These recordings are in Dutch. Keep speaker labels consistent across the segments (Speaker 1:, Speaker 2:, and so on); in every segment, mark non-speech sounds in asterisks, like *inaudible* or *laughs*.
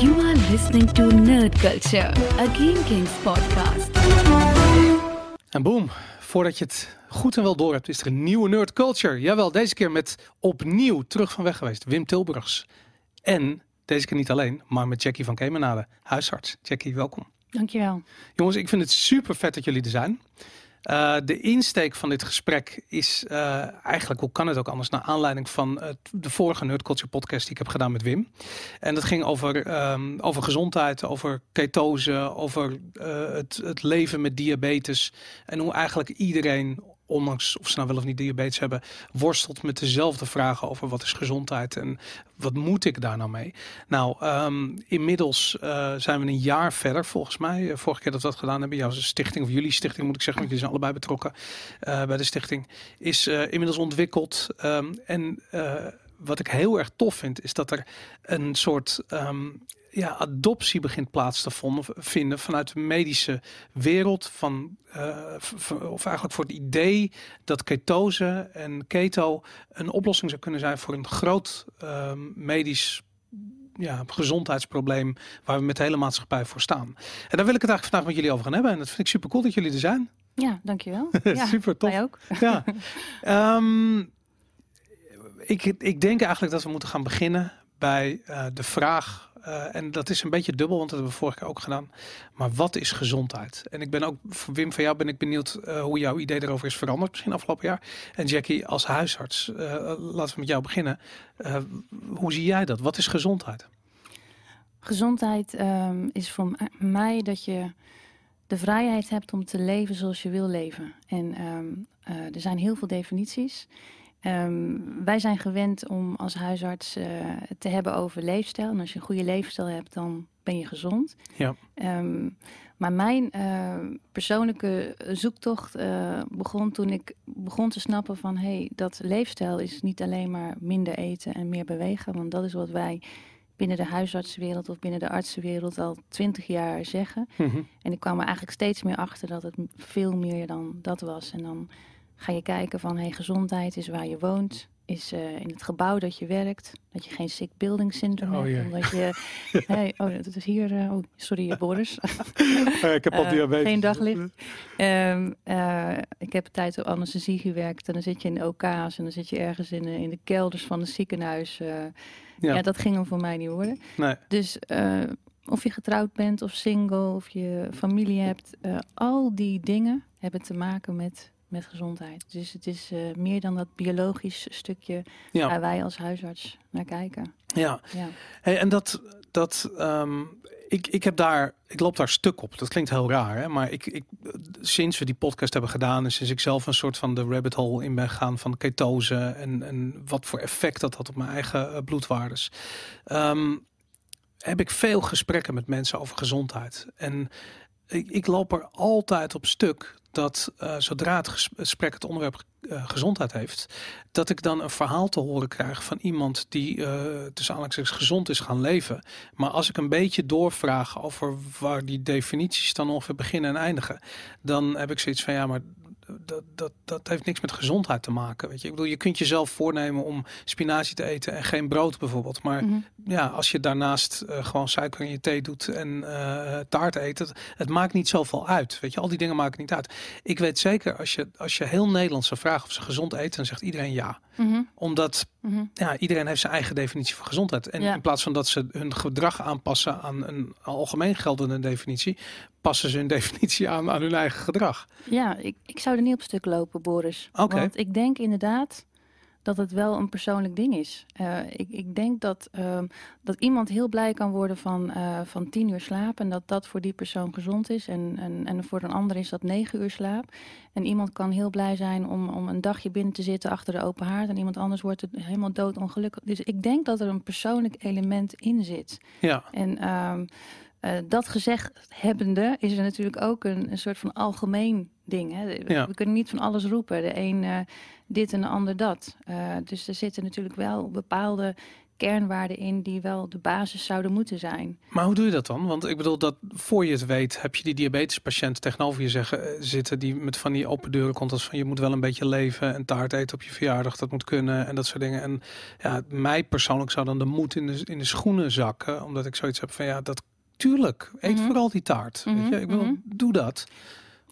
Speaker 1: You are listening to Nerd Culture, a Game Kings podcast.
Speaker 2: En boom, voordat je het goed en wel door hebt, is er een nieuwe Nerd Culture. Jawel, deze keer met opnieuw terug van weg geweest, Wim Tilburgs. En deze keer niet alleen, maar met Jackie van Kemenade, huisarts. Jackie, welkom.
Speaker 3: Dankjewel.
Speaker 2: Jongens, ik vind het super vet dat jullie er zijn. Uh, de insteek van dit gesprek is uh, eigenlijk, hoe kan het ook anders, naar aanleiding van de vorige Nerd Culture podcast die ik heb gedaan met Wim. En dat ging over, um, over gezondheid, over ketose, over het, het leven met diabetes. En hoe eigenlijk iedereen ondanks of ze nou wel of niet diabetes hebben, worstelt met dezelfde vragen over wat is gezondheid en wat moet ik daar nou mee? Nou, um, inmiddels uh, zijn we een jaar verder volgens mij. Eh, vorige keer dat we dat gedaan hebben, jouw stichting of jullie stichting moet ik zeggen, want jullie zijn allebei betrokken uh, bij de stichting, is inmiddels ontwikkeld. Um, en wat ik heel erg tof vind, is dat er een soort um, ja, adoptie begint plaats te vinden vanuit de medische wereld. Van, uh, of eigenlijk voor het idee dat ketose en keto een oplossing zou kunnen zijn voor een groot uh, medisch ja, gezondheidsprobleem waar we met de hele maatschappij voor staan. En daar wil ik het eigenlijk vandaag met jullie over gaan hebben. En dat vind ik super cool dat jullie er zijn.
Speaker 3: Ja, dankjewel. *laughs* ja,
Speaker 2: super tof.
Speaker 3: Wij ook.
Speaker 2: ja. Um, *laughs* ik, ik denk eigenlijk dat we moeten gaan beginnen bij uh, de vraag uh, en dat is een beetje dubbel, want dat hebben we vorige keer ook gedaan. Maar wat is gezondheid? En ik ben ook, Wim, van jou ben ik benieuwd uh, hoe jouw idee daarover is veranderd, misschien afgelopen jaar. En Jackie, als huisarts, uh, laten we met jou beginnen. hoe zie jij dat? Wat is gezondheid?
Speaker 3: Gezondheid um, is voor mij dat je de vrijheid hebt om te leven zoals je wil leven. En um, er zijn heel veel definities. Um, wij zijn gewend om als huisarts uh, te hebben over leefstijl. En als je een goede leefstijl hebt, dan ben je gezond.
Speaker 2: Ja.
Speaker 3: Um, maar mijn uh, persoonlijke zoektocht uh, begon toen ik begon te snappen van... hé, hey, dat leefstijl is niet alleen maar minder eten en meer bewegen. Want dat is wat wij binnen de huisartsenwereld of binnen de artsenwereld al twintig jaar zeggen. Mm -hmm. En ik kwam er eigenlijk steeds meer achter dat het veel meer dan dat was. En dan ga je kijken van hey, gezondheid is waar je woont, is uh, in het gebouw dat je werkt, dat je geen sick building syndrome
Speaker 2: oh,
Speaker 3: hebt, omdat je, *laughs* *laughs* hey, oh dat is hier, uh, oh sorry Boris, *laughs*
Speaker 2: ik heb al diabetes.
Speaker 3: geen daglicht. Um, ik heb een tijd op anesthesie gewerkt en dan zit je in OK's en dan zit je ergens in, in de kelders van een ziekenhuis. Ja. ja. dat ging hem voor mij niet worden.
Speaker 2: Nee.
Speaker 3: Dus of je getrouwd bent of single of je familie hebt, al die dingen hebben te maken met met gezondheid. Dus het is uh, meer dan dat biologisch stukje ja. waar wij als huisarts naar kijken.
Speaker 2: Ja,
Speaker 3: ja.
Speaker 2: Hey, en dat, dat um, ik, ik heb daar, ik loop daar stuk op. Dat klinkt heel raar, hè? maar ik, ik, sinds we die podcast hebben gedaan en sinds ik zelf een soort van de rabbit hole in ben gegaan van ketose en, en wat voor effect dat had op mijn eigen uh, bloedwaardes. Um, heb ik veel gesprekken met mensen over gezondheid. En ik, ik loop er altijd op stuk dat uh, zodra het gesprek het onderwerp uh, gezondheid heeft, dat ik dan een verhaal te horen krijg van iemand die uh, tussen aanhalingstekens gezond is gaan leven. Maar als ik een beetje doorvraag over waar die definities dan ongeveer beginnen en eindigen, dan heb ik zoiets van ja, maar dat, dat, dat heeft niks met gezondheid te maken. Weet je? Ik bedoel, je kunt jezelf voornemen om spinazie te eten en geen brood bijvoorbeeld. Maar mm -hmm. ja, als je daarnaast uh, gewoon suiker in je thee doet en uh, taart eet, het, het maakt niet zoveel uit. Weet je, al die dingen maken niet uit. Ik weet zeker, als je, als je heel Nederlands zou vragen of ze gezond eten, dan zegt iedereen ja.
Speaker 3: Mm -hmm.
Speaker 2: Omdat
Speaker 3: mm -hmm.
Speaker 2: ja, iedereen heeft zijn eigen definitie van gezondheid. En
Speaker 3: Ja.
Speaker 2: in plaats van dat ze hun gedrag aanpassen aan een algemeen geldende definitie, passen ze hun *laughs* definitie aan aan hun eigen gedrag.
Speaker 3: Ja, ik, ik zou er niet op stuk lopen, Boris.
Speaker 2: Oké.
Speaker 3: Want ik denk inderdaad dat het wel een persoonlijk ding is. Uh, ik, ik denk dat, uh, dat iemand heel blij kan worden van, uh, van tien uur slaap... en dat dat voor die persoon gezond is. En, en, en voor een ander is dat negen uur slaap. En iemand kan heel blij zijn om, om een dagje binnen te zitten achter de open haard... en iemand anders wordt het helemaal doodongelukkig. Dus ik denk dat er een persoonlijk element in zit.
Speaker 2: Ja.
Speaker 3: En... Uh, uh, dat gezegd hebbende is er natuurlijk ook een, een soort van algemeen ding. Hè? We,
Speaker 2: Ja.
Speaker 3: we kunnen niet van alles roepen. De een uh, dit en de ander dat. Uh, dus er zitten natuurlijk wel bepaalde kernwaarden in die wel de basis zouden moeten zijn.
Speaker 2: Maar hoe doe je dat dan? Want ik bedoel dat voor je het weet, heb je die diabetespatiënt tegenover je zeggen, eh, zitten die met van die open deuren komt als van je moet wel een beetje leven en taart eten op je verjaardag, dat moet kunnen en dat soort dingen. En ja, mij persoonlijk zou dan de moed in de, in de schoenen zakken, omdat ik zoiets heb van ja, dat tuurlijk, eet
Speaker 3: Mhm.
Speaker 2: vooral die taart. Weet je? Ik bedoel,
Speaker 3: Mhm.
Speaker 2: doe dat.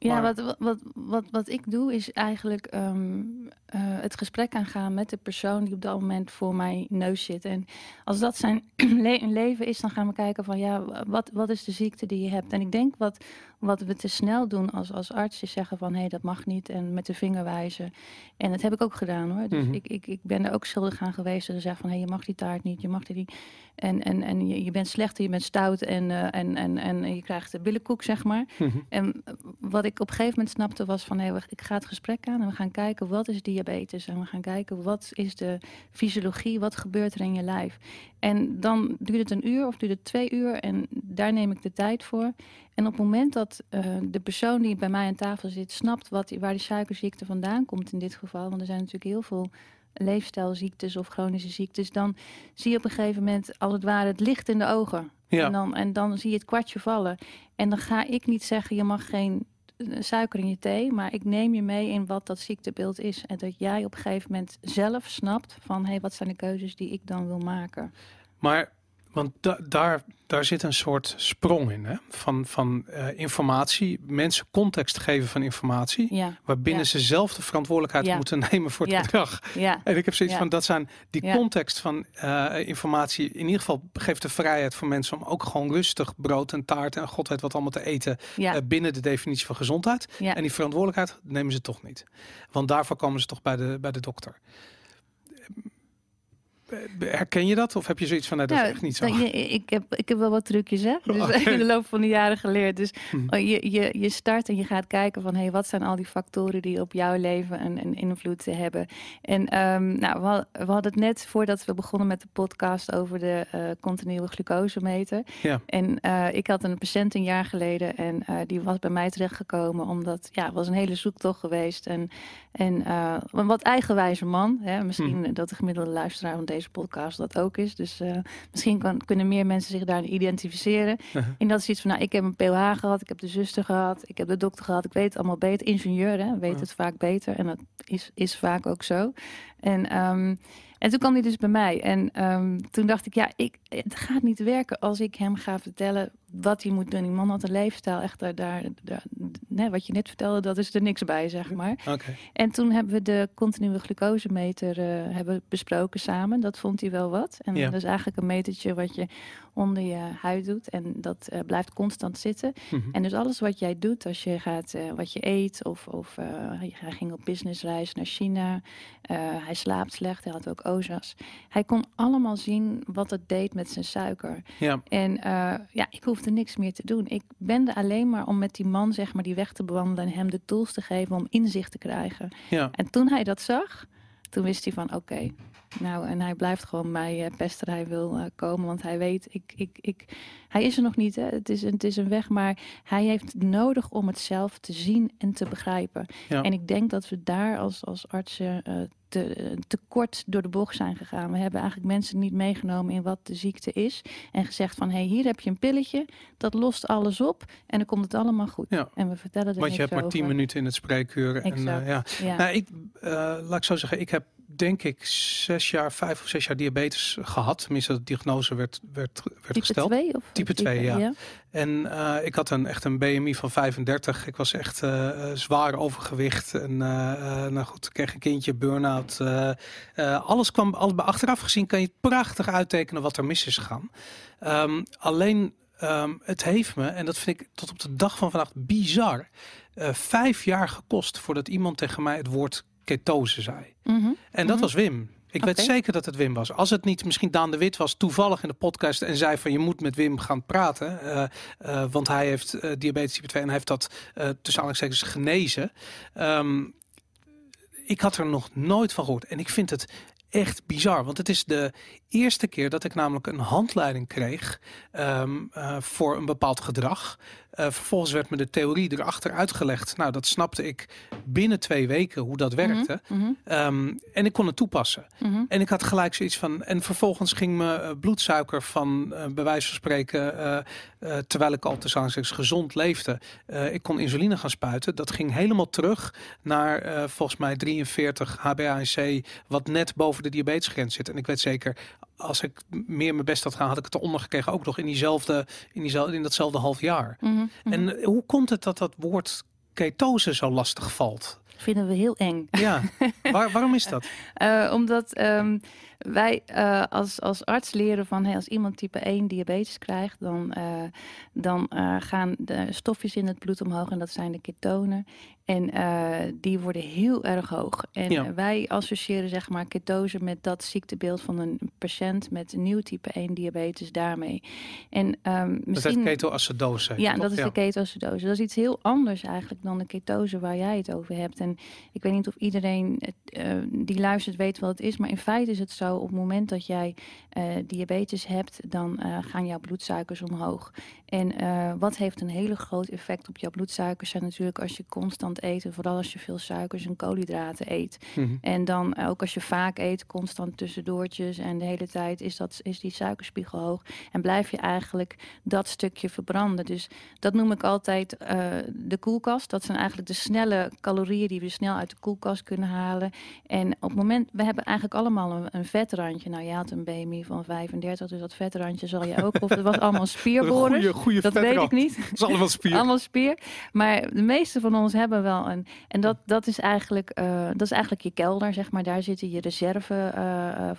Speaker 3: Ja,
Speaker 2: Maar-
Speaker 3: wat, wat, wat, wat ik doe is eigenlijk ehm, eh, het gesprek aangaan met de persoon die op dat moment voor mijn neus zit. En als dat zijn *clears throat* le- leven is, dan gaan we kijken van ja, wat, wat is de ziekte die je hebt? En ik denk wat, wat we te snel doen als, als arts is zeggen van hé, hey, dat mag niet en met de vinger wijzen. En dat heb ik ook gedaan hoor. Dus
Speaker 2: Mhm.
Speaker 3: ik, ik, ik ben er ook schuldig aan geweest en gezegd van hé, hey, je mag die taart niet, je mag die niet. En, en, en je, je bent slecht, en je bent stout en, eh, en, en, en je krijgt de billenkoek zeg maar.
Speaker 2: Mhm.
Speaker 3: En wat ik op een gegeven moment snapte was van... Hey, we- ik ga het gesprek aan en we gaan kijken wat is diabetes. En we gaan kijken wat is de fysiologie, wat gebeurt er in je lijf. En dan duurt het een uur of duurt het twee uur en daar neem ik de tijd voor. En op het moment dat eh, de persoon die bij mij aan tafel zit... snapt wat, waar die suikerziekte vandaan komt in dit geval... want er zijn natuurlijk heel veel leefstijlziektes of chronische ziektes... dan zie je op een gegeven moment als het ware het licht in de ogen.
Speaker 2: Ja.
Speaker 3: En, dan, en dan zie je het kwartje vallen. En dan ga ik niet zeggen, je mag geen suiker in je thee, maar ik neem je mee in wat dat ziektebeeld is. En dat jij op een gegeven moment zelf snapt van, hé, hey, wat zijn de keuzes die ik dan wil maken?
Speaker 2: Maar, want da- daar, daar zit een soort sprong in, hè? Van, van eh, informatie, mensen context geven van informatie,
Speaker 3: Ja,
Speaker 2: waarbinnen
Speaker 3: Ja.
Speaker 2: ze zelf de verantwoordelijkheid
Speaker 3: Ja.
Speaker 2: moeten *laughs* nemen voor het
Speaker 3: Ja.
Speaker 2: gedrag.
Speaker 3: ja,
Speaker 2: En ik heb zoiets van, dat zijn die context van eh, informatie, in ieder geval geeft de vrijheid voor mensen om ook gewoon rustig brood en taart en god weet wat allemaal te eten eh, binnen de definitie van gezondheid. En die verantwoordelijkheid nemen ze toch niet. Want daarvoor komen ze toch bij de, bij de dokter. Herken je dat? Of heb je zoiets van, nee, dat
Speaker 3: Nou,
Speaker 2: is echt niet zo?
Speaker 3: ik, heb, ik heb wel wat trucjes, hè? Dus
Speaker 2: Oké. *laughs*
Speaker 3: in de loop van de jaren geleerd. Dus
Speaker 2: Hm.
Speaker 3: oh, je, je, je start en je gaat kijken van... Hey, wat zijn al die factoren die op jouw leven een, een invloed hebben. En ehm, nou, we, had- we hadden het net voordat we begonnen met de podcast... over de eh continue glucosemeter.
Speaker 2: Ja.
Speaker 3: En eh, ik had een patiënt een jaar geleden... en eh, die was bij mij terechtgekomen... omdat ja, het was een hele zoektocht geweest. En, en een wat eigenwijze man. Hè? Misschien
Speaker 2: Hm.
Speaker 3: dat de gemiddelde luisteraar van deze podcast dat ook is. Dus eh, misschien kan, kunnen meer mensen zich daarin identificeren. *laughs* En dat is iets van, nou, ik heb een POH gehad, ik heb de zuster gehad, ik heb de dokter gehad, ik weet het allemaal beter. Ingenieur, hè, weet het vaak beter. En dat is, is vaak ook zo. En, ehm, en toen kwam hij dus bij mij. En ehm, toen dacht ik, ja, ik, het gaat niet werken als ik hem ga vertellen wat hij moet doen. Die man had een leefstijl, echt daar, daar, daar nee, wat je net vertelde, dat is er niks bij, zeg maar.
Speaker 2: Oké.
Speaker 3: En toen hebben we de continue glucosemeter eh, hebben besproken samen. Dat vond hij wel wat. En
Speaker 2: Ja.
Speaker 3: dat is eigenlijk een metertje wat je onder je huid doet. En dat eh, blijft constant zitten.
Speaker 2: Mhm.
Speaker 3: En dus alles wat jij doet, als je gaat, eh, wat je eet, of, of hij ging op businessreis naar China, hij slaapt slecht, hij had ook OZA's. Hij kon allemaal zien wat het deed met zijn suiker.
Speaker 2: Ja,
Speaker 3: En ja, ik hoefde niks meer te doen. Ik ben er alleen maar om met die man, zeg maar, die weg te bewandelen en hem de tools te geven om inzicht te krijgen.
Speaker 2: ja.
Speaker 3: En toen hij dat zag, toen wist hij van oké. nou, en hij blijft gewoon mij eh, pesten. Hij wil eh, komen, want hij weet, ik, ik, ik, hij is er nog niet. Hè? Het, is, een- het is een weg, maar hij heeft nodig om het zelf te zien en te begrijpen.
Speaker 2: Ja.
Speaker 3: En ik denk dat we daar als, als artsen eh, te, te kort door de bocht zijn gegaan. We hebben eigenlijk mensen niet meegenomen in wat de ziekte is. En gezegd van, hé, hey, hier heb je een pilletje. Dat lost alles op en dan komt het allemaal goed.
Speaker 2: Ja.
Speaker 3: En we vertellen er
Speaker 2: Want je hebt maar tien minuten in het spreekuur. En, eh, ja.
Speaker 3: Ja.
Speaker 2: Nou, ik, eh, laat ik zo zeggen, ik heb denk ik zes jaar, vijf of zes jaar diabetes gehad. Tenminste, de diagnose werd, werd, werd
Speaker 3: type
Speaker 2: gesteld.
Speaker 3: 2? Of
Speaker 2: Type 2, ja. En eh, ik had een, echt een BMI van 35. Ik was echt eh, eh, zwaar overgewicht. En eh, eh, nou goed, ik kreeg een kindje, burn-out. eh, eh, alles kwam, alles, bij achteraf gezien kan je prachtig uittekenen wat er mis is gegaan. Ehm, alleen, ehm, het heeft me, en dat vind ik tot op de dag van vandaag bizar, eh, vijf jaar gekost voordat iemand tegen mij het woord ketose zei.
Speaker 3: Mhm.
Speaker 2: En dat
Speaker 3: Mhm.
Speaker 2: was Wim. Ik weet zeker dat het Wim was. Als het niet misschien Daan de Wit was, toevallig in de podcast en zei van je moet met Wim gaan praten. eh, eh, want hij heeft eh, diabetes type 2 en hij heeft dat uh, tussen aanhalingstekens genezen. Ehm, ik had er nog nooit van gehoord. En ik vind het echt bizar. Want het is de eerste keer dat ik namelijk een handleiding kreeg ehm, eh, voor een bepaald gedrag. Eh, vervolgens werd me de theorie erachter uitgelegd. Nou, dat snapte ik binnen twee weken hoe dat werkte.
Speaker 3: Mhm, mhm,
Speaker 2: Ehm, en ik kon het toepassen.
Speaker 3: mhm.
Speaker 2: En ik had gelijk zoiets van. En vervolgens ging mijn eh, bloedsuiker van eh, bij wijze van spreken. terwijl ik al te zeggen gezond leefde. ik kon insuline gaan spuiten. Dat ging helemaal terug naar volgens mij 43 HbA1c. Wat net boven de diabetesgrens zit. En ik weet zeker. Als ik meer mijn best had gedaan, had ik het eronder gekregen. Ook nog in diezelfde, in, diezelfde, in datzelfde half jaar.
Speaker 3: Mhm, mhm.
Speaker 2: En eh, hoe komt het dat dat woord ketose zo lastig valt?
Speaker 3: vinden we heel eng.
Speaker 2: Ja, *laughs* Waar, waarom is dat?
Speaker 3: Eh, omdat ehm, wij eh, als, als arts leren van hey, als iemand type 1 diabetes krijgt, dan, dan gaan de stofjes in het bloed omhoog en dat zijn de ketonen. En eh, die worden heel erg hoog. En
Speaker 2: Ja.
Speaker 3: eh, wij associëren zeg maar ketose met dat ziektebeeld van een patiënt met een nieuw type 1 diabetes daarmee. En ehm,
Speaker 2: Dat
Speaker 3: misschien.
Speaker 2: heet ketoacidose.
Speaker 3: Ja,
Speaker 2: toch?
Speaker 3: dat is de ketoacidose. Dat is iets heel anders eigenlijk dan de ketose waar jij het over hebt. En ik weet niet of iedereen het, eh, die luistert weet wat het is. Maar in feite is het zo, op het moment dat jij diabetes hebt, dan gaan jouw bloedsuikers omhoog. En wat heeft een hele groot effect op jouw bloedsuikers zijn natuurlijk als je constant eet. En vooral als je veel suikers en koolhydraten eet.
Speaker 2: Mhm.
Speaker 3: En dan eh, ook als je vaak eet, constant tussendoortjes en de hele tijd is, dat, is die suikerspiegel hoog. En blijf je eigenlijk dat stukje verbranden. Dus dat noem ik altijd eh, de koelkast. Dat zijn eigenlijk de snelle calorieën die we snel uit de koelkast kunnen halen. En op het moment, we hebben eigenlijk allemaal een, een vetrandje. Nou, je had een BMI van 35, dus dat vetrandje zal je ook. Of het was allemaal *laughs*
Speaker 2: goede
Speaker 3: Dat weet ik niet.
Speaker 2: Is allemaal spier.
Speaker 3: Allemaal spier. Maar de meeste van ons hebben wel een. En dat, dat, is, eigenlijk, eh, dat is eigenlijk je kelder, zeg maar. Daar zitten je reserve eh, eh,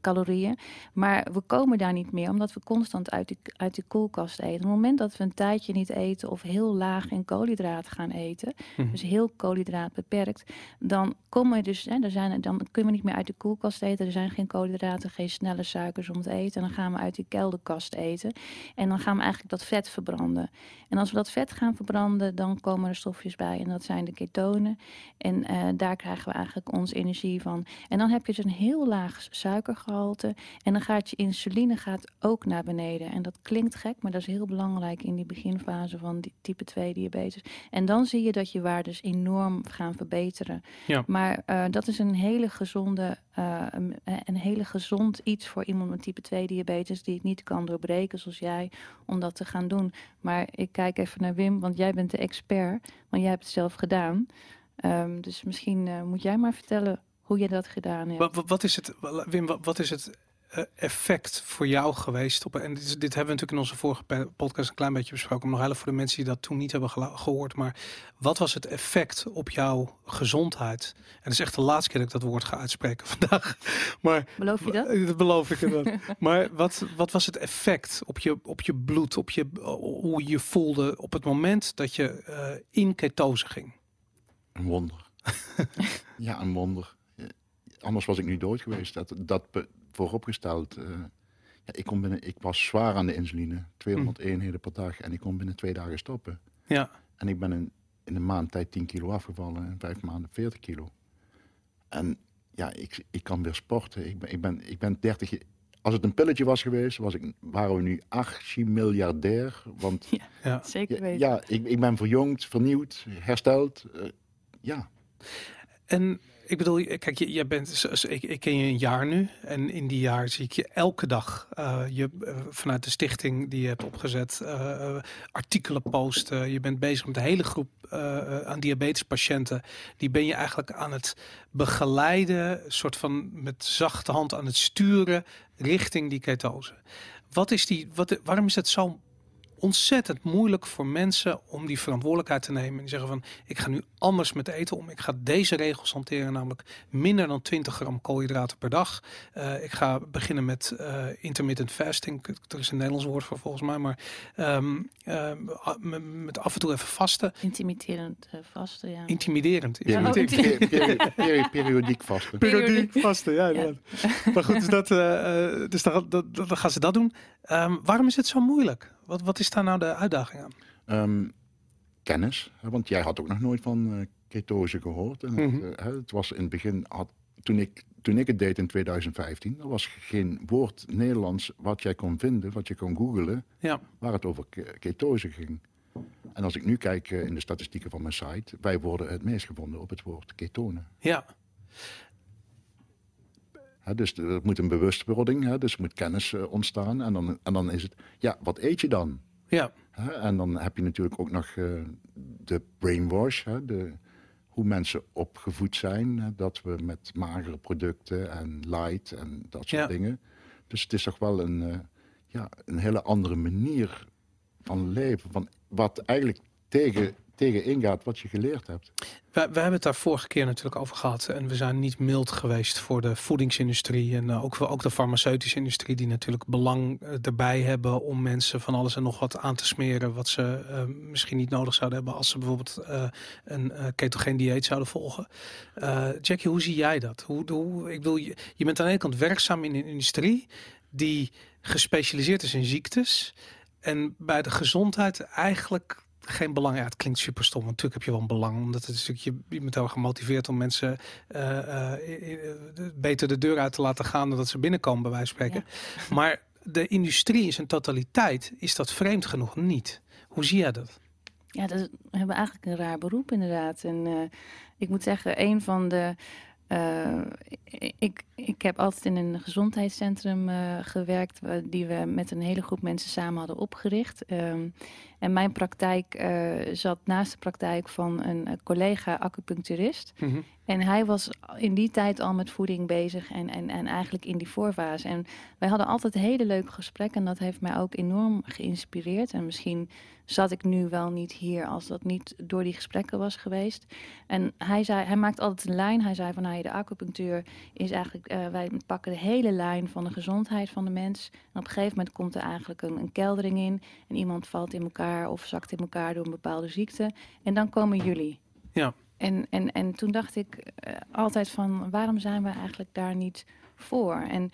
Speaker 3: calorieën. Maar we komen daar niet meer, omdat we constant uit de, uit koelkast eten. Op het moment dat we een tijdje niet eten of heel laag in koolhydraten gaan eten,
Speaker 2: Mhm.
Speaker 3: dus heel koolhydraat beperkt, dan komen we dus, hè, er zijn, dan kunnen we niet meer uit de koelkast eten. Er zijn geen koolhydraten, geen snelle suikers om te eten. En dan gaan we uit die kelderkast eten. En dan gaan we eigenlijk dat vet verbranden. En als we dat vet gaan verbranden, dan komen er stofjes bij. En dat zijn de ketonen. En eh, daar krijgen we eigenlijk onze energie van. En dan heb je dus een heel laag suikergehalte. En dan gaat je insuline gaat ook naar beneden. En dat klinkt gek, maar dat is heel belangrijk in die beginfase van die type 2 diabetes. En dan zie je dat je waardes enorm gaan verbeteren.
Speaker 2: Ja.
Speaker 3: Maar eh, dat is een hele gezonde, eh, een, een hele gezond iets voor iemand met type 2 diabetes die het niet kan doorbreken zoals jij, om dat te gaan doen. Maar ik kijk even naar Wim, want jij bent de expert, want jij hebt zelf gedaan. Ehm, dus misschien eh, moet jij maar vertellen hoe je dat gedaan hebt.
Speaker 2: Wat, wat- is het, Wim, wat, is het effect voor jou geweest? Op, en dit, is- dit hebben we natuurlijk in onze vorige podcast een klein beetje besproken. Maar nog even voor de mensen die dat toen niet hebben gehoord. Maar wat was het effect op jouw gezondheid? En het is echt de laatste keer dat ik dat woord ga uitspreken *laughs* vandaag. Maar
Speaker 3: Beloof je dat?
Speaker 2: Eh, *laughs* Dat beloof ik inderdaad. *laughs* maar wat, wat was het effect op je, op je bloed, op je, hoe je je voelde op het moment dat je eh, in ketose ging?
Speaker 4: Een wonder. ja, een wonder. Eh, Anders was ik nu dood geweest. Dat, dat be- vooropgesteld. eh, ja, ik, kon binnen, ik was zwaar aan de insuline. 200 eenheden per dag. En ik kon binnen twee dagen stoppen.
Speaker 2: Ja,
Speaker 4: En ik ben in, in een maand tijd 10 kilo afgevallen. In vijf maanden 40 kilo. En ja, ik, ik kan weer sporten. Ik ben, ik, ben, ik ben 30... je- Als het een pilletje was geweest, was ik, waren we nu archimiljardair. Want *laughs*
Speaker 2: ja.
Speaker 3: Zeker
Speaker 4: ja,
Speaker 3: weten.
Speaker 4: ja ik, ik ben verjongd, vernieuwd, hersteld. Eh, ja,
Speaker 2: En ik bedoel, kijk, jij bent, ik, ik ken je een jaar nu. En in die jaar zie ik je elke dag eh, je, eh, vanuit de stichting die je hebt opgezet, eh, artikelen posten. Je bent bezig met een hele groep aan diabetespatiënten. Die ben je eigenlijk aan het begeleiden, soort van met zachte hand aan het sturen richting die ketose. Wat is die, wat, waarom is het zo ontzettend moeilijk voor mensen om die verantwoordelijkheid te nemen. En die zeggen van, ik ga nu anders met eten om. Ik ga deze regels hanteren, namelijk minder dan 20 gram koolhydraten per dag. Eh, ik ga beginnen met eh, intermittent fasting. Er is een Nederlands woord voor volgens mij, maar ehm, ehm, a- met, af en toe even vasten.
Speaker 3: Intimiderend eh, vasten, ja.
Speaker 2: Intimiderend.
Speaker 3: Ja, oh,
Speaker 2: Intimiderend.
Speaker 4: Peri- peri- peri- periodiek vasten.
Speaker 2: Periodiek vasten, ja. Maar goed, dus, dat, eh, eh, dus dan, dan, dan gaan ze dat doen. Ehm, waarom is het zo moeilijk? Wat, wat is daar nou de uitdaging aan?
Speaker 4: Ehm, kennis, want jij had ook nog nooit van eh, ketose gehoord. En het,
Speaker 2: Mhm.
Speaker 4: eh, hè, het was in het begin, had, toen, ik, toen ik het deed in 2015, er was geen woord Nederlands wat jij kon vinden, wat je kon googlen,
Speaker 2: Ja,
Speaker 4: waar het over ke- ketose ging. En als ik nu kijk eh, in de statistieken van mijn site, wij worden het meest gevonden op het woord ketonen.
Speaker 2: Ja,
Speaker 4: Dus er moet een bewustwording, dus er moet kennis eh, ontstaan. En dan, en dan is het, ja, wat eet je dan?
Speaker 2: ja?
Speaker 4: En dan heb je natuurlijk ook nog eh, de brainwash? De, hoe mensen opgevoed zijn. Dat we met magere producten en light en dat soort
Speaker 2: Ja.
Speaker 4: dingen. Dus het is toch wel een, eh, ja, een hele andere manier van leven. Van wat eigenlijk tegen, tegen ingaat wat je geleerd hebt.
Speaker 2: we, hebben het daar vorige keer natuurlijk over gehad. En we zijn niet mild geweest voor de voedingsindustrie. En eh, ook, ook de farmaceutische industrie, die natuurlijk belang eh, erbij hebben om mensen van alles en nog wat aan te smeren. Wat ze eh, misschien niet nodig zouden hebben als ze bijvoorbeeld een eh, ketogeen dieet zouden volgen. Jackie, hoe zie jij dat? Hoe, hoe, ik wil, je, je bent aan de ene kant werkzaam in een industrie die gespecialiseerd is in ziektes. En bij de gezondheid eigenlijk geen belang. Ja, het klinkt super stom. want Natuurlijk heb je wel een belang. Omdat het is natuurlijk, je, je bent heel gemotiveerd om mensen eh, eh, eh, beter de deur uit te laten gaan dan dat ze binnenkomen, bij wijze van spreken. Maar de industrie in zijn totaliteit is dat vreemd genoeg niet. Hoe zie jij dat?
Speaker 3: Ja, dat is- we hebben eigenlijk een raar beroep inderdaad. En ik moet zeggen, een van de. eh, ik, ik heb altijd in een gezondheidscentrum eh, gewerkt, die we met een hele groep mensen samen hadden opgericht. Ehm, en mijn praktijk eh, zat naast de praktijk van een eh, collega acupuncturist. En hij was in die tijd al met voeding bezig en, en, en eigenlijk in die voorfase. En wij hadden altijd hele leuke gesprekken en dat heeft mij ook enorm geïnspireerd. En misschien zat ik nu wel niet hier als dat niet door die gesprekken was geweest. En hij, zei, hij maakt altijd een lijn. Hij zei van nou, de acupunctuur is eigenlijk, eh, wij pakken de hele lijn van de gezondheid van de mens. En op een gegeven moment komt er eigenlijk een, een keldering in en iemand valt in elkaar of zakt in elkaar door een bepaalde ziekte. En dan komen jullie.
Speaker 2: Ja.
Speaker 3: En, en, en toen dacht ik eh, altijd van waarom zijn we eigenlijk daar niet voor? En,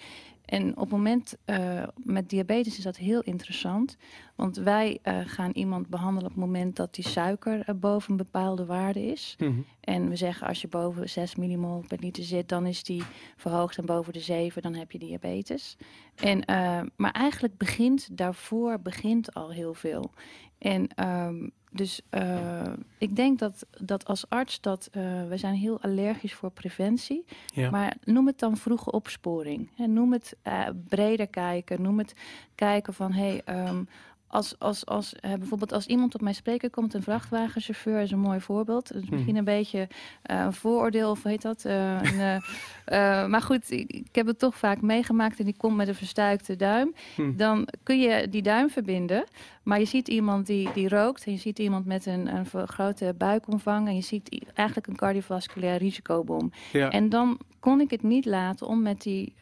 Speaker 3: en op het moment eh, met diabetes is dat heel interessant. Want wij eh, gaan iemand behandelen op het moment dat die suiker eh, boven een bepaalde waarde is.
Speaker 2: Mhm.
Speaker 3: En we zeggen als je boven 6 millimol per liter zit, dan is die verhoogd en boven de 7, dan heb je diabetes. En, eh, maar eigenlijk begint daarvoor begint al heel veel. En ehm, dus eh, ik denk dat, dat als arts dat eh, we zijn heel allergisch voor preventie.
Speaker 2: Ja.
Speaker 3: Maar noem het dan vroege opsporing. Hè, noem het eh, breder kijken. Noem het kijken van hey, ehm, als, als, als, eh, bijvoorbeeld als iemand op mijn spreker komt, een vrachtwagenchauffeur is een mooi voorbeeld. Is misschien een beetje eh, een vooroordeel, of hoe heet dat? Eh, een, *laughs* maar goed, ik, ik heb het toch vaak meegemaakt en die komt met een verstuikte duim.
Speaker 2: Hm.
Speaker 3: Dan kun je die duim verbinden, maar je ziet iemand die, die rookt en je ziet iemand met een, een grote buikomvang en je ziet eigenlijk een cardiovasculair risicobom.
Speaker 2: Ja.
Speaker 3: En dan kon ik het niet laten om met die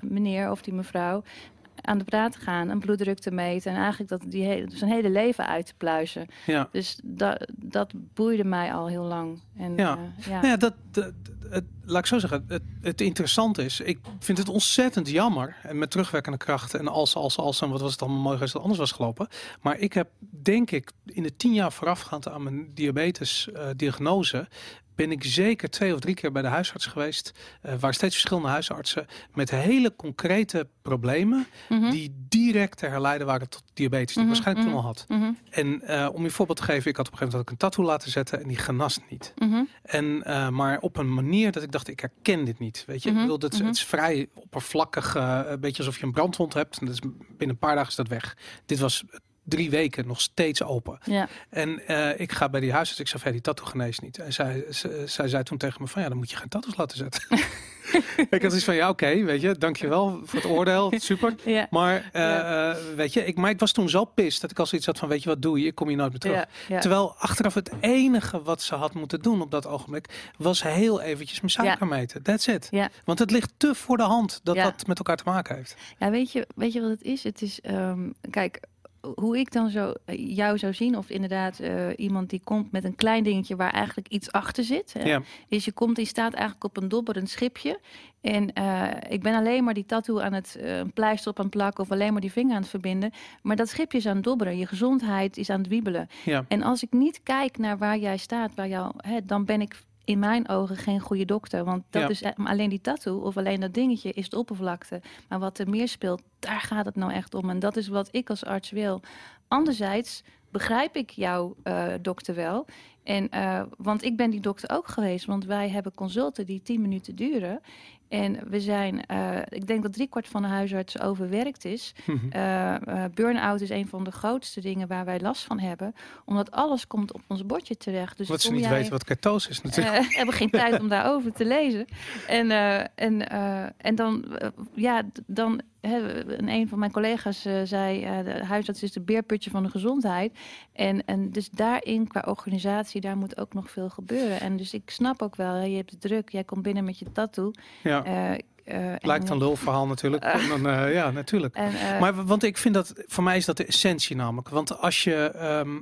Speaker 3: meneer of die mevrouw aan de praat te gaan, een bloeddruk te meten en eigenlijk dat die hele, zijn hele leven uit te pluizen.
Speaker 2: ja.
Speaker 3: Dus dat, dat boeide mij al heel lang. En,
Speaker 2: Ja.
Speaker 3: eh, ja.
Speaker 2: Nou ja, dat, dat, het, laat ik zo zeggen, het, het interessante is, ik vind het ontzettend jammer, en met terugwerkende kracht, en als, als, als, en wat was het allemaal mooi geweest dat anders was gelopen. Maar ik heb, denk ik, in de tien jaar voorafgaand aan mijn diabetes-diagnose, ben ik zeker twee of drie keer bij de huisarts geweest, eh, waar steeds verschillende huisartsen, met hele concrete problemen,
Speaker 3: Mhm.
Speaker 2: die direct te herleiden waren tot diabetes, die ik
Speaker 3: Mhm,
Speaker 2: waarschijnlijk toen
Speaker 3: mhm.
Speaker 2: al had. En eh, om je voorbeeld te geven, ik had op een gegeven moment een tattoo laten zetten en die genast niet. En, eh, maar op een manier dat ik dacht, ik herken dit niet. Weet je, ik bedoel, dat is, het is vrij oppervlakkig, een beetje alsof je een brandwond hebt. En dat is, binnen een paar dagen is dat weg. Dit was drie weken nog steeds open.
Speaker 3: Ja.
Speaker 2: En eh, ik ga bij die huisarts, ik zei, hey, die tattoo geneest niet. En zij, ze- zij zei toen tegen me van, ja, dan moet je geen tattoos laten zetten. *laughs* ik had iets van, ja, oké, weet je, dankjewel voor het oordeel, *laughs* super.
Speaker 3: Ja.
Speaker 2: Maar, eh,
Speaker 3: Ja.
Speaker 2: eh, weet je, ik, maar ik was toen zo pist dat ik al zoiets had van, weet je wat doe je, ik kom hier nooit meer terug. Terwijl achteraf het enige wat ze had moeten doen op dat ogenblik was heel eventjes mijn suiker meten. That's it.
Speaker 3: Ja.
Speaker 2: Want het ligt te voor de hand dat dat met elkaar te maken heeft.
Speaker 3: Ja, weet je, weet je wat het is? Het is, ehm, kijk, hoe ik dan zo eh, jou zou zien, of inderdaad eh, iemand die komt met een klein dingetje waar eigenlijk iets achter zit. Hè,
Speaker 2: Ja.
Speaker 3: Is je komt, die staat eigenlijk op een dobberend schipje. En eh, ik ben alleen maar die tattoo aan het een pleister op aan het plakken of alleen maar die vinger aan het verbinden. Maar dat schipje is aan het dobberen. Je gezondheid is aan het wiebelen.
Speaker 2: Ja.
Speaker 3: En als ik niet kijk naar waar jij staat, waar jou, hè, dan ben ik in mijn ogen geen goede dokter. Want dat
Speaker 2: Ja.
Speaker 3: is eh, alleen die tattoo of alleen dat dingetje is de oppervlakte. Maar wat er meer speelt, daar gaat het nou echt om. En dat is wat ik als arts wil. Anderzijds begrijp ik jouw eh, dokter wel. En, eh, want ik ben die dokter ook geweest, want wij hebben consulten die 10 minuten duren. En we zijn, eh, ik denk dat driekwart van de huisartsen overwerkt is. *laughs*
Speaker 2: Mhm.
Speaker 3: Eh, eh, burn-out is een van de grootste dingen waar wij last van hebben. Omdat alles komt op ons bordje terecht. Dus
Speaker 2: Wat ze niet
Speaker 3: jij-
Speaker 2: weten wat ketose is natuurlijk.
Speaker 3: eh, hebben geen *laughs* tijd om daarover te lezen. En, en, en dan, ja, dan een van mijn collega's zei, de huisarts is de beerputje van de gezondheid. En, en dus daarin, qua organisatie, daar moet ook nog veel gebeuren. En dus ik snap ook wel, hè, je hebt het druk, jij komt binnen met je tattoo.
Speaker 2: ja.
Speaker 3: Eh, eh,
Speaker 2: Lijkt
Speaker 3: en-
Speaker 2: een lulverhaal natuurlijk. En eh, ja, natuurlijk.
Speaker 3: En,
Speaker 2: Maar want ik vind dat, voor mij is dat de essentie namelijk. Want als je ehm, eh, eh,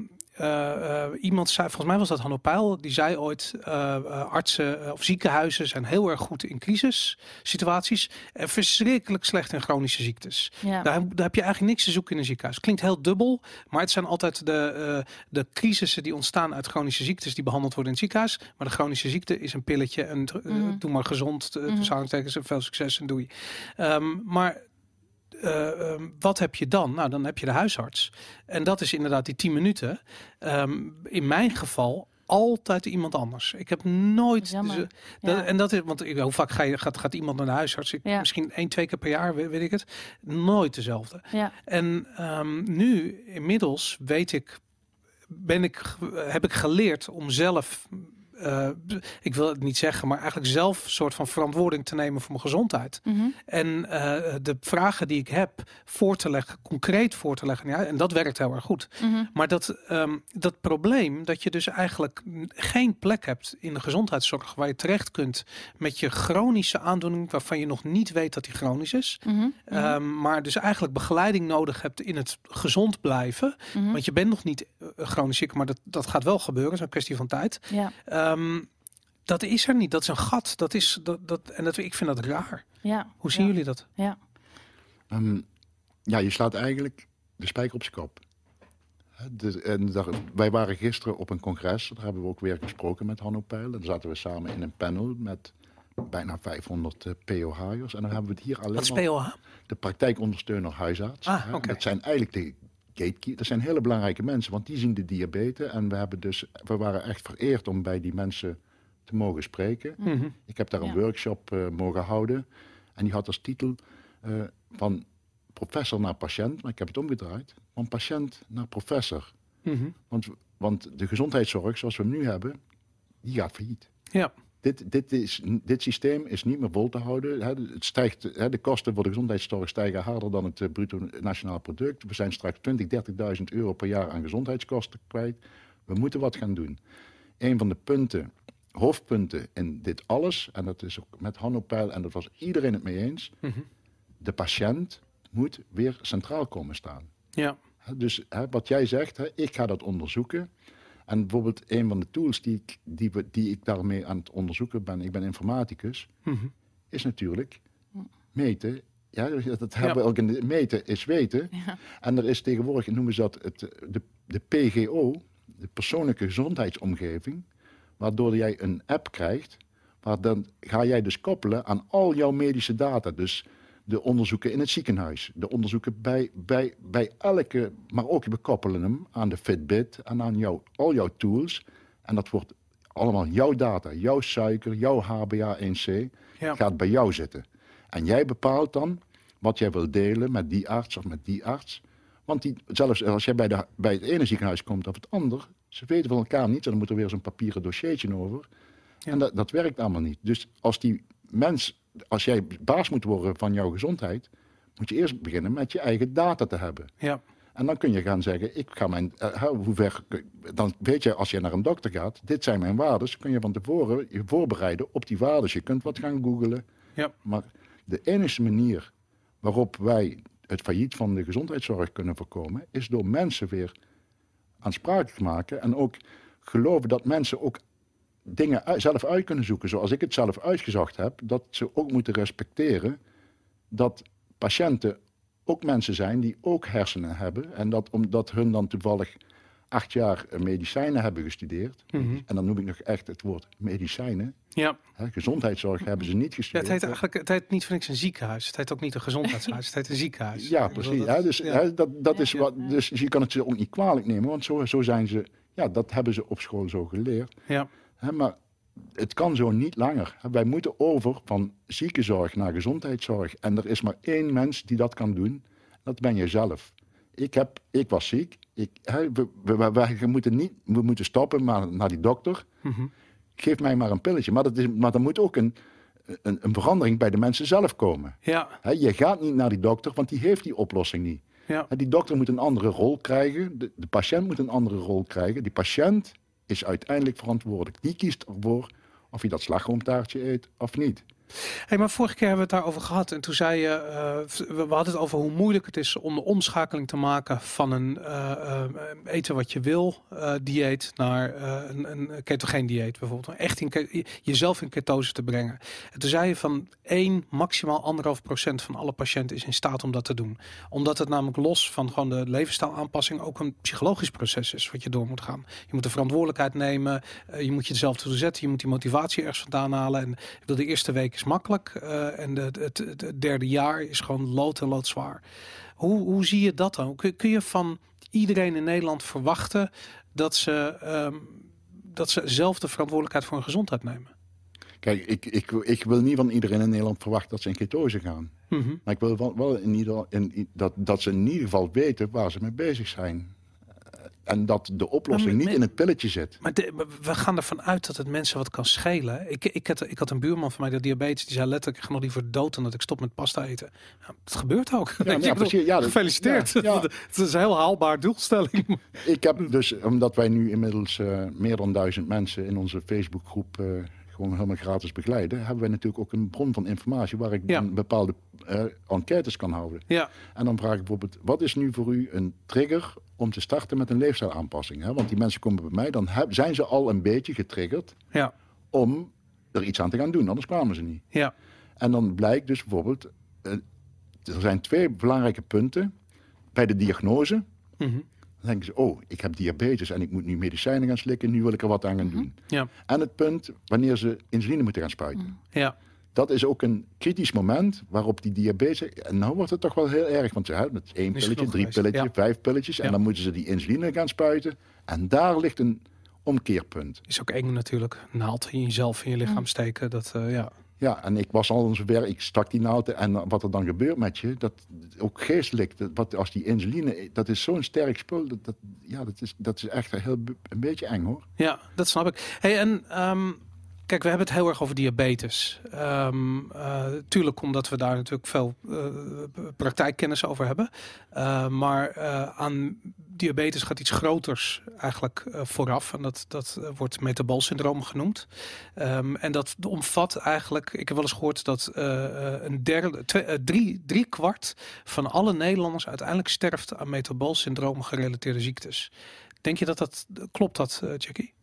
Speaker 2: iemand zei, volgens mij was dat Hanno Peil, die zei ooit, eh, eh, artsen eh, of ziekenhuizen zijn heel erg goed in crisissituaties en verschrikkelijk slecht in chronische ziektes.
Speaker 3: ja.
Speaker 2: Daar, heb- daar heb je eigenlijk niks te zoeken in een ziekenhuis. Klinkt heel dubbel, maar het zijn altijd de, eh, de crisissen die ontstaan uit chronische ziektes die behandeld worden in het ziekenhuis. Maar de chronische ziekte is een pilletje en eh,
Speaker 3: Mhm.
Speaker 2: doe maar gezond,
Speaker 3: Mhm.
Speaker 2: tussen veel succes en doei. Ehm, maar eh, ehm, wat heb je dan? Nou, dan heb je de huisarts. En dat is inderdaad die 10 minuten. Ehm, in mijn geval altijd iemand anders. Ik heb nooit.
Speaker 3: Ja.
Speaker 2: en dat is, want ik, hoe vaak ga je, gaat, gaat iemand naar de huisarts? Ik,
Speaker 3: Ja.
Speaker 2: Misschien één, twee keer per jaar, weet, weet ik het. Nooit dezelfde.
Speaker 3: ja.
Speaker 2: En ehm, nu, inmiddels, weet ik, ben ik, heb ik geleerd om zelf, eh, ik wil het niet zeggen, maar eigenlijk zelf een soort van verantwoording te nemen voor mijn gezondheid.
Speaker 3: Mhm.
Speaker 2: En eh, de vragen die ik heb voor te leggen, concreet voor te leggen. Ja, en dat werkt heel erg goed.
Speaker 3: Mhm.
Speaker 2: Maar dat, ehm, dat probleem dat je dus eigenlijk geen plek hebt in de gezondheidszorg waar je terecht kunt met je chronische aandoening waarvan je nog niet weet dat die chronisch is.
Speaker 3: Mhm.
Speaker 2: Ehm, maar dus eigenlijk begeleiding nodig hebt in het gezond blijven. Want je bent nog niet eh, chronisch ziek, maar dat, dat gaat wel gebeuren. Dat is een kwestie van tijd.
Speaker 3: ja.
Speaker 2: Ehm, dat is er niet. Dat is een gat. Dat is, dat, dat, en dat, ik vind dat raar.
Speaker 3: ja.
Speaker 2: Hoe zien
Speaker 3: ja.
Speaker 2: jullie dat?
Speaker 3: Ja.
Speaker 4: Ehm, ja, je slaat eigenlijk de spijker op zijn kop. Hè, de- en daar, wij waren gisteren op een congres, daar hebben we ook weer gesproken met Hanno Peil. En daar zaten we samen in een panel met bijna 500 eh, POH'ers. En dan hebben we het hier alleen
Speaker 2: Wat is POH?
Speaker 4: de praktijkondersteuner huisarts.
Speaker 2: Ah, oké.
Speaker 4: Dat zijn eigenlijk de gatekeepers. Dat zijn hele belangrijke mensen, want die zien de diabetes. En we, hebben dus, we waren echt vereerd om bij die mensen te mogen spreken.
Speaker 2: Mhm.
Speaker 4: Ik heb daar een
Speaker 3: Ja.
Speaker 4: workshop eh, mogen houden. En die had als titel eh, van professor naar patiënt. Maar ik heb het omgedraaid. Van patiënt naar professor.
Speaker 2: Mhm.
Speaker 4: Want, want de gezondheidszorg zoals we hem nu hebben, die gaat failliet.
Speaker 2: Ja.
Speaker 4: Dit, dit, is, dit systeem is niet meer vol te houden. Hè. Het stijgt, hè, de kosten voor de gezondheidszorg stijgen harder dan het eh, bruto nationaal product. We zijn straks 20.000, 30.000 euro per jaar aan gezondheidskosten kwijt. We moeten wat gaan doen. Een van de punten, hoofdpunten in dit alles, en dat is ook met Hanno Peil, en dat was iedereen het mee eens,
Speaker 2: Mhm.
Speaker 4: de patiënt moet weer centraal komen staan.
Speaker 2: Ja.
Speaker 4: Dus hè, wat jij zegt, ik ga dat onderzoeken. En bijvoorbeeld een van de tools die ik, die, die ik daarmee aan het onderzoeken ben, ik ben informaticus,
Speaker 2: Mhm.
Speaker 4: is natuurlijk meten. Ja, dat hebben we ook in de meten is weten.
Speaker 3: Ja.
Speaker 4: En er is tegenwoordig, noemen ze dat het, de, de PGO, de persoonlijke gezondheidsomgeving, waardoor jij een app krijgt, waar dan ga jij dus koppelen aan al jouw medische data. Dus de onderzoeken in het ziekenhuis, de onderzoeken bij, bij, bij elke, maar ook we koppelen hem aan de Fitbit en aan jouw, al jouw tools. En dat wordt allemaal jouw data, jouw suiker, jouw HbA1c
Speaker 2: Ja.
Speaker 4: gaat bij jou zitten. En jij bepaalt dan wat jij wil delen met die arts of met die arts. Want die, zelfs als jij bij, de, bij het ene ziekenhuis komt of het ander, ze weten van elkaar niet. En dan moet er weer zo'n papieren dossiertje over.
Speaker 2: Ja.
Speaker 4: En dat, dat werkt allemaal niet. Dus als die mens, als jij baas moet worden van jouw gezondheid, moet je eerst beginnen met je eigen data te hebben.
Speaker 2: Ja.
Speaker 4: En dan kun je gaan zeggen, ik ga mijn, eh, hoe ver, dan weet je als je naar een dokter gaat, dit zijn mijn waarden, kun je van tevoren je voorbereiden op die waarden. Je kunt wat gaan googlen.
Speaker 2: Ja.
Speaker 4: Maar de enige manier waarop wij het failliet van de gezondheidszorg kunnen voorkomen, is door mensen weer aansprakelijk te maken en ook geloven dat mensen ook dingen zelf uit kunnen zoeken, zoals ik het zelf uitgezocht heb, dat ze ook moeten respecteren dat patiënten ook mensen zijn die ook hersenen hebben en dat omdat hun dan toevallig acht jaar medicijnen hebben gestudeerd.
Speaker 2: Mhm.
Speaker 4: En dan noem ik nog echt het woord medicijnen.
Speaker 2: Ja.
Speaker 4: Hè, gezondheidszorg hebben ze niet
Speaker 2: ja,
Speaker 4: gestudeerd.
Speaker 2: het heet eigenlijk het heet niet voor niks een ziekenhuis. Het heet ook niet een gezondheidshuis. Het heet een ziekenhuis.
Speaker 4: Ja, precies.
Speaker 2: dat-
Speaker 4: hè, dus
Speaker 2: ja.
Speaker 4: hè, dat, dat is wat, dus je kan het ze ook niet kwalijk nemen, want zo, zo zijn ze, ja, dat hebben ze op school zo geleerd.
Speaker 2: Ja.
Speaker 4: Hè, maar het kan zo niet langer. Wij moeten over van ziekenzorg naar gezondheidszorg. En er is maar één mens die dat kan doen. Dat ben jezelf. Ik, heb, ik was ziek. Ik, hè, we, we, we, we moeten niet, we moeten stoppen maar naar die dokter.
Speaker 2: Mhm.
Speaker 4: Geef mij maar een pilletje. Maar, dat is, maar er moet ook een, een, een verandering bij de mensen zelf komen.
Speaker 2: Ja.
Speaker 4: Hè, je gaat niet naar die dokter, want die heeft die oplossing niet.
Speaker 2: Ja.
Speaker 4: Die dokter moet een andere rol krijgen. De, de patiënt moet een andere rol krijgen. Die patiënt is uiteindelijk verantwoordelijk. Die kiest ervoor of hij dat slagroomtaartje eet of niet.
Speaker 2: Hey, maar vorige keer hebben we het daarover gehad. En toen zei je, eh, we hadden het over hoe moeilijk het is om de omschakeling te maken van een eh, eh, eten wat je wil dieet naar een, een ketogeen dieet bijvoorbeeld. Echt in, jezelf in ketose te brengen. En toen zei je van 1, maximaal anderhalf procent van alle patiënten is in staat om dat te doen. Omdat het namelijk los van gewoon de levensstijlaanpassing ook een psychologisch proces is wat je door moet gaan. Je moet de verantwoordelijkheid nemen. je moet jezelf toe zetten. Je moet die motivatie ergens vandaan halen. En ik bedoel, de eerste week is makkelijk. eh, en de, het, het, het derde jaar is gewoon lood en loodzwaar. Hoe, hoe zie je dat dan? Kun, kun je van iedereen in Nederland verwachten dat ze, ehm, dat ze zelf de verantwoordelijkheid voor hun gezondheid nemen?
Speaker 4: Kijk, ik, ik, ik wil niet van iedereen in Nederland verwachten dat ze in ketose gaan.
Speaker 2: Mhm.
Speaker 4: Maar ik wil wel, wel in ieder, in, dat, dat ze in ieder geval weten waar ze mee bezig zijn. En dat de oplossing
Speaker 2: Maar
Speaker 4: niet in het pilletje zit.
Speaker 2: Maar de- maar we gaan ervan uit dat het mensen wat kan schelen. Ik, ik, had, ik had een buurman van mij, die diabetes, die zei letterlijk: Ik ga nog liever dood dan dat ik stop met pasta eten. Ja, het gebeurt ook.
Speaker 4: ja, *laughs*
Speaker 2: bedoel,
Speaker 4: ja, dat-
Speaker 2: gefeliciteerd. *laughs* Het is een heel haalbaar doelstelling.
Speaker 4: Ik heb dus, omdat wij nu inmiddels eh, meer dan duizend mensen in onze Facebookgroep eh, gewoon helemaal gratis begeleiden, hebben wij natuurlijk ook een bron van informatie waar ik
Speaker 2: Ja.
Speaker 4: bepaalde eh, enquêtes kan houden.
Speaker 2: Ja,
Speaker 4: En dan vraag ik bijvoorbeeld, wat is nu voor u een trigger om te starten met een leefstijlaanpassing? Hè? Want die mensen komen bij mij, dan heb- zijn ze al een beetje getriggerd
Speaker 2: ja,
Speaker 4: om er iets aan te gaan doen, anders kwamen ze niet.
Speaker 2: ja.
Speaker 4: En dan blijkt dus bijvoorbeeld, eh, er zijn twee belangrijke punten. Bij de diagnose,
Speaker 2: Mhm.
Speaker 4: Dan denken ze, oh, ik heb diabetes en ik moet nu medicijnen gaan slikken, nu wil ik er wat aan gaan doen.
Speaker 2: Ja,
Speaker 4: En het punt wanneer ze insuline moeten gaan spuiten.
Speaker 2: ja,
Speaker 4: Dat is ook een kritisch moment waarop die diabetes... En nou wordt het toch wel heel erg, want ze hebben het één pilletje, drie pilletjes,
Speaker 2: ja.
Speaker 4: vijf pilletjes.
Speaker 2: Ja.
Speaker 4: En dan moeten ze die insuline gaan spuiten. En daar ligt een omkeerpunt.
Speaker 2: is ook eng natuurlijk. Naald in jezelf, in je lichaam steken. Dat, eh, ja.
Speaker 4: Ja, en ik was al zover, ik stak die naald en wat er dan gebeurt met je, dat ook geestelijk, dat, wat, als die insuline, dat is zo'n sterk spul, dat, ja, dat, is, dat is echt heel, een beetje eng hoor.
Speaker 2: Ja, dat snap ik. Hey, en ehm, kijk, we hebben het heel erg over diabetes. Ehm, eh, tuurlijk, omdat we daar natuurlijk veel eh, praktijkkennis over hebben. Eh, maar aan diabetes gaat iets groters eigenlijk vooraf. En dat, dat wordt metaboolsyndroom genoemd. Ehm, en dat omvat eigenlijk, ik heb wel eens gehoord dat een derde, twee, drie, drie kwart van alle Nederlanders uiteindelijk sterft aan metaboolsyndroom gerelateerde ziektes. Denk je dat dat klopt, dat, Jackie?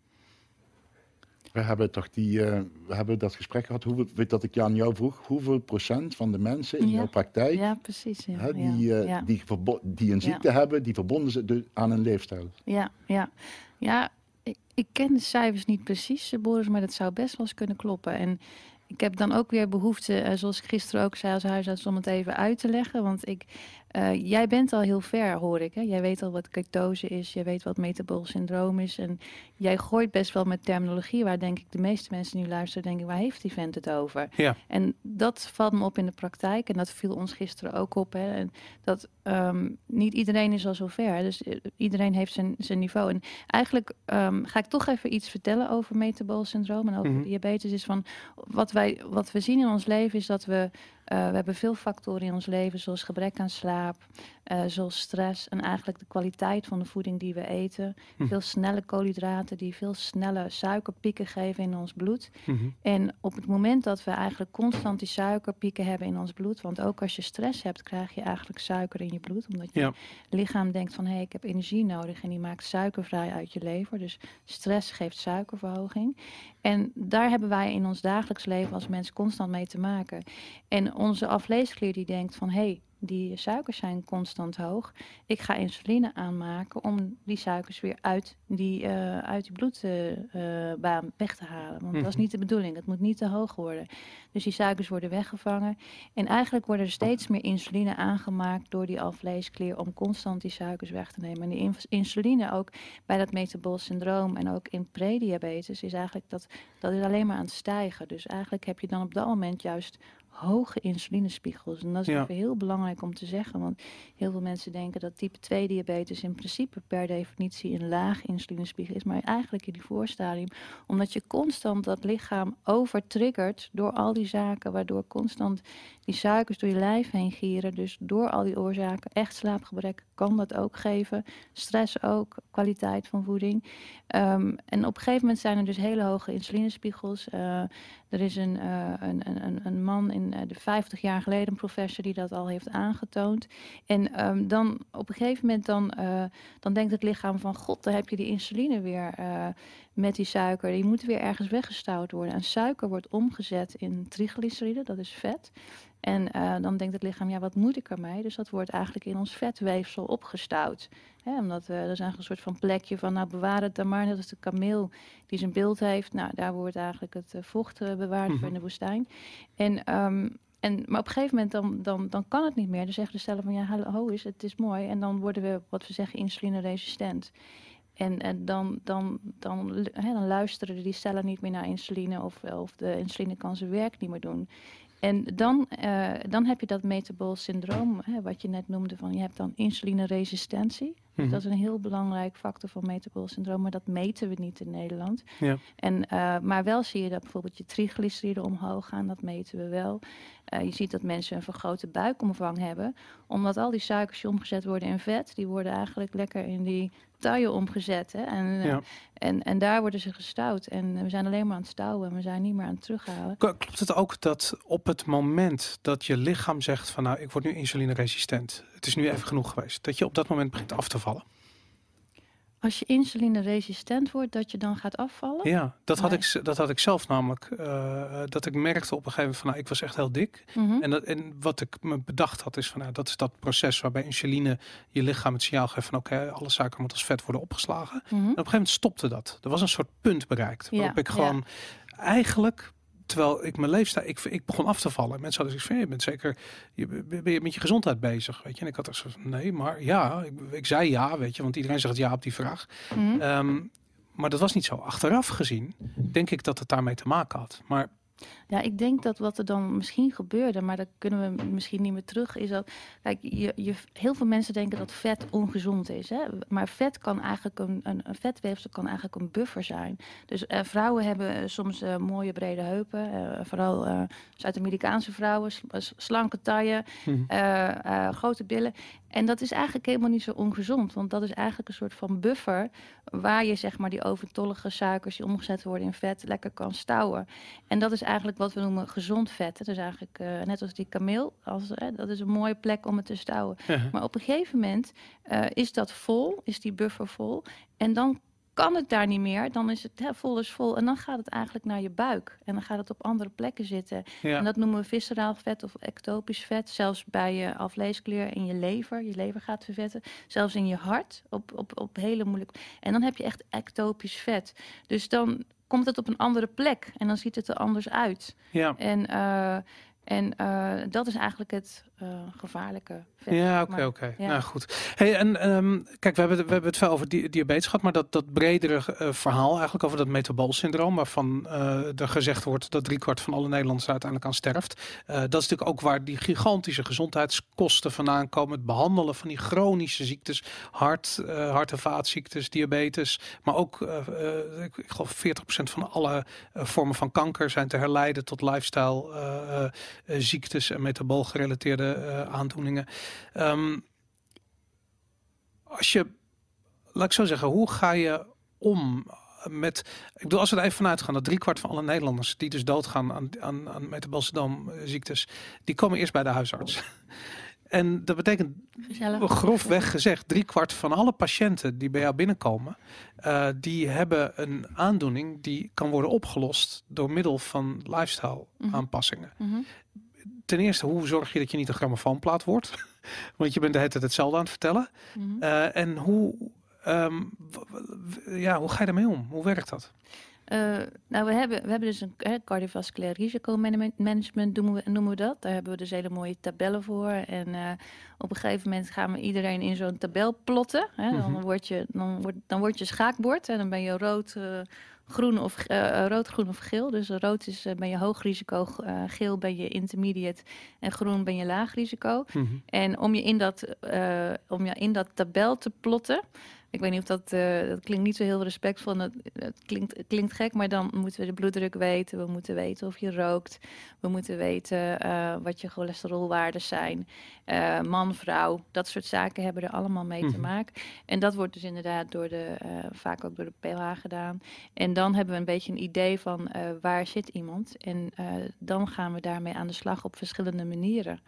Speaker 4: We hebben toch die, eh, we hebben dat gesprek gehad, hoeveel, weet dat ik je aan jou vroeg, hoeveel procent van de mensen in
Speaker 3: Ja.
Speaker 4: jouw praktijk,
Speaker 3: Ja, precies. Ja,
Speaker 4: hè,
Speaker 3: ja,
Speaker 4: die, eh, die, die een ziekte hebben, die verbonden zijn dus aan een leefstijl.
Speaker 3: Ja, ja. ja ik, ik ken de cijfers niet precies, eh, Boris, maar dat zou best wel eens kunnen kloppen. En ik heb dan ook weer behoefte, eh, zoals ik gisteren ook zei als huisarts, om het even uit te leggen. Want ik, eh, jij bent al heel ver, hoor ik. Hè? Jij weet al wat ketose is, jij weet wat metabool syndroom is. En jij gooit best wel met terminologie waar denk ik de meeste mensen nu luisteren, denken, waar heeft die vent het over?
Speaker 2: Ja.
Speaker 3: En dat valt me op in de praktijk. En dat viel ons gisteren ook op. Hè. En dat ehm, niet iedereen is al zover. Dus eh, iedereen heeft zijn, zijn niveau. En eigenlijk ehm, ga ik toch even iets vertellen over metabool syndroom en over
Speaker 2: Mhm.
Speaker 3: diabetes. Is van wat, wij, wat we zien in ons leven is dat we. Eh, we hebben veel factoren in ons leven, zoals gebrek aan slaap, eh, zoals stress en eigenlijk de kwaliteit van de voeding die we eten.
Speaker 2: Mhm.
Speaker 3: Veel snelle koolhydraten die veel snelle suikerpieken geven in ons bloed.
Speaker 2: Mhm.
Speaker 3: En op het moment dat we eigenlijk constant die suikerpieken hebben in ons bloed, want ook als je stress hebt, krijg je eigenlijk suiker in je bloed, omdat je
Speaker 2: Ja.
Speaker 3: lichaam denkt van hé, hey, ik heb energie nodig en die maakt suiker vrij uit je lever. Dus stress geeft suikerverhoging. En daar hebben wij in ons dagelijks leven als mens constant mee te maken. En onze afleesklier die denkt van hé, hey, die suikers zijn constant hoog. Ik ga insuline aanmaken om die suikers weer uit die, uh, uit die bloedbaan weg te halen. Want dat is
Speaker 2: Mhm.
Speaker 3: niet de bedoeling. Het moet niet te hoog worden. Dus die suikers worden weggevangen. En eigenlijk worden er steeds meer insuline aangemaakt door die alvleesklier om constant die suikers weg te nemen. En die ins- insuline ook bij dat metabool syndroom en ook in prediabetes is eigenlijk dat, dat is alleen maar aan het stijgen. Dus eigenlijk heb je dan op dat moment juist hoge insulinespiegels. En dat is
Speaker 2: Ja.
Speaker 3: even heel belangrijk om te zeggen, want heel veel mensen denken dat type 2 diabetes in principe per definitie een laag insulinespiegel is, maar eigenlijk in die voorstadium, omdat je constant dat lichaam overtriggert door al die zaken, waardoor constant die suikers door je lijf heen gieren. Dus door al die oorzaken, echt slaapgebrek kan dat ook geven, stress ook, kwaliteit van voeding. Ehm, en op een gegeven moment zijn er dus hele hoge insulinespiegels. Eh, er is een, eh, een, een, een- een man in eh, de 50 jaar geleden, een professor, die dat al heeft aangetoond. En ehm, dan op een gegeven moment dan, eh, dan denkt het lichaam van god, daar heb je die insuline weer met die suiker. Die moet weer ergens weggestouwd worden. En suiker wordt omgezet in triglyceride, dat is vet. En eh, dan denkt het lichaam, ja, wat moet ik ermee? Dus dat wordt eigenlijk in ons vetweefsel opgestouwd. Hè, omdat we, er is eigenlijk een soort van plekje van, nou bewaar het dan maar. Net als de kameel die zijn beeld heeft. Nou, daar wordt eigenlijk het eh, vocht bewaard voor in de woestijn. En, ehm, en, maar op een gegeven moment dan, dan, dan kan het niet meer. Dan zeggen de cellen van, ja, hallo is, het is mooi. En dan worden we, wat we zeggen, insulineresistent. En, en dan, dan, dan, hè, dan luisteren die cellen niet meer naar insuline of, of de insuline kan zijn werk niet meer doen. En dan, eh, dan heb je dat metabool syndroom, hè, wat je net noemde, van je hebt dan insulineresistentie. Dus
Speaker 2: Mhm.
Speaker 3: dat is een heel belangrijk factor van metabool syndroom, maar dat meten we niet in Nederland.
Speaker 2: Ja.
Speaker 3: En, eh, maar wel zie je dat bijvoorbeeld je triglyceriden omhoog gaan, dat meten we wel. Eh, je ziet dat mensen een vergrote buikomvang hebben, omdat al die suikers die omgezet worden in vet, die worden eigenlijk lekker in die taille omgezet. Hè? En, eh, en, en daar worden ze gestouwd. En we zijn alleen maar aan het stouwen en we zijn niet meer aan het terughalen.
Speaker 2: Klopt het ook dat op het moment dat je lichaam zegt van nou, ik word nu insulineresistent, het is nu even genoeg geweest, dat je op dat moment begint af te vallen?
Speaker 3: Als je insulineresistent wordt, dat je dan gaat afvallen.
Speaker 2: Ja, dat had,
Speaker 3: Nee.
Speaker 2: ik, dat had ik zelf namelijk. eh, dat ik merkte op een gegeven moment van nou, ik was echt heel dik.
Speaker 3: Mhm.
Speaker 2: En, dat, en wat ik me bedacht had is van nou, dat is dat proces waarbij insuline je lichaam het signaal geeft van oké, alle suiker moet als vet worden opgeslagen.
Speaker 3: Mhm.
Speaker 2: En op een gegeven moment stopte dat. Er was een soort punt bereikt.
Speaker 3: Ja,
Speaker 2: Waarop ik
Speaker 3: ja.
Speaker 2: gewoon eigenlijk, terwijl ik mijn leefstijl, ik, ik begon af te vallen. Mensen hadden zoiets van, je bent zeker, je, ben je met je gezondheid bezig, weet je. En ik had echt zo van, nee, maar ja, ik, ik zei ja, weet je, want iedereen zegt ja op die vraag.
Speaker 3: Mhm.
Speaker 2: Ehm, maar dat was niet zo. Achteraf gezien denk ik dat het daarmee te maken had. Maar
Speaker 3: Ja, ik denk dat wat er dan misschien gebeurde, maar dat kunnen we misschien niet meer terug, is dat, kijk, je, je, heel veel mensen denken dat vet ongezond is. Hè? Maar vet kan eigenlijk een, een, een vetweefsel kan eigenlijk een buffer zijn. Dus eh, vrouwen hebben eh, soms eh, mooie brede heupen, eh, vooral eh, Zuid-Amerikaanse vrouwen, slanke taille,
Speaker 2: Mhm.
Speaker 3: eh, eh, grote billen. En dat is eigenlijk helemaal niet zo ongezond, want dat is eigenlijk een soort van buffer waar je zeg maar die overtollige suikers die omgezet worden in vet lekker kan stouwen. En dat is eigenlijk wat we noemen gezond vet. Is eigenlijk eh, net als die kameel, als, eh, dat is een mooie plek om het te stouwen.
Speaker 2: ja, *laughs*
Speaker 3: Maar op een gegeven moment eh, is dat vol, is die buffer vol. En dan kan het daar niet meer. Dan is het hè, vol is vol. En dan gaat het eigenlijk naar je buik. En dan gaat het op andere plekken zitten.
Speaker 2: ja.
Speaker 3: En dat noemen we visceraal vet of ectopisch vet. Zelfs bij je alvleesklier in je lever. Je lever gaat vervetten. Zelfs in je hart. Op, op, op hele moeilijk. En dan heb je echt ectopisch vet. Dus dan komt het op een andere plek. En dan ziet het er anders uit.
Speaker 2: ja.
Speaker 3: En, eh, en eh, dat is eigenlijk het eh, gevaarlijke.
Speaker 2: Ja, oké, oké.
Speaker 3: Ja.
Speaker 2: Nou goed. Hey, en ehm, kijk, we hebben, het- we hebben het veel over di diabetes gehad, maar dat, dat bredere eh, verhaal eigenlijk over dat metaboolsyndroom, waarvan eh, er gezegd wordt dat driekwart van alle Nederlanders er uiteindelijk aan sterft. Dat is natuurlijk ook waar die gigantische gezondheidskosten vandaan komen. Het behandelen van die chronische ziektes, hart, hart- en vaatziektes, diabetes, maar ook, ik, ik geloof 40% van alle vormen van kanker zijn te herleiden tot lifestyle ziektes en metabool eh, aandoeningen. Ehm, als je, laat ik zo zeggen, hoe ga je om met, ik bedoel, als we er even vanuit gaan dat driekwart van alle Nederlanders die dus doodgaan aan, aan, aan metabolziektes, die komen eerst bij de huisarts. *laughs* En dat betekent
Speaker 3: Gezellig.
Speaker 2: grofweg gezegd, driekwart van alle patiënten die bij jou binnenkomen, eh, die hebben een aandoening die kan worden opgelost door middel van lifestyle
Speaker 3: Mhm.
Speaker 2: aanpassingen.
Speaker 3: Mhm.
Speaker 2: Ten eerste, hoe zorg je dat je niet een grammofoonplaat wordt? *laughs* Want je bent de hele tijd hetzelfde aan het vertellen.
Speaker 3: Mhm.
Speaker 2: Eh, en hoe, ehm, ja, hoe ga je daarmee om? Hoe werkt dat?
Speaker 3: Eh, nou, we hebben, we hebben dus een hè, cardiovasculair risicomanagement noemen we, noemen we dat. Daar hebben we dus hele mooie tabellen voor. En eh, op een gegeven moment gaan we iedereen in zo'n tabel plotten. Hè. Dan,
Speaker 2: Mhm.
Speaker 3: word je, dan, wordt, dan wordt je schaakbord en dan ben je rood, groen of eh, rood, groen of geel. Dus rood is, eh, ben je hoog risico, geel ben je intermediate en groen ben je laag risico. En om je in dat, om je in dat tabel te plotten. Ik weet niet of dat, eh, dat klinkt niet zo heel respectvol. Dat, het klinkt, het klinkt gek, maar dan moeten we de bloeddruk weten. We moeten weten of je rookt. We moeten weten eh, wat je cholesterolwaarden zijn. Eh, man, vrouw, dat soort zaken hebben er allemaal mee te
Speaker 2: Mhm.
Speaker 3: maken. En dat wordt dus inderdaad door de, vaak ook door de PLH gedaan. En dan hebben we een beetje een idee van waar zit iemand. En dan gaan we daarmee aan de slag op verschillende manieren.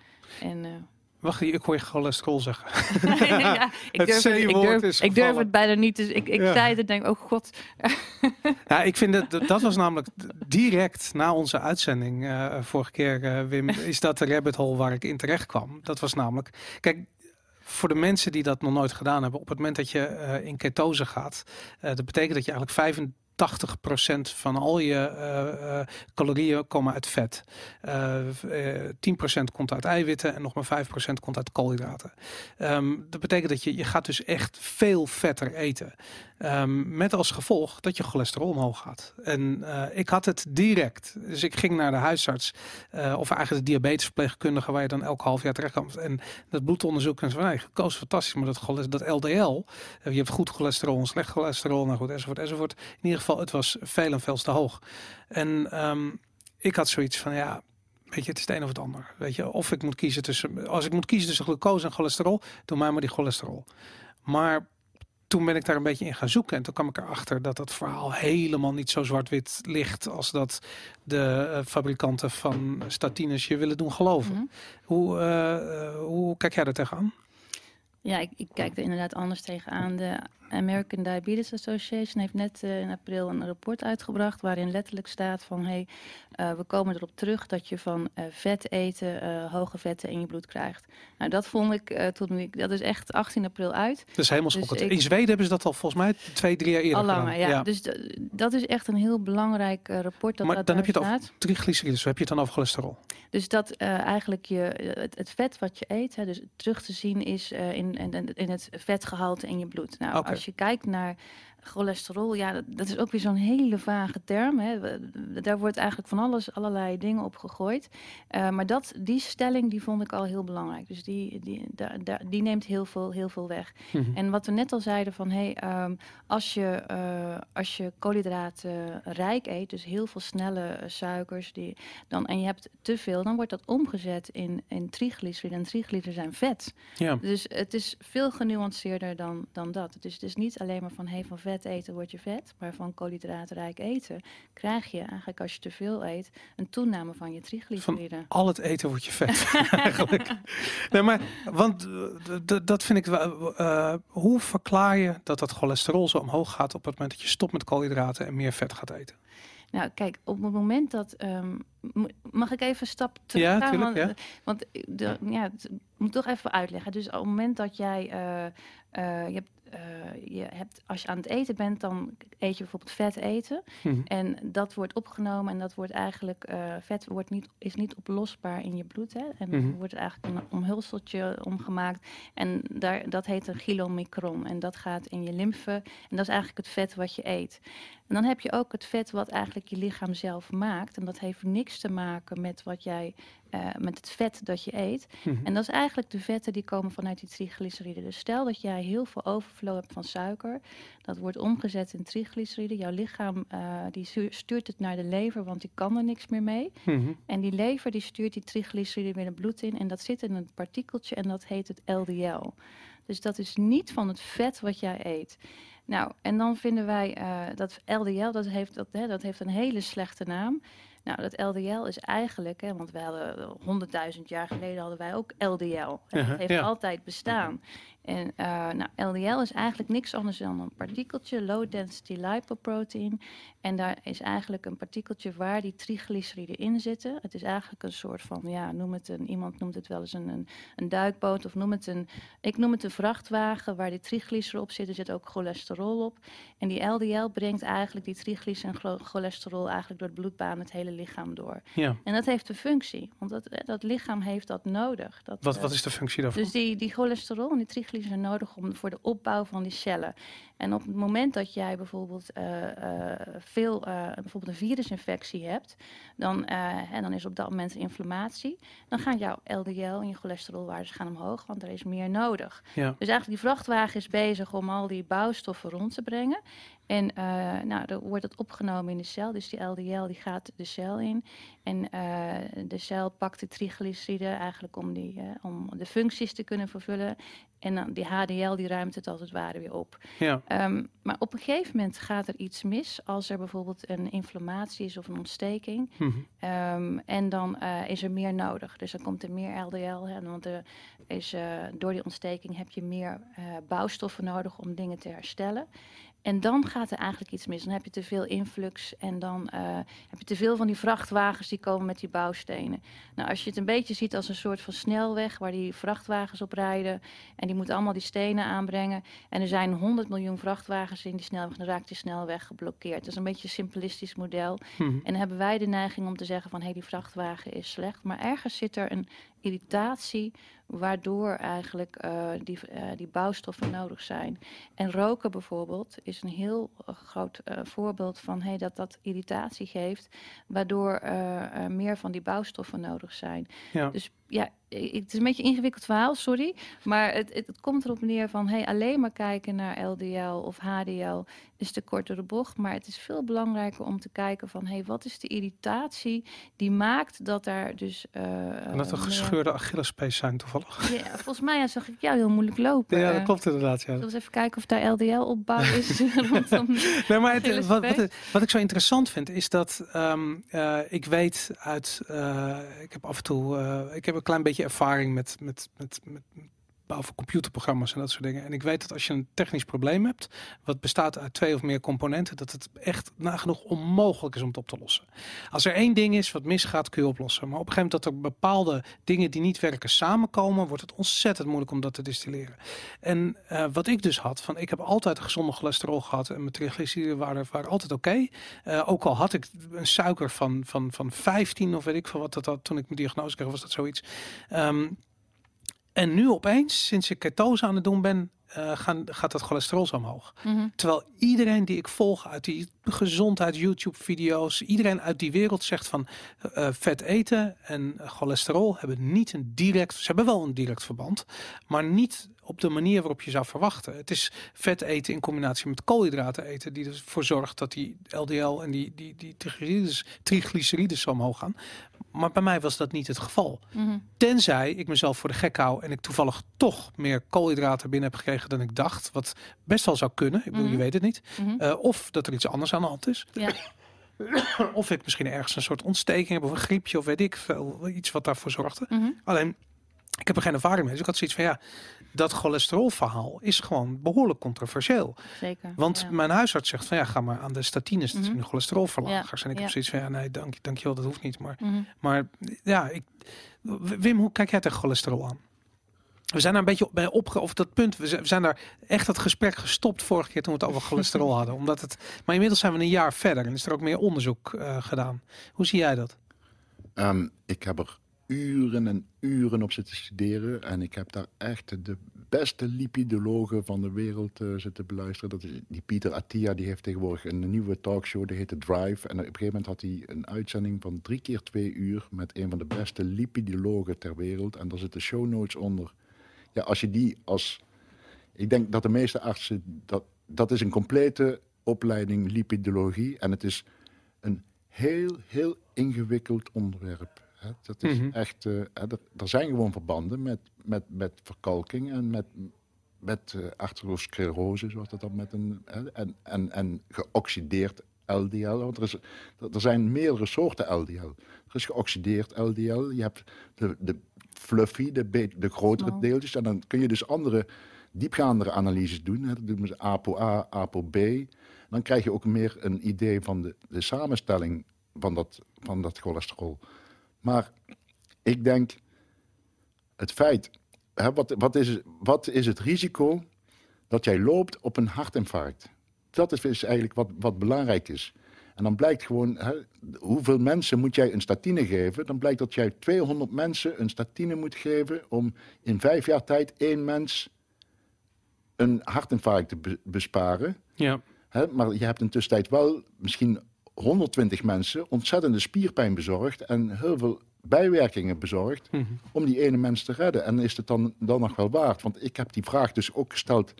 Speaker 3: En,
Speaker 2: Wacht, ik hoor je cholesterol zeggen. *laughs* *laughs*
Speaker 3: ja, ik
Speaker 2: Het
Speaker 3: durf, het, ik durf,
Speaker 2: is
Speaker 3: ik durf het bijna niet. Dus ik, ik
Speaker 2: Ja.
Speaker 3: zei het en denk, oh god.
Speaker 2: Ja, ik vind dat dat was namelijk direct na onze uitzending eh, vorige keer, eh, Wim, is dat de rabbit hole waar ik in terecht kwam. Dat was namelijk, kijk, voor de mensen die dat nog nooit gedaan hebben, op het moment dat je eh, in ketose gaat, dat betekent dat je eigenlijk 85% van al je eh, eh, calorieën komen uit vet. Eh, v- eh, 10% komt uit eiwitten en nog maar 5% komt uit koolhydraten. Ehm, dat betekent dat je, je gaat dus echt veel vetter eten. Ehm, met als gevolg dat je cholesterol omhoog gaat. En eh, ik had het direct. Dus ik ging naar de huisarts. eh, of eigenlijk de diabetesverpleegkundige waar je dan elk half jaar terecht komt. En dat bloedonderzoek en zo. Nou, koos fantastisch. Maar dat, dat LDL. eh, je hebt goed cholesterol slecht cholesterol. Nou goed, enzovoort, enzovoort. In ieder geval, het was veel en veel te hoog. En ehm, ik had zoiets van, ja... Weet je, het is het een of het ander. Weet je, of ik moet kiezen tussen. Als ik moet kiezen tussen glucose en cholesterol, doe mij maar die cholesterol. Maar toen ben ik daar een beetje in gaan zoeken. En toen kwam ik erachter dat dat verhaal helemaal niet zo zwart-wit ligt als dat de eh, fabrikanten van statines je willen doen geloven.
Speaker 3: Mhm.
Speaker 2: Hoe, eh, eh, hoe kijk jij daar tegenaan?
Speaker 3: Ja, ik, ik kijk er inderdaad anders tegenaan. De American Diabetes Association heeft net eh, in april een rapport uitgebracht waarin letterlijk staat van hey, eh, we komen erop terug dat je van eh, vet eten hoge vetten in je bloed krijgt. Nou, dat vond ik toen ik, dat is echt 18 april uit.
Speaker 2: Dat is helemaal
Speaker 3: Dus
Speaker 2: schokkend.
Speaker 3: ik-
Speaker 2: In Zweden hebben ze dat al volgens mij twee, drie jaar eerder
Speaker 3: Al langer,
Speaker 2: gedaan.
Speaker 3: ja. Dus d- dat is echt een heel belangrijk rapport dat
Speaker 2: Maar
Speaker 3: dat
Speaker 2: dan heb je het
Speaker 3: staat.
Speaker 2: over triglycerides. Heb je het dan over cholesterol?
Speaker 3: Dus dat eigenlijk je, het, het vet wat je eet, hè, dus terug te zien is in, in, in het vetgehalte in je bloed. Nou,
Speaker 2: Oké.
Speaker 3: Als je kijkt naar cholesterol, ja, dat, dat is ook weer zo'n hele vage term. Hè. Daar wordt eigenlijk van alles, allerlei dingen op gegooid. Eh, maar dat, die stelling, die vond ik al heel belangrijk. Dus die, die, die neemt heel veel, heel veel weg.
Speaker 2: Mhm.
Speaker 3: En wat we net al zeiden van, hey, ehm, als je, eh, als je koolhydraten rijk eet, dus heel veel snelle eh, suikers, die, dan, en je hebt te veel, dan wordt dat omgezet in, in triglyceriden. En triglyceriden zijn vet.
Speaker 2: Ja.
Speaker 3: Dus het is veel genuanceerder dan, dan dat. Dus het is niet alleen maar van, hey, van vet eten word je vet, maar van koolhydraatrijk eten krijg je eigenlijk als je te veel eet een toename van je triglyceriden.
Speaker 2: Al het eten wordt je vet, *laughs* eigenlijk. Nee, maar, want eh, dat vind ik wel... eh, hoe verklaar je dat dat cholesterol zo omhoog gaat op het moment dat je stopt met koolhydraten en meer vet gaat eten?
Speaker 3: Nou, kijk, op het moment dat. ehm, mag ik even een stap terug
Speaker 2: Ja,
Speaker 3: gaan?
Speaker 2: tuurlijk,
Speaker 3: want
Speaker 2: ja.
Speaker 3: want de, ja, het- moet toch even uitleggen. Dus op het moment dat jij. eh, eh, je hebt, eh, je hebt, als je aan het eten bent, dan eet je bijvoorbeeld vet eten.
Speaker 2: Mhm.
Speaker 3: En dat wordt opgenomen en dat wordt eigenlijk. eh, vet wordt niet, is niet oplosbaar in je bloed. Hè? En
Speaker 2: Mhm.
Speaker 3: wordt eigenlijk een omhulseltje omgemaakt. En daar, dat heet een chylomicron. En dat gaat in je lymfe. En dat is eigenlijk het vet wat je eet. En dan heb je ook het vet wat eigenlijk je lichaam zelf maakt. En dat heeft niks te maken met wat jij, eh, met het vet dat je eet.
Speaker 2: Mhm.
Speaker 3: En dat is eigenlijk de vetten die komen vanuit die triglyceriden. Dus stel dat jij heel veel overflow hebt van suiker. Dat wordt omgezet in triglyceriden. Jouw lichaam eh, die stu- stuurt het naar de lever, want die kan er niks meer mee.
Speaker 2: Mhm.
Speaker 3: En die lever die stuurt die triglyceriden weer het bloed in. En dat zit in een partikeltje en dat heet het LDL. Dus dat is niet van het vet wat jij eet. Nou, en dan vinden wij eh, dat LDL, dat heeft, dat, hè, dat heeft een hele slechte naam. Nou, dat LDL is eigenlijk, hè, want we hadden honderdduizend jaar geleden hadden wij ook LDL. Hè, dat heeft
Speaker 2: ja.
Speaker 3: altijd bestaan. En uh, nou, LDL is eigenlijk niks anders dan een partikeltje, low density lipoprotein. En daar is eigenlijk een partikeltje waar die triglyceriden in zitten. Het is eigenlijk een soort van, ja, noem het een, iemand noemt het wel eens een, een, een duikboot of noem het een, ik noem het een vrachtwagen waar die triglyceriden op zitten, zit ook cholesterol op. En die LDL brengt eigenlijk die triglyceriden en cholesterol eigenlijk door het bloedbaan het hele lichaam door.
Speaker 2: Ja.
Speaker 3: En dat heeft een functie, want dat, dat lichaam heeft dat nodig. Dat,
Speaker 2: Wat,
Speaker 3: eh,
Speaker 2: wat is de functie daarvan?
Speaker 3: dus die, die cholesterol en die triglyceriden zijn nodig om, voor de opbouw van die cellen. En op het moment dat jij bijvoorbeeld eh, eh, veel, eh, bijvoorbeeld een virusinfectie hebt, dan, en dan is op dat moment inflammatie, dan gaan jouw LDL en je cholesterolwaardes gaan omhoog, want er is meer nodig.
Speaker 2: ja.
Speaker 3: Dus eigenlijk die vrachtwagen is bezig om al die bouwstoffen rond te brengen. En nou, dan wordt het opgenomen in de cel. Dus die LDL die gaat de cel in. En de cel pakt de triglyceriden eigenlijk om, die, om de functies te kunnen vervullen. En dan die HDL die ruimt het als het ware weer op.
Speaker 2: ja.
Speaker 3: Ehm, maar op een gegeven moment gaat er iets mis. Als er bijvoorbeeld een inflammatie is of een ontsteking.
Speaker 2: Mhm.
Speaker 3: Ehm, en dan eh, is er meer nodig. Dus dan komt er meer LDL. Hè, want er is, eh, door die ontsteking heb je meer eh, bouwstoffen nodig om dingen te herstellen. En dan gaat er eigenlijk iets mis. Dan heb je te veel influx en dan eh, heb je te veel van die vrachtwagens die komen met die bouwstenen. Nou, als je het een beetje ziet als een soort van snelweg waar die vrachtwagens op rijden en die moeten allemaal die stenen aanbrengen. En er zijn 100 miljoen vrachtwagens in die snelweg, dan raakt die snelweg geblokkeerd. Dat is een beetje een simplistisch model.
Speaker 2: Mhm.
Speaker 3: En dan hebben wij de neiging om te zeggen van hé, die vrachtwagen is slecht. Maar ergens zit er een irritatie waardoor eigenlijk eh, die, eh, die bouwstoffen nodig zijn. En roken bijvoorbeeld is een heel eh, groot voorbeeld van hey, dat dat irritatie geeft, waardoor meer van die bouwstoffen nodig zijn.
Speaker 2: Ja.
Speaker 3: Dus ja, het is een beetje een ingewikkeld verhaal, sorry. Maar het, het, het komt erop neer van hey, alleen maar kijken naar LDL of HDL is de bocht. Maar het is veel belangrijker om te kijken van hey, wat is de irritatie die maakt dat daar dus. eh
Speaker 2: En dat er
Speaker 3: meer-
Speaker 2: gescheurde Achillespees zijn toevallig.
Speaker 3: Ja, volgens mij ja, zag ik jou heel moeilijk lopen.
Speaker 2: Ja, dat klopt inderdaad. Ja.
Speaker 3: Zullen we eens even kijken of daar LDL-opbouw is? *laughs* *laughs* rondom-
Speaker 2: Nee, maar het, wat, wat, ik zo interessant vind, is dat ehm, eh, ik weet uit. eh, ik heb af en toe. ik heb een klein beetje ervaring met, met, met, met van computerprogramma's en dat soort dingen. En ik weet dat als je een technisch probleem hebt, wat bestaat uit twee of meer componenten, dat het echt nagenoeg onmogelijk is om het op te lossen. Als er één ding is wat misgaat, kun je oplossen. Maar op een gegeven moment dat er bepaalde dingen die niet werken samenkomen, wordt het ontzettend moeilijk om dat te distilleren. En eh, wat ik dus had, van ik heb altijd een gezonde cholesterol gehad en mijn triglyceriden waren, waren altijd oké. Eh, ook al had ik een suiker van, van, van 15 of weet ik veel wat dat had, toen ik mijn diagnose kreeg, was dat zoiets. Ehm, en nu opeens, sinds ik ketose aan het doen ben, eh, gaan, gaat dat cholesterol zo omhoog.
Speaker 3: Mhm.
Speaker 2: Terwijl iedereen die ik volg uit die gezondheid YouTube-video's, iedereen uit die wereld zegt van eh, vet eten en cholesterol hebben niet een direct, ze hebben wel een direct verband, maar niet op de manier waarop je zou verwachten. Het is vet eten in combinatie met koolhydraten eten die ervoor zorgt dat die LDL en die, die, die triglycerides, triglycerides zo omhoog gaan. Maar bij mij was dat niet het geval.
Speaker 3: Mhm.
Speaker 2: Tenzij ik mezelf voor de gek hou en ik toevallig toch meer koolhydraten binnen heb gekregen dan ik dacht. Wat best wel zou kunnen. Ik bedoel,
Speaker 3: Mhm.
Speaker 2: je weet het niet.
Speaker 3: Mhm.
Speaker 2: Eh, of dat er iets anders aan de hand is.
Speaker 3: Ja. *coughs*
Speaker 2: Of ik misschien ergens een soort ontsteking heb of een griepje of weet ik veel. Iets wat daarvoor zorgde.
Speaker 3: Mhm.
Speaker 2: Alleen, ik heb er geen ervaring mee. Dus ik had zoiets van ja, dat cholesterolverhaal is gewoon behoorlijk controversieel.
Speaker 3: Zeker.
Speaker 2: Want
Speaker 3: ja.
Speaker 2: mijn huisarts zegt van ja, ga maar aan de statines. Dat
Speaker 3: Mhm.
Speaker 2: zijn de cholesterolverlagers. En ik
Speaker 3: Ja.
Speaker 2: heb zoiets van ja, nee, dank, dankjewel, dat hoeft niet. Maar
Speaker 3: Mhm.
Speaker 2: maar ja, ik, Wim, hoe kijk jij tegen cholesterol aan? We zijn daar een beetje bij opge... Of dat punt, we zijn, daar echt het gesprek gestopt vorige keer toen we het over cholesterol *laughs* hadden. Omdat het, maar inmiddels zijn we een jaar verder en is er ook meer onderzoek eh, gedaan. Hoe zie jij dat?
Speaker 4: Ehm, ik heb er uren en uren op zitten studeren. En ik heb daar echt de beste lipidologen van de wereld eh, zitten beluisteren. Dat is die Pieter Attia, die heeft tegenwoordig een nieuwe talkshow, die heet The Drive. En op een gegeven moment had hij een uitzending van drie keer twee uur met een van de beste lipidologen ter wereld. En daar zitten show notes onder. Ja, als je die als... Ik denk dat de meeste artsen... Dat, dat is een complete opleiding lipidologie. En het is een heel, heel ingewikkeld onderwerp. Hè. Dat is
Speaker 2: Mhm.
Speaker 4: echt... eh, er, er zijn gewoon verbanden met, met, met verkalking en met, met eh atherosclerose, zoals dat dan met een... Hè, en, en, en geoxideerd LDL. Want er, is, er zijn meerdere soorten LDL. Er is geoxideerd LDL. Je hebt de, de fluffy, de, de grotere
Speaker 3: Oh.
Speaker 4: deeltjes. En dan kun je dus andere diepgaandere analyses doen. Hè, dat doen we APO-A, APO-B. Dan krijg je ook meer een idee van de, de samenstelling van dat, van dat cholesterol. Maar ik denk, het feit, hè, wat, wat, is, wat is het risico dat jij loopt op een hartinfarct? Dat is eigenlijk wat, wat belangrijk is. En dan blijkt gewoon, hè, hoeveel mensen moet jij een statine geven? Dan blijkt dat jij 200 mensen een statine moet geven om in vijf jaar tijd één mens een hartinfarct te be- besparen.
Speaker 2: Ja,
Speaker 4: Hè, maar je hebt in tussentijd wel misschien 120 mensen ontzettende spierpijn bezorgd en heel veel bijwerkingen bezorgd
Speaker 2: Mhm.
Speaker 4: om die ene mens te redden. En is het dan, dan nog wel waard? Want ik heb die vraag dus ook gesteld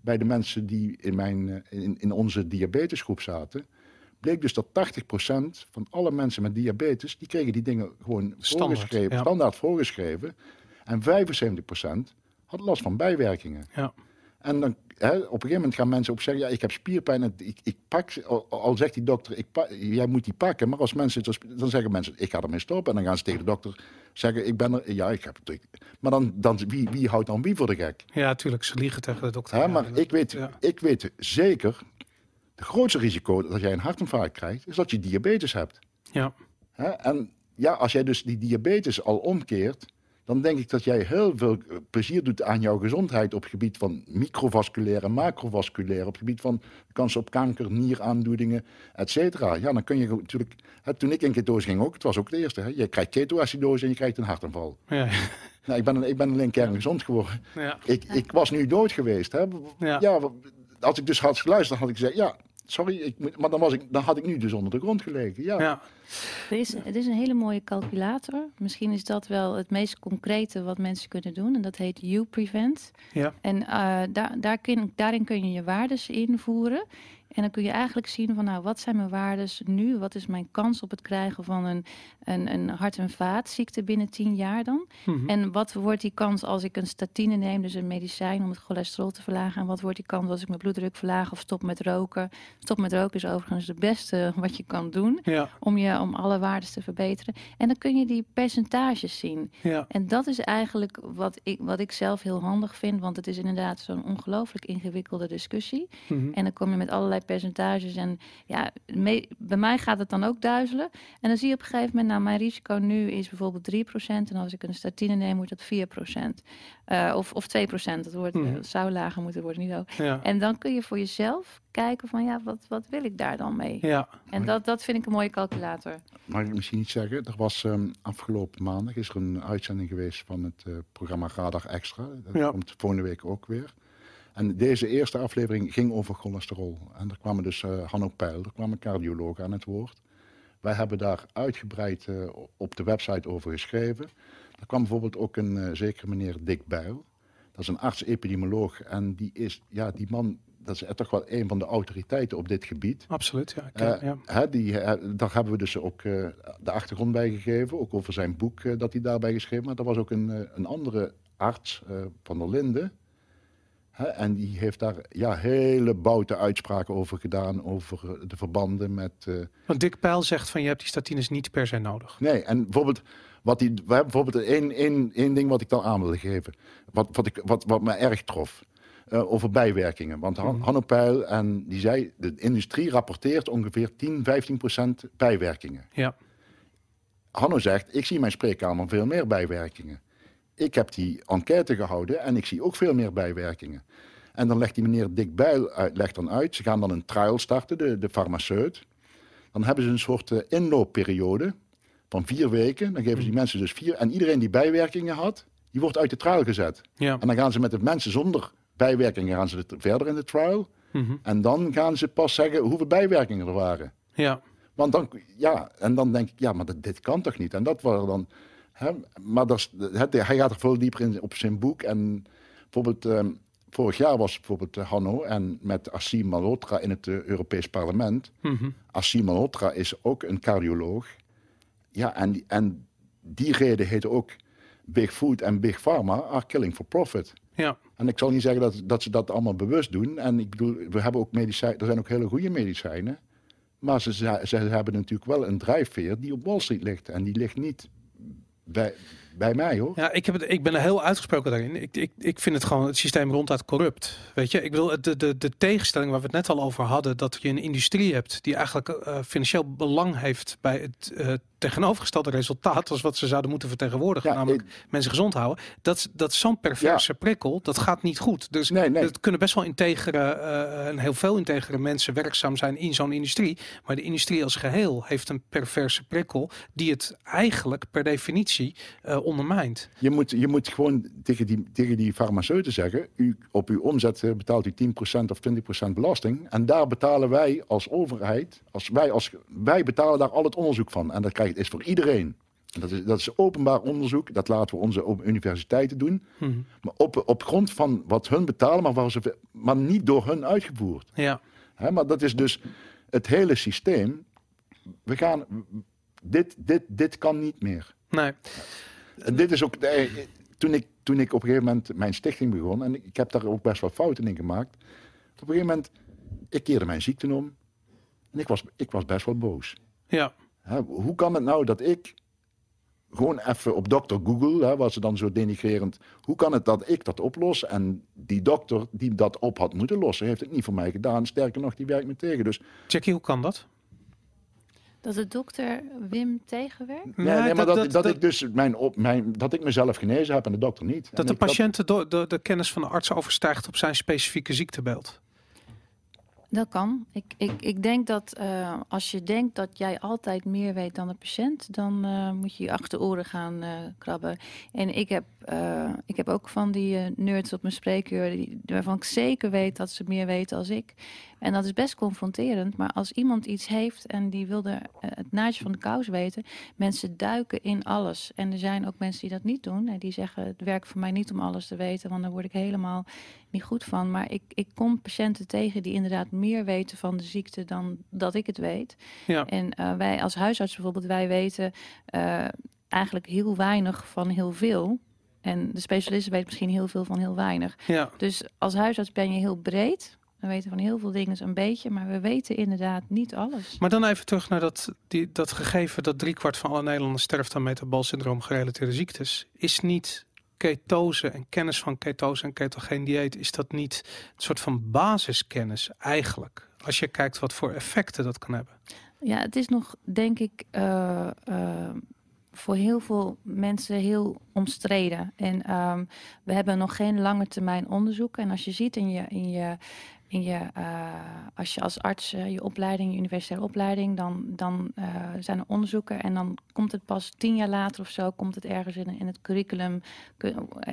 Speaker 4: bij de mensen die in, mijn, eh, in, in onze diabetesgroep zaten. Bleek dus dat 80% van alle mensen met diabetes, die kregen die dingen gewoon
Speaker 2: Standaard,
Speaker 4: voorgeschreven,
Speaker 2: ja.
Speaker 4: standaard voorgeschreven. En 75% had last van bijwerkingen.
Speaker 2: ja,
Speaker 4: En dan, hè, op een gegeven moment gaan mensen ook zeggen: ja, ik heb spierpijn. En ik, ik pak, al, al zegt die dokter: ik pa- jij moet die pakken. Maar als mensen, dan zeggen mensen: ik ga ermee stoppen. En dan gaan ze tegen de dokter zeggen: ik ben er. Ja, ik heb het. Maar dan, dan wie, wie houdt dan wie voor de gek?
Speaker 2: ja, tuurlijk. Ze liegen tegen de dokter.
Speaker 4: Hè,
Speaker 2: Ja,
Speaker 4: maar ik weet,
Speaker 2: ja.
Speaker 4: ik weet zeker: het grootste risico dat jij een hartinfarct krijgt, is dat je diabetes hebt.
Speaker 2: Ja,
Speaker 4: Hè? En ja, als jij dus die diabetes al omkeert, dan denk ik dat jij heel veel eh, plezier doet aan jouw gezondheid op het gebied van microvasculair en macrovasculair, op het gebied van kans op kanker, nieraandoeningen, et cetera. Ja, dan kun je natuurlijk. Hè, toen ik in ketose ging ook, het was ook de eerste. Hè? Je krijgt ketoacidose en je krijgt een hartaanval.
Speaker 2: ja,
Speaker 4: Nou, ik, ben, ik ben alleen kerngezond geworden.
Speaker 2: ja.
Speaker 4: Ik, ik was nu dood geweest. Hè?
Speaker 2: Ja.
Speaker 4: Ja. als ik dus had geluisterd, had ik gezegd: ja, sorry, ik moet, maar dan, was ik, dan had ik nu dus onder de grond gelegen. Ja.
Speaker 2: ja.
Speaker 3: Er is, het is een hele mooie calculator. Misschien is dat wel het meest concrete wat mensen kunnen doen. En dat heet UPrevent.
Speaker 2: Ja.
Speaker 3: En eh, daar, daar kun, daarin kun je je waardes invoeren. En dan kun je eigenlijk zien van nou, wat zijn mijn waardes nu? Wat is mijn kans op het krijgen van een, een, een hart- en vaatziekte binnen 10 jaar dan?
Speaker 2: Mhm.
Speaker 3: En wat wordt die kans als ik een statine neem, dus een medicijn om het cholesterol te verlagen? En wat wordt die kans als ik mijn bloeddruk verlaag of stop met roken? Stop met roken is overigens het beste *laughs* wat je kan doen
Speaker 2: ja,
Speaker 3: om, je, om alle waardes te verbeteren. En dan kun je die percentages zien.
Speaker 2: ja,
Speaker 3: En dat is eigenlijk wat ik, wat ik zelf heel handig vind, want het is inderdaad zo'n ongelooflijk ingewikkelde discussie.
Speaker 2: Mhm.
Speaker 3: En dan kom je met allerlei percentages. En ja, me- bij mij gaat het dan ook duizelen. En dan zie je op een gegeven moment, nou, mijn risico nu is bijvoorbeeld 3%. En als ik een statine neem, wordt dat 4%. Eh, of, of 2%. Dat wordt,
Speaker 2: Mhm.
Speaker 3: eh, zou lager moeten worden, niet ook.
Speaker 2: ja,
Speaker 3: En dan kun je voor jezelf kijken van, ja, wat, wat wil ik daar dan mee?
Speaker 2: ja,
Speaker 3: En dat, dat vind ik een mooie calculator.
Speaker 4: Mag ik misschien iets zeggen? Er was ehm, afgelopen maandag is er een uitzending geweest van het eh, programma Radar Extra. Dat
Speaker 2: Ja.
Speaker 4: komt volgende week ook weer. En deze eerste aflevering ging over cholesterol. En er kwamen dus eh Hanno Peil, er kwamen cardiologen aan het woord. Wij hebben daar uitgebreid eh, op de website over geschreven. Er kwam bijvoorbeeld ook een eh, zekere meneer Dick Bijl. Dat is een arts-epidemioloog. En die is, ja, die man, dat is toch wel een van de autoriteiten op dit gebied.
Speaker 2: absoluut. Ja, ja.
Speaker 4: hè, die, daar hebben we dus ook de achtergrond bij gegeven. Ook over zijn boek dat hij daarbij geschreven. Maar er was ook een, een andere arts van der Linden. En die heeft daar ja, hele boute uitspraken over gedaan. Over de verbanden met. eh,
Speaker 2: Want Dick Pijl zegt van je hebt die statines niet per se nodig.
Speaker 4: nee, en bijvoorbeeld. Wat die, we hebben bijvoorbeeld één, één, één ding wat ik dan aan wilde geven. Wat, wat, ik, wat, wat me erg trof. eh, over bijwerkingen. Want Han,
Speaker 2: Mhm.
Speaker 4: Hanno Peil, en die zei, de industrie rapporteert ongeveer 10, 15 procent bijwerkingen.
Speaker 2: Ja,
Speaker 4: Hanno zegt, ik zie in mijn spreekkamer veel meer bijwerkingen. Ik heb die enquête gehouden en ik zie ook veel meer bijwerkingen. En dan legt die meneer Dick Bijl uit, legt dan uit, ze gaan dan een trial starten, de, de farmaceut. Dan hebben ze een soort eh, inloopperiode van vier weken. Dan geven ze die mensen dus vier. En iedereen die bijwerkingen had, die wordt uit de trial gezet.
Speaker 2: ja.
Speaker 4: En dan gaan ze met de mensen zonder bijwerkingen gaan ze de- verder in de trial.
Speaker 2: Mhm.
Speaker 4: En dan gaan ze pas zeggen hoeveel bijwerkingen er waren.
Speaker 2: ja.
Speaker 4: Want dan, ja, en dan denk ik, ja, maar dit, dit kan toch niet? En dat waren dan, hè, maar dat is, het, hij gaat er veel dieper in op zijn boek. En bijvoorbeeld, ehm, vorig jaar was bijvoorbeeld eh, Hanno en met Assim Malhotra in het eh, Europees Parlement. Assim Malhotra is ook een cardioloog. Ja, en, die- en die reden heette ook Big Food en Big Pharma are killing for profit.
Speaker 2: ja.
Speaker 4: En ik zal niet zeggen dat, dat ze dat allemaal bewust doen. En ik bedoel, we hebben ook medicijnen, er zijn ook hele goede medicijnen. Maar ze, ze, ze hebben natuurlijk wel een drijfveer die op Wall Street ligt. En die ligt niet bij, bij mij hoor.
Speaker 2: Ja, ik, heb het, ik ben er heel uitgesproken daarin. Ik, ik, ik vind het gewoon het systeem ronduit corrupt. Weet je, ik bedoel, de, de, de tegenstelling waar we het net al over hadden, dat je een industrie hebt die eigenlijk eh, financieel belang heeft bij het eh, tegenovergestelde resultaat als wat ze zouden moeten vertegenwoordigen,
Speaker 4: Ja,
Speaker 2: namelijk
Speaker 4: ik-
Speaker 2: mensen gezond houden. Dat, dat zo'n perverse prikkel, dat gaat niet goed. Dus
Speaker 4: nee, nee.
Speaker 2: het kunnen best wel integere en heel veel integere mensen werkzaam zijn in zo'n industrie. Maar de industrie als geheel heeft een perverse prikkel die het eigenlijk per definitie eh, ondermijnt.
Speaker 4: Je moet, je moet gewoon tegen die, tegen die farmaceuten zeggen, u, op uw omzet eh, betaalt u 10% of 20% belasting. En daar betalen wij als overheid, als wij, als, wij betalen daar al het onderzoek van. En dat is voor iedereen. En Dat is, dat is openbaar onderzoek, dat laten we onze universiteiten doen.
Speaker 2: Mhm.
Speaker 4: Maar op, op grond van wat hun betalen, maar, waar ze, maar niet door hun uitgevoerd.
Speaker 2: Ja.
Speaker 4: Maar dat is dus het hele systeem. We gaan, dit, dit, dit kan niet meer.
Speaker 2: Nee.
Speaker 4: En dit is ook, eh, toen, ik, toen ik op een gegeven moment mijn stichting begon, en ik heb daar ook best wel fouten in gemaakt. Op een gegeven moment, ik keerde mijn ziekte om en ik was, ik was best wel boos.
Speaker 2: Ja.
Speaker 4: Hè, hoe kan het nou dat ik gewoon even op dokter Google, hè, was ze dan zo denigrerend, hoe kan het dat ik dat oplos en die dokter die dat op had moeten lossen, heeft het niet voor mij gedaan. Sterker nog, die werkt me tegen. Dus
Speaker 2: Jackie, hoe kan dat?
Speaker 3: Dat de dokter Wim tegenwerkt?
Speaker 4: nee, nee, maar dat, dat, ik dus mijn, op, mijn, dat ik mezelf genezen heb en de dokter niet.
Speaker 2: dat
Speaker 4: En
Speaker 2: de patiënt de, de, de kennis van de arts overstijgt op zijn specifieke ziektebeeld.
Speaker 3: Dat kan. Ik, ik, ik denk dat eh, als je denkt dat jij altijd meer weet dan de patiënt, dan eh, moet je je achteroren gaan eh, krabben. En ik heb, ik heb ook van die nerds op mijn spreekuur, die, waarvan ik zeker weet dat ze meer weten als ik. En dat is best confronterend. Maar als iemand iets heeft en die wilde het naadje van de kous weten, mensen duiken in alles. En er zijn ook mensen die dat niet doen. En die zeggen, het werkt voor mij niet om alles te weten, want daar word ik helemaal niet goed van. Maar ik, ik kom patiënten tegen die inderdaad meer weten van de ziekte dan dat ik het weet.
Speaker 2: Ja.
Speaker 3: En eh, wij als huisarts bijvoorbeeld, wij weten eh, eigenlijk heel weinig van heel veel. En de specialisten weten misschien heel veel van heel weinig.
Speaker 2: Ja.
Speaker 3: Dus als huisarts ben je heel breed. We weten van heel veel dingen een beetje, maar we weten inderdaad niet alles.
Speaker 2: Maar dan even terug naar dat, die, dat gegeven dat driekwart van alle Nederlanders sterft aan metabool syndroom gerelateerde ziektes. Is niet ketose en kennis van ketose en ketogeen dieet, is dat niet een soort van basiskennis eigenlijk? Als je kijkt wat voor effecten dat kan hebben.
Speaker 3: Ja, het is nog, denk ik, eh, eh, voor heel veel mensen heel omstreden. En ehm, we hebben nog geen lange termijn onderzoek. En als je ziet in je, in je, je eh, als je als arts eh, je opleiding, je universitaire opleiding, dan, dan eh, zijn er onderzoeken en dan komt het pas tien jaar later of zo, komt het ergens in, in het curriculum,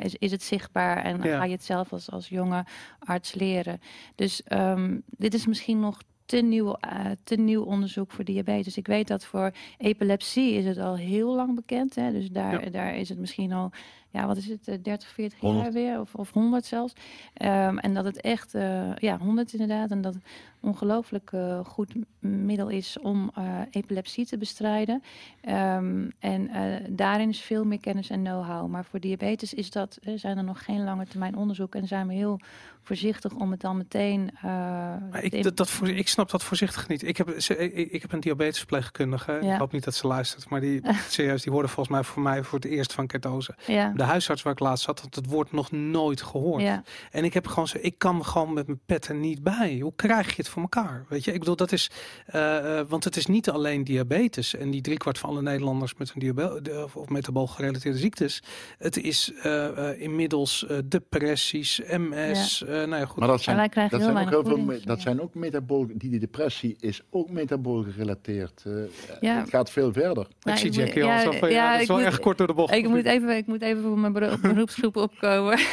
Speaker 3: is, is het zichtbaar en
Speaker 2: Ja.
Speaker 3: ga je het zelf als, als jonge arts leren. Dus ehm, dit is misschien nog te nieuw, te nieuw onderzoek voor diabetes. Ik weet dat voor epilepsie is het al heel lang bekend. Hè? Dus daar,
Speaker 2: Ja.
Speaker 3: daar is het misschien al, ja, wat is het, eh, 30, 40 jaar
Speaker 4: 100.
Speaker 3: weer, of, of 100 zelfs. Ehm, en dat het echt, eh, ja, 100 inderdaad. En dat het ongelooflijk eh, goed middel is om eh, epilepsie te bestrijden. Ehm, en eh, daarin is veel meer kennis en know-how. Maar voor diabetes is dat, eh, zijn er nog geen lange termijn onderzoek. En zijn we heel voorzichtig om het dan meteen. eh,
Speaker 2: Maar ik, dat, dat, voor, ik snap dat voorzichtig niet. Ik heb, ze, ik, ik heb een diabetesverpleegkundige.
Speaker 3: Ja.
Speaker 2: Ik hoop niet dat ze luistert. Maar die, *laughs* serieus, die worden volgens mij voor mij voor het eerst van ketose.
Speaker 3: ja,
Speaker 2: De huisarts waar ik laatst zat, had het woord nog nooit gehoord.
Speaker 3: ja.
Speaker 2: En ik heb gewoon zo, ik kan gewoon met mijn pet er niet bij. Hoe krijg je het voor elkaar? Weet je, ik bedoel, dat is, eh, eh, want het is niet alleen diabetes en die driekwart van alle Nederlanders met een diabetes of, of metabool gerelateerde ziektes. Het is eh, eh, inmiddels eh, depressies, MS. eh, nou ja, goed.
Speaker 4: Maar dat zijn,
Speaker 3: wij krijgen
Speaker 4: dat
Speaker 3: heel
Speaker 4: zijn ook heel veel, dat
Speaker 3: ja.
Speaker 4: zijn ook metabool, die, die depressie is ook metabool gerelateerd. Eh,
Speaker 3: Ja.
Speaker 4: Het gaat veel verder.
Speaker 2: ik
Speaker 3: Nou,
Speaker 2: zie
Speaker 3: ik
Speaker 2: Jackie al
Speaker 3: ja,
Speaker 2: zo van, ja,
Speaker 3: ja,
Speaker 2: dat is
Speaker 3: ik
Speaker 2: wel
Speaker 3: moet-
Speaker 2: echt kort door de bocht.
Speaker 3: Ik moet even, ik moet even mijn bero- *laughs* beroepsgroep opkomen. *laughs*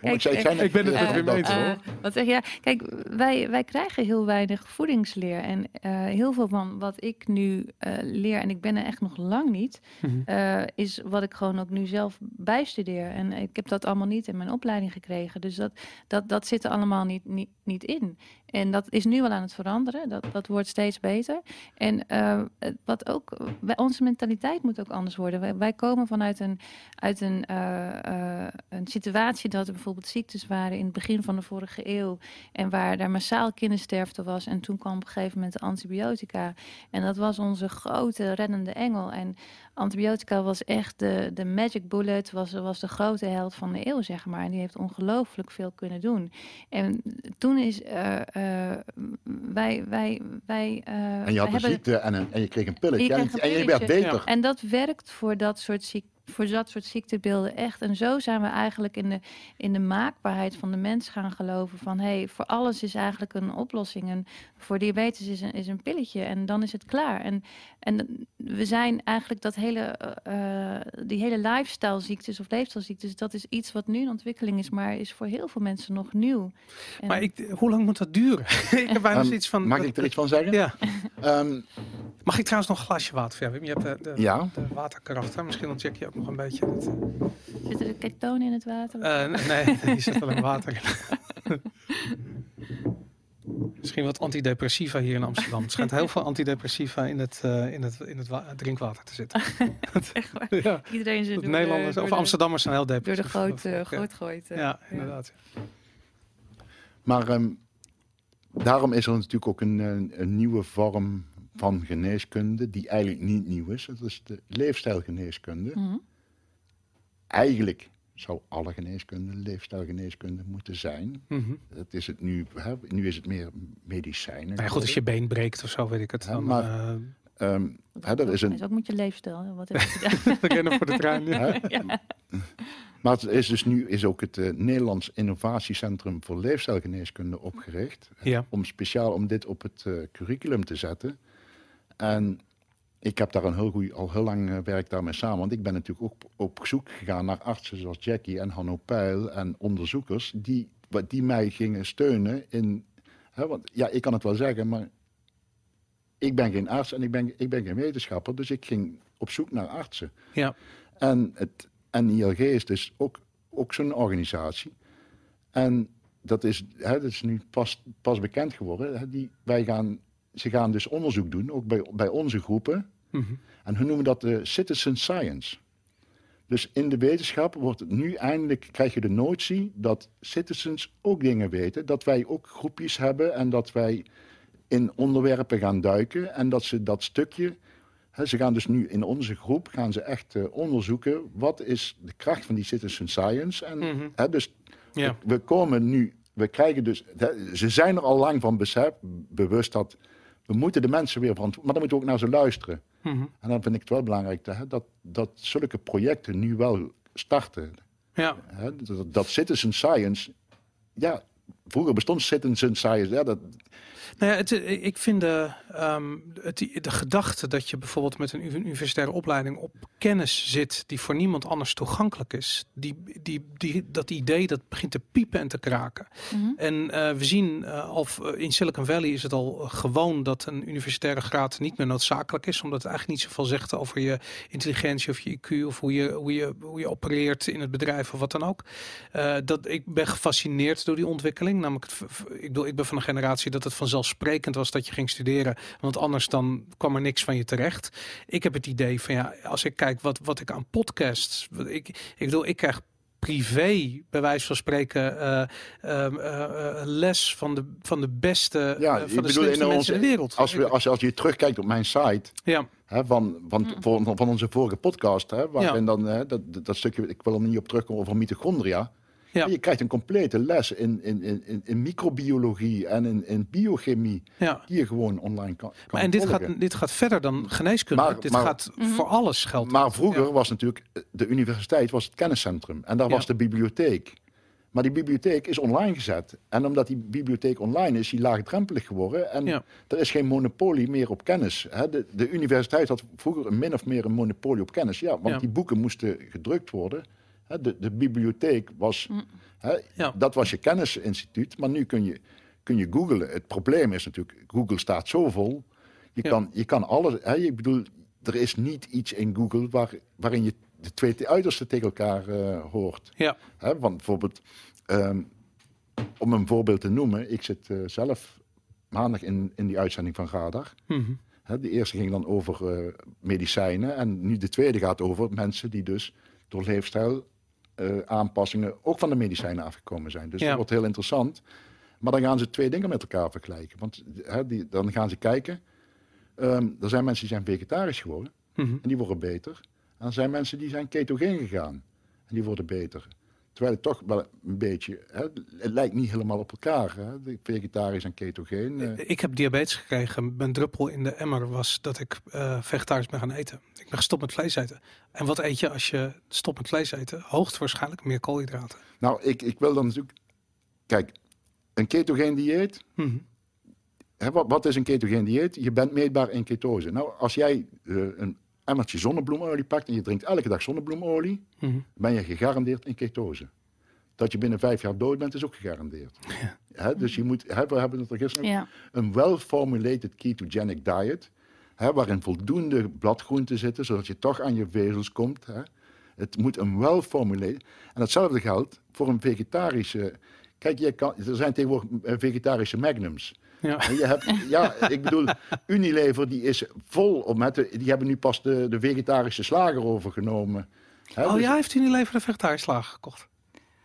Speaker 4: Ik, zei, ik,
Speaker 2: ben het eens,
Speaker 4: hoor.
Speaker 2: hoor.
Speaker 3: Eh, wat zeg je? Ja, kijk, wij, wij krijgen heel weinig voedingsleer. En eh, heel veel van wat ik nu eh, leer, en ik ben er echt nog lang niet,
Speaker 2: Mhm.
Speaker 3: eh, is wat ik gewoon ook nu zelf bijstudeer. En ik heb dat allemaal niet in mijn opleiding gekregen. Dus dat, dat, dat zit er allemaal niet, niet, niet in. En dat is nu wel aan het veranderen. Dat, dat wordt steeds beter. En eh, wat ook, wij- onze mentaliteit moet ook anders worden. Wij, komen vanuit een, uit een, eh, eh, een situatie dat er bijvoorbeeld ziektes waren in het begin van de vorige eeuw. En waar daar massaal kindersterfte was. En toen kwam op een gegeven moment de antibiotica. En dat was onze grote reddende engel. En antibiotica was echt de, de magic bullet, was, was de grote held van de eeuw, zeg maar. En die heeft ongelooflijk veel kunnen doen. En toen is uh, uh, wij, wij, wij. Uh,
Speaker 4: en je had een
Speaker 3: hebben,
Speaker 4: ziekte en, een, en je kreeg een pilletje.
Speaker 3: Je
Speaker 4: En, en je werd beter.
Speaker 3: En dat werkt voor dat soort ziekten. Voor dat soort ziektebeelden echt. En zo zijn we eigenlijk in de, in de maakbaarheid van de mens gaan geloven. Van hé, hey, voor alles is eigenlijk een oplossing. En voor diabetes is een, is een pilletje. En dan is het klaar. En, en we zijn eigenlijk dat hele, uh, die hele lifestyle ziektes of leefstijlziektes. Dat is iets wat nu in ontwikkeling is. Maar is voor heel veel mensen nog nieuw.
Speaker 2: En maar ik, hoe lang moet dat duren? *laughs* ik heb bijna
Speaker 4: um,
Speaker 2: iets van.
Speaker 4: Mag ik er iets van zeggen?
Speaker 2: Ja.
Speaker 4: um,
Speaker 2: Mag ik trouwens nog een glasje water jou? Je hebt de, de,
Speaker 4: ja.
Speaker 2: de waterkarakter. Misschien ontdek je ook nog een beetje. Dat, uh...
Speaker 3: Zitten er ketonen in het water?
Speaker 2: Uh, nee, *laughs* die zit alleen water in. *laughs* Misschien wat antidepressiva hier in Amsterdam. Het schijnt heel veel antidepressiva in het, uh, in het, in het drinkwater te zitten. *laughs*
Speaker 3: Echt waar? ja. Iedereen zit door
Speaker 2: Nederlanders
Speaker 3: de,
Speaker 2: of
Speaker 3: door
Speaker 2: Amsterdammers zijn heel
Speaker 3: Door
Speaker 2: depressief.
Speaker 3: de groot, uh, groot gooit.
Speaker 2: Ja, ja, inderdaad.
Speaker 4: Maar um, daarom is er natuurlijk ook een, een, nieuwe vorm van geneeskunde die eigenlijk niet nieuw is. Dat is de leefstijlgeneeskunde.
Speaker 3: Mm -hmm.
Speaker 4: Eigenlijk zou alle geneeskunde leefstijlgeneeskunde moeten zijn.
Speaker 2: Mm -hmm.
Speaker 4: Dat is het nu, hè, nu is het meer medicijnen.
Speaker 2: Nou ja, goed, als je been breekt of zo, weet ik het.
Speaker 4: Ja,
Speaker 2: dan,
Speaker 4: maar,
Speaker 2: uh,
Speaker 4: um, hè, dat is een...
Speaker 3: is ook met je leefstijl. Wat heb *laughs* je gedaan?
Speaker 2: Rennen voor de trein. Ja. *laughs*
Speaker 3: ja.
Speaker 4: Maar het is dus nu is ook het uh, Nederlands Innovatiecentrum voor Leefstijlgeneeskunde opgericht.
Speaker 2: Ja.
Speaker 4: Om speciaal om dit op het uh, curriculum te zetten. En ik heb daar een heel goed, al heel lang uh, werk daarmee samen. Want ik ben natuurlijk ook op zoek gegaan naar artsen zoals Jackie en Hanno Peil en onderzoekers die, die mij gingen steunen in. Hè, want ja, ik kan het wel zeggen, maar ik ben geen arts en ik ben, ik ben geen wetenschapper. Dus ik ging op zoek naar artsen.
Speaker 2: Ja.
Speaker 4: En het NILG is dus ook, ook zo'n organisatie. En dat is, hè, dat is nu pas, pas bekend geworden. Hè, die, wij gaan, ze gaan dus onderzoek doen, ook bij, bij onze groepen.
Speaker 2: Mm -hmm.
Speaker 4: En hun noemen dat de citizen science. Dus in de wetenschap wordt het nu eindelijk, krijg je de notie dat citizens ook dingen weten. Dat wij ook groepjes hebben en dat wij in onderwerpen gaan duiken. En dat ze dat stukje He, ze gaan dus nu in onze groep gaan ze echt uh, onderzoeken wat is de kracht van die citizen science. En
Speaker 2: mm -hmm.
Speaker 4: he, dus
Speaker 2: ja.
Speaker 4: we, we, komen nu, we krijgen dus, ze zijn er al lang van besef, bewust dat we moeten de mensen weer verantwoorden, maar dan moeten we ook naar ze luisteren.
Speaker 2: Mm -hmm.
Speaker 4: En dan vind ik het wel belangrijk dat, dat, dat zulke projecten nu wel starten.
Speaker 2: Ja.
Speaker 4: dat, dat citizen science, ja, vroeger bestond citizen science, ja, dat,
Speaker 2: nou ja, het, ik vind de, um, het, de gedachte dat je bijvoorbeeld met een universitaire opleiding op kennis zit die voor niemand anders toegankelijk is, die, die, die, dat idee dat begint te piepen en te kraken.
Speaker 3: Mm -hmm.
Speaker 2: En uh, we zien, uh, of in Silicon Valley is het al gewoon dat een universitaire graad niet meer noodzakelijk is, omdat het eigenlijk niet zoveel zegt over je intelligentie of je IQ of hoe je, hoe je, hoe je opereert in het bedrijf of wat dan ook. Uh, dat, ik ben gefascineerd door die ontwikkeling. Namelijk, het, ik, bedoel, ik ben van een generatie dat het vanzelfsprekend was dat je ging studeren, want anders dan kwam er niks van je terecht. Ik heb het idee van ja, als ik kijk wat, wat ik aan podcasts, ik, ik bedoel, ik krijg privé, bij wijze van spreken, uh, uh, uh, les van de, van de beste,
Speaker 4: ja,
Speaker 2: van de
Speaker 4: bedoel,
Speaker 2: slimste
Speaker 4: in
Speaker 2: mensen
Speaker 4: onze,
Speaker 2: in de wereld.
Speaker 4: Als, we, als, als je terugkijkt op mijn site,
Speaker 2: ja.
Speaker 4: hè, van, van,
Speaker 3: Mm.
Speaker 4: van, van onze vorige podcast, hè, waarin
Speaker 2: Ja.
Speaker 4: dan hè, dat, dat stukje, ik wil er niet op terugkomen over mitochondria.
Speaker 2: Ja.
Speaker 4: Je krijgt een complete les in, in, in, in, in microbiologie en in, in biochemie,
Speaker 2: Ja.
Speaker 4: die je gewoon online kan, kan
Speaker 2: Maar en dit
Speaker 4: volgen.
Speaker 2: gaat, dit gaat verder dan geneeskunde.
Speaker 4: Maar-
Speaker 2: dit
Speaker 4: maar-
Speaker 2: gaat
Speaker 3: Mhm.
Speaker 2: voor alles geldt.
Speaker 4: Maar vroeger
Speaker 2: Ja.
Speaker 4: was natuurlijk de universiteit was het kenniscentrum en daar
Speaker 2: Ja.
Speaker 4: was de bibliotheek. Maar die bibliotheek is online gezet. En omdat die bibliotheek online is, is die laagdrempelig geworden. En
Speaker 2: Ja.
Speaker 4: er is geen monopolie meer op kennis. Hè. De, de universiteit had vroeger een min of meer een monopolie op kennis. Ja, want
Speaker 2: Ja.
Speaker 4: die boeken moesten gedrukt worden. De, de bibliotheek was,
Speaker 3: Mm.
Speaker 4: hè,
Speaker 2: Ja.
Speaker 4: dat was je kennisinstituut. Maar nu kun je, kun je googlen. Het probleem is natuurlijk, Google staat zo vol. Je,
Speaker 2: Ja.
Speaker 4: kan, je kan alles, hè, ik bedoel, er is niet iets in Google waar, waarin je de twee uitersten tegen elkaar eh, hoort.
Speaker 2: Ja.
Speaker 4: Hè, want bijvoorbeeld, ehm, om een voorbeeld te noemen, ik zit eh, zelf maandag in, in die uitzending van Radar.
Speaker 2: Mhm.
Speaker 4: Hè, de eerste ging dan over eh, medicijnen en nu de tweede gaat over mensen die dus door leefstijl eh, aanpassingen ook van de medicijnen afgekomen zijn. Dus
Speaker 2: Ja.
Speaker 4: dat wordt heel interessant. Maar dan gaan ze twee dingen met elkaar vergelijken. Want hè, die, dan gaan ze kijken. ehm, er zijn mensen die zijn vegetarisch geworden
Speaker 2: Mhm.
Speaker 4: en die worden beter. En er zijn mensen die zijn ketogeen gegaan en die worden beter. Terwijl het toch wel een beetje, hè, het lijkt niet helemaal op elkaar. Hè, de vegetarisch en ketogeen. eh.
Speaker 2: Ik heb diabetes gekregen. Mijn druppel in de emmer was dat ik eh, vegetarisch ben gaan eten. Ik ben gestopt met vlees eten. En wat eet je als je stopt met vlees eten? Hoogstwaarschijnlijk meer koolhydraten.
Speaker 4: Nou, ik, ik wil dan natuurlijk. Kijk, een ketogeen dieet.
Speaker 2: Mhm.
Speaker 4: Hè, wat, wat is een ketogeen dieet? Je bent meetbaar in ketose. Nou, als jij eh, een emmertje zonnebloemolie pakt en je drinkt elke dag zonnebloemolie,
Speaker 2: Mhm.
Speaker 4: ben je gegarandeerd in ketose. Dat je binnen vijf jaar dood bent, is ook gegarandeerd. *laughs* Hè, dus je moet, hè, we hebben het er gisteren
Speaker 3: Ja.
Speaker 4: een well-formulated ketogenic diet, hè, waarin voldoende bladgroenten zitten, zodat je toch aan je vezels komt. Hè. Het moet een well-formulated. En hetzelfde geldt voor een vegetarische. Kijk, je kan, er zijn tegenwoordig eh, vegetarische magnums.
Speaker 2: Ja.
Speaker 4: Je hebt, ja, ik bedoel, Unilever die is vol op met de, die hebben nu pas de, de vegetarische slager overgenomen. Hè,
Speaker 2: Oh
Speaker 4: dus-
Speaker 2: ja, heeft u niet leven de vegetarisch slaag gekocht?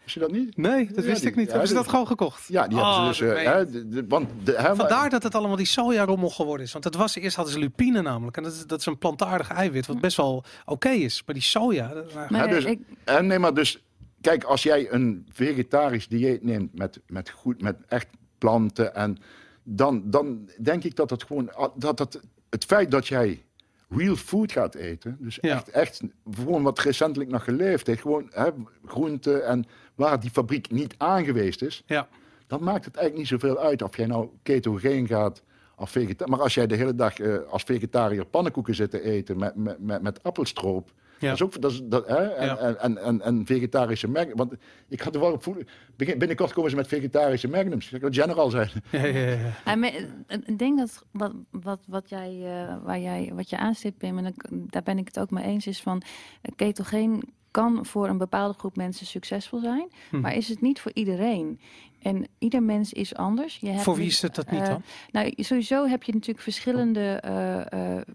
Speaker 4: Wist je dat niet?
Speaker 2: Nee, dat
Speaker 4: Ja,
Speaker 2: wist
Speaker 4: die-
Speaker 2: ik niet.
Speaker 4: ja,
Speaker 2: hebben ze dat gewoon gekocht?
Speaker 4: Ja, die
Speaker 2: Oh,
Speaker 4: hebben ze
Speaker 2: dat
Speaker 4: dus. eh,
Speaker 2: je.
Speaker 4: hè, de- de- want de, hè,
Speaker 2: Vandaar dat het allemaal die sojarommel geworden is. Want het was, eerst hadden ze lupine namelijk. En dat is, dat is een plantaardig eiwit, wat best wel oké is. Maar die soja... dat-
Speaker 3: Maar
Speaker 4: dus-
Speaker 3: ik,
Speaker 4: nee, maar dus, kijk, als jij een vegetarisch dieet neemt met, met, goed, met echt planten, en dan, dan denk ik dat het gewoon, ah, dat het, het feit dat jij real food gaat eten, dus
Speaker 2: Ja.
Speaker 4: echt, echt gewoon wat recentelijk nog geleefd heeft, gewoon hè, groenten en waar die fabriek niet aangeweest is,
Speaker 2: ja.
Speaker 4: dan maakt het eigenlijk niet zoveel uit of jij nou ketogeen gaat of. Maar als jij de hele dag eh, als vegetariër pannenkoeken zit te eten met, met, met, met appelstroop.
Speaker 2: Ja.
Speaker 4: Dat is ook, dat is, dat, hè? En,
Speaker 2: Ja.
Speaker 4: en, en, en, en vegetarische magnums. Want ik had er wel voelen. begin- Binnenkort komen ze met vegetarische magnums. Dat kan general zijn. *laughs*
Speaker 2: Ja, ja, ja,
Speaker 3: maar, eh, Ik denk dat wat, wat, wat, jij, eh, waar jij, wat je aanstipt, Pim, en daar ben ik het ook mee eens, is van eh, ketogeen kan voor een bepaalde groep mensen succesvol zijn,
Speaker 2: Hm.
Speaker 3: maar is het niet voor iedereen. En ieder mens is anders. Je hebt
Speaker 2: Voor wie is het dat niet
Speaker 3: eh,
Speaker 2: dan?
Speaker 3: Nou, sowieso heb je natuurlijk verschillende,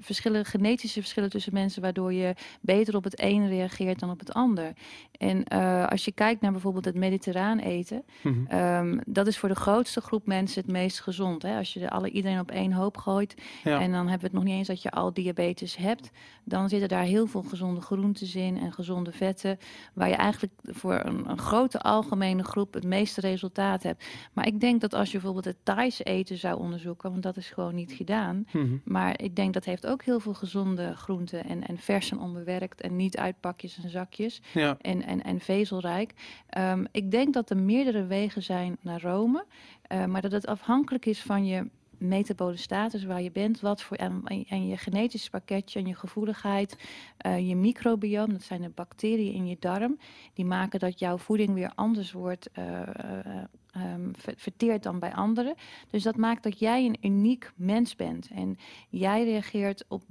Speaker 3: verschillende genetische verschillen tussen mensen, waardoor je beter op het een reageert dan op het ander. En als je kijkt naar bijvoorbeeld het mediterraan eten,
Speaker 2: Mhm.
Speaker 3: Ehm, dat is voor de grootste groep mensen het meest gezond. Hè? Als je de alle, iedereen op één hoop gooit.
Speaker 2: Ja.
Speaker 3: En dan hebben we het nog niet eens dat je al diabetes hebt. Dan zitten daar heel veel gezonde groentes in en gezonde vetten. Waar je eigenlijk voor een, een grote algemene groep het meeste resultaat hebt. Maar ik denk dat als je bijvoorbeeld het Thaise eten zou onderzoeken. Want dat is gewoon niet gedaan.
Speaker 2: Mhm.
Speaker 3: Maar ik denk dat heeft ook heel veel gezonde groenten. En, en vers en onbewerkt. En niet uit pakjes en zakjes
Speaker 2: Ja.
Speaker 3: en, en, en vezelrijk. Ehm, ik denk dat er meerdere wegen zijn naar Rome, eh, maar dat het afhankelijk is van je metabole status, waar je bent, wat voor en, en je genetisch pakketje en je gevoeligheid, eh, je microbiome, dat zijn de bacteriën in je darm, die maken dat jouw voeding weer anders wordt eh, ehm, ver- verteerd dan bij anderen. Dus dat maakt dat jij een uniek mens bent en jij reageert op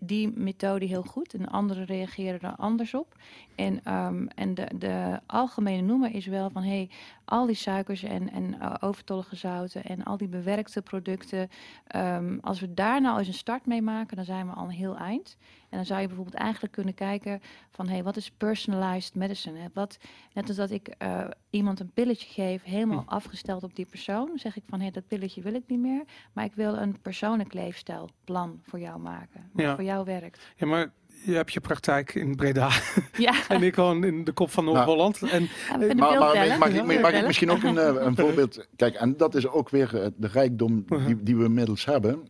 Speaker 3: die, methode heel goed en anderen reageren er anders op. En, ehm, en de, de algemene noemer is wel van hey, al die suikers en, en eh, overtollige zouten en al die bewerkte producten. ehm, als we daar nou eens een start mee maken, dan zijn we al een heel eind. En dan zou je bijvoorbeeld eigenlijk kunnen kijken van hey, wat is personalized medicine? Hè? Wat, net als dat ik eh, iemand een pilletje geef, helemaal
Speaker 2: Hm.
Speaker 3: afgesteld op die persoon, zeg ik van hey, dat pilletje wil ik niet meer. Maar ik wil een persoonlijk leefstijlplan voor jou maken. Wat
Speaker 2: Ja.
Speaker 3: voor jou werkt.
Speaker 2: ja, maar je hebt je praktijk in Breda.
Speaker 3: Ja, *laughs*
Speaker 2: en ik woon in de kop van
Speaker 4: Nou,
Speaker 2: Noord-Holland. En
Speaker 3: ja we
Speaker 4: Maar, mag, ik, mag, ik misschien ook een, eh, een voorbeeld? Kijk, en dat is ook weer de rijkdom die, die we inmiddels hebben.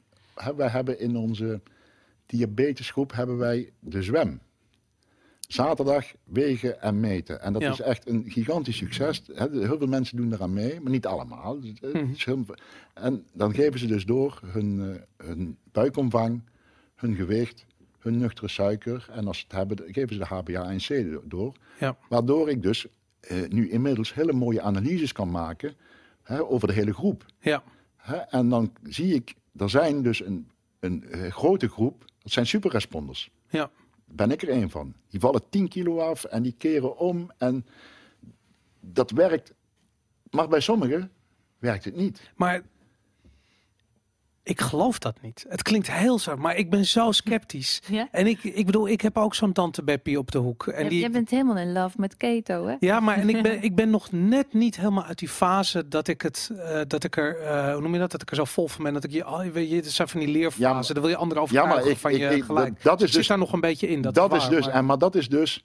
Speaker 4: Wij hebben in onze diabetesgroep hebben wij de zwem. Zaterdag wegen en meten. En dat
Speaker 2: Ja.
Speaker 4: is echt een gigantisch succes. Heel veel mensen doen eraan mee, maar niet allemaal. Dus, heel- En dan geven ze dus door hun, eh, hun buikomvang, hun gewicht, hun nuchtere suiker. En als ze het hebben, geven ze de HbA1c door.
Speaker 2: ja.
Speaker 4: Waardoor ik dus eh, nu inmiddels hele mooie analyses kan maken hè, over de hele groep.
Speaker 2: Ja.
Speaker 4: Hè. En dan zie ik, er zijn dus een, een eh, grote groep, dat zijn superresponders.
Speaker 2: Ja.
Speaker 4: Ben ik er één van. Die vallen 10 kilo af en die keren om. En dat werkt. Maar bij sommigen werkt het niet.
Speaker 2: Maar Ik geloof dat niet. Het klinkt heel zo, maar ik ben zo sceptisch. *laughs*
Speaker 3: Ja?
Speaker 2: En ik, ik bedoel, ik heb ook zo'n tante Beppie op de hoek. En
Speaker 3: Jij-
Speaker 2: die,
Speaker 3: Jij bent helemaal in love met keto, hè?
Speaker 2: Ja, maar en ik ben, *laughs* ik ben nog net niet helemaal uit die fase dat ik het, eh, dat ik er, eh, hoe noem je dat, dat ik er zo vol van ben. Dat ik je, oh, weet je, het zijn van die leerfase.
Speaker 4: Ja, maar-
Speaker 2: dan wil je anderen
Speaker 4: Ja, maar
Speaker 2: overtuigen
Speaker 4: ik,
Speaker 2: van
Speaker 4: ik,
Speaker 2: je
Speaker 4: ik-
Speaker 2: gelijk.
Speaker 4: dat, dat
Speaker 2: Dus
Speaker 4: is
Speaker 2: ik
Speaker 4: dus
Speaker 2: zit daar nog een beetje in. Dat,
Speaker 4: dat
Speaker 2: is waar,
Speaker 4: dus,
Speaker 2: maar-
Speaker 4: en, maar dat is dus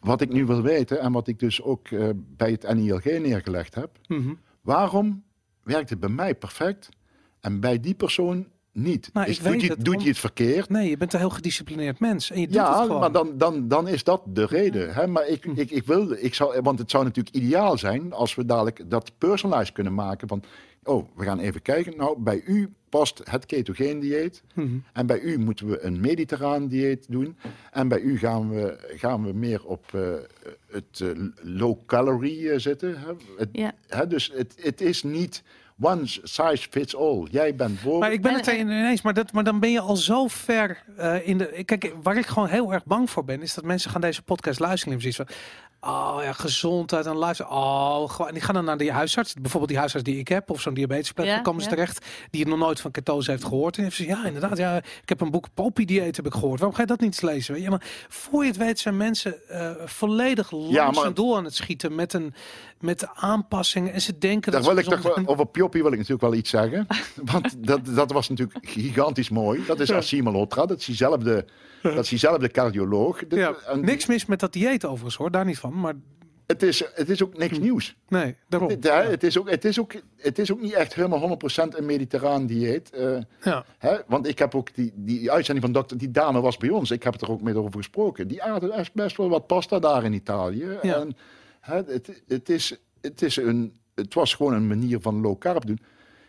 Speaker 4: wat ik nu wil weten en wat ik dus ook eh, bij het NILG neergelegd heb.
Speaker 2: Mhm.
Speaker 4: Waarom werkt het bij mij perfect en bij die persoon niet?
Speaker 2: Nou,
Speaker 4: Is-
Speaker 2: ik
Speaker 4: doet,
Speaker 2: weet
Speaker 4: je,
Speaker 2: het,
Speaker 4: doet
Speaker 2: om-
Speaker 4: je het verkeerd?
Speaker 2: Nee, je bent een heel gedisciplineerd mens. En je doet het
Speaker 4: Ja,
Speaker 2: gewoon.
Speaker 4: maar dan, dan, dan is dat de reden. Hè? Maar ik, ik, ik wil, ik zou, want het zou natuurlijk ideaal zijn als we dadelijk dat personalized kunnen maken. Van, oh, we gaan even kijken. Nou, bij u past het ketogeen dieet.
Speaker 2: Mhm.
Speaker 4: En bij u moeten we een mediterraan dieet doen. En bij u gaan we, gaan we meer op eh, het eh, low calorie eh, zitten. Hè? Het,
Speaker 3: Ja.
Speaker 4: hè? Dus het, het is niet one size fits all. Jij bent voor.
Speaker 2: Maar ik ben
Speaker 3: En-
Speaker 2: het er ineens, maar, dat, maar dan ben je al zo ver eh, in de. Kijk, waar ik gewoon heel erg bang voor ben, is dat mensen gaan deze podcast luisteren en precies van. Oh ja, gezondheid en luisteren. Oh, gewoon. En die gaan dan naar die huisarts, bijvoorbeeld die huisarts die ik heb, of zo'n diabetesplek,
Speaker 3: Ja,
Speaker 2: dan komen ze
Speaker 3: ja.
Speaker 2: terecht, die nog nooit van ketose heeft gehoord. En heeft ze, ja, inderdaad, ja, ik heb een boek Popie-dieet heb ik gehoord. Waarom ga je dat niet eens lezen? Weet je? Maar voor je het weet zijn mensen eh, volledig langs
Speaker 4: maar-
Speaker 2: en door aan het schieten met een met aanpassingen en ze denken
Speaker 4: Daar
Speaker 2: dat
Speaker 4: wil
Speaker 2: ze
Speaker 4: ik toch
Speaker 2: gezond
Speaker 4: wel, over Pjoppie wil ik natuurlijk wel iets zeggen. *laughs* Want dat, dat was natuurlijk gigantisch mooi. Dat is
Speaker 2: Ja.
Speaker 4: Asim Malhotra. Dat is diezelfde, dat is diezelfde cardioloog. Dat-
Speaker 2: Ja,
Speaker 4: en
Speaker 2: niks mis met dat dieet overigens hoor, daar niet van. Maar
Speaker 4: Het is, het is ook niks nieuws.
Speaker 2: nee, daarom.
Speaker 4: Het, het, is ook, het, is ook, het is ook niet echt helemaal 100% een mediterraan dieet. eh,
Speaker 2: Ja.
Speaker 4: hè? Want ik heb ook die, die uitzending van dokter, die dame was bij ons. Ik heb het er ook mee over gesproken. Die aten best wel wat pasta daar in Italië.
Speaker 2: Ja.
Speaker 4: En, hè, het, het, is, het, is een, het was gewoon een manier van low carb doen.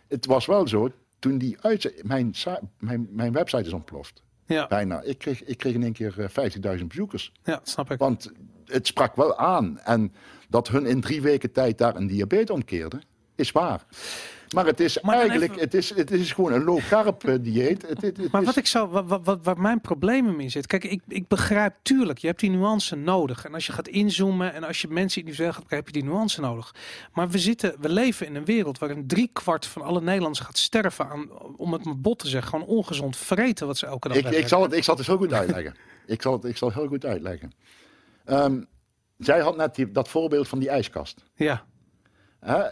Speaker 4: Het was wel zo, toen die uitzending, mijn, mijn, mijn website is ontploft.
Speaker 2: Ja,
Speaker 4: Bijna. Ik kreeg, ik kreeg in één keer eh, 50.000 bezoekers.
Speaker 2: ja, snap ik.
Speaker 4: Want het sprak wel aan. En dat hun in drie weken tijd daar een diabetes omkeerde, is waar. Maar het is
Speaker 2: Maar
Speaker 4: eigenlijk,
Speaker 2: even-
Speaker 4: het, is, het is gewoon een low carb eh, dieet. Het, het, het
Speaker 2: Maar
Speaker 4: is-
Speaker 2: wat ik zo, wat, wat, waar mijn probleem in zit. Kijk, ik, ik begrijp tuurlijk, je hebt die nuance nodig. En als je gaat inzoomen en als je mensen individueel gaat bekijken, heb je die nuance nodig. Maar we zitten, we leven in een wereld waarin drie kwart van alle Nederlanders gaat sterven aan, om het met bot te zeggen, gewoon ongezond vreten wat ze elke dag
Speaker 4: ik, ik, zal het, ik zal het heel goed uitleggen. ik, zal het, ik zal het heel goed uitleggen. Ehm, zij had net die, dat voorbeeld van die ijskast.
Speaker 2: Ja.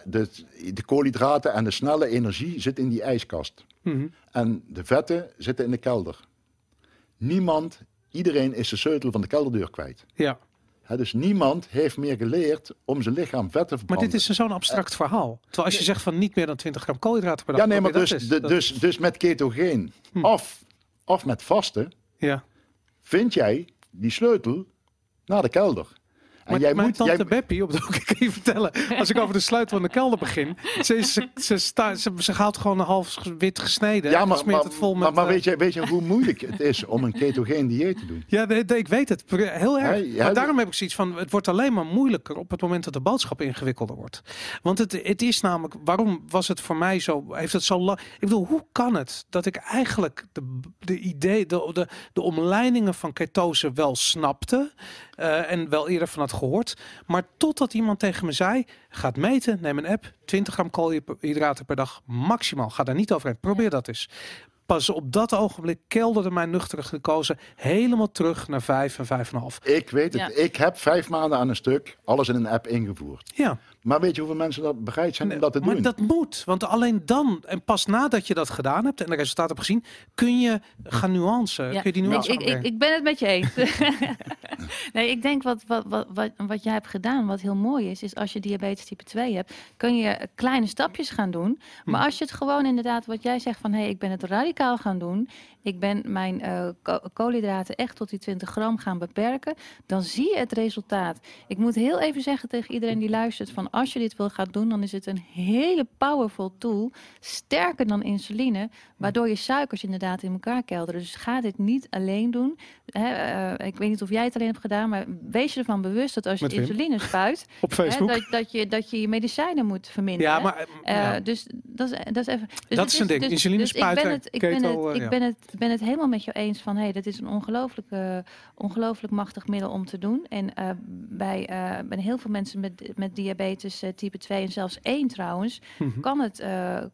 Speaker 4: De, de koolhydraten en de snelle energie zitten in die ijskast.
Speaker 2: Mhm.
Speaker 4: En de vetten zitten in de kelder. Niemand, iedereen is de sleutel van de kelderdeur kwijt.
Speaker 2: ja.
Speaker 4: Dus niemand heeft meer geleerd om zijn lichaam vet te
Speaker 2: Maar
Speaker 4: verbranden.
Speaker 2: dit is een zo'n abstract verhaal. Terwijl als je zegt van niet meer dan 20 gram koolhydraten per dag.
Speaker 4: Ja, nee, maar dus, de- dus, dus met ketogeen
Speaker 2: Hm.
Speaker 4: of, of met vasten
Speaker 2: ja.
Speaker 4: vind jij die sleutel naar de kelder.
Speaker 2: Maar
Speaker 4: jij
Speaker 2: mijn
Speaker 4: moet,
Speaker 2: tante
Speaker 4: jij,
Speaker 2: Beppie, op *laughs* de hoek, ik je vertellen, als ik over de sleutel van de kelder begin, ze, ze, ze, sta, ze, ze haalt gewoon een half wit gesneden
Speaker 4: ja,
Speaker 2: en
Speaker 4: maar,
Speaker 2: smeert
Speaker 4: maar,
Speaker 2: het vol met...
Speaker 4: maar, maar
Speaker 2: eh,
Speaker 4: weet, je, weet je hoe moeilijk het is om een ketogeen dieet te doen?
Speaker 2: Ja, ik weet het. Heel erg.
Speaker 4: Ja, ja,
Speaker 2: maar daarom heb ik zoiets van, het wordt alleen maar moeilijker op het moment dat de boodschap ingewikkelder wordt. Want het, het is namelijk, waarom was het voor mij zo, heeft het zo lang... Ik bedoel, hoe kan het dat ik eigenlijk de, de idee, de, de, de omleidingen van ketose wel snapte eh, en wel eerder van gehoord. Maar totdat iemand tegen me zei, gaat meten, neem een app, 20 gram koolhydraten per dag maximaal. Ga daar niet overheen. Probeer dat eens. Pas op dat ogenblik kelderde mijn nuchtere gekozen helemaal terug naar 5 en 5,5.
Speaker 4: Ik weet het.
Speaker 3: Ja.
Speaker 4: Ik heb vijf maanden aan een stuk alles in een app ingevoerd.
Speaker 2: Ja,
Speaker 4: Maar weet je hoeveel mensen dat bereid zijn om dat te
Speaker 2: maar
Speaker 4: doen?
Speaker 2: dat moet. Want alleen dan, en pas nadat je dat gedaan hebt en de resultaten hebt gezien, kun je gaan nuancen.
Speaker 3: Ja.
Speaker 2: Kun je die
Speaker 3: ik,
Speaker 2: nuance
Speaker 3: ik, ik,
Speaker 2: aanbrengen.
Speaker 3: ik ben het met je eens. *laughs* *laughs* nee, ik denk wat, wat, wat, wat, wat jij hebt gedaan, wat heel mooi is, is als je diabetes type 2 hebt, kun je kleine stapjes gaan doen. Maar
Speaker 2: Hm.
Speaker 3: als je het gewoon inderdaad, wat jij zegt van hé, hey, ik ben het radicaal gaan doen, ik ben mijn eh, ko- koolhydraten echt tot die 20 gram gaan beperken, dan zie je het resultaat. Ik moet heel even zeggen tegen iedereen die luistert van als je dit wil gaan doen, dan is het een hele powerful tool, sterker dan insuline, waardoor je suikers inderdaad in elkaar kelderen. Dus ga dit niet alleen doen. Eh, ik weet niet of jij het alleen hebt gedaan, maar wees je ervan bewust dat als je insuline spuit, *laughs*
Speaker 2: Op Facebook.
Speaker 3: dat, dat, je, dat je je medicijnen moet verminderen.
Speaker 2: ja, maar
Speaker 3: Eh,
Speaker 2: ja.
Speaker 3: Dus dat is, dat is even. Dus
Speaker 2: Dat is een ding. Insuline
Speaker 3: dus ik
Speaker 2: spuiten,
Speaker 3: ben het, ik ben het, ik ben het, ben het helemaal met je eens van hey, dat is een ongelooflijk, eh, ongelooflijk machtig middel om te doen. En eh, bij, bij heel veel mensen met, met diabetes type 2 en zelfs 1 trouwens,
Speaker 2: Mhm.
Speaker 3: kan, het,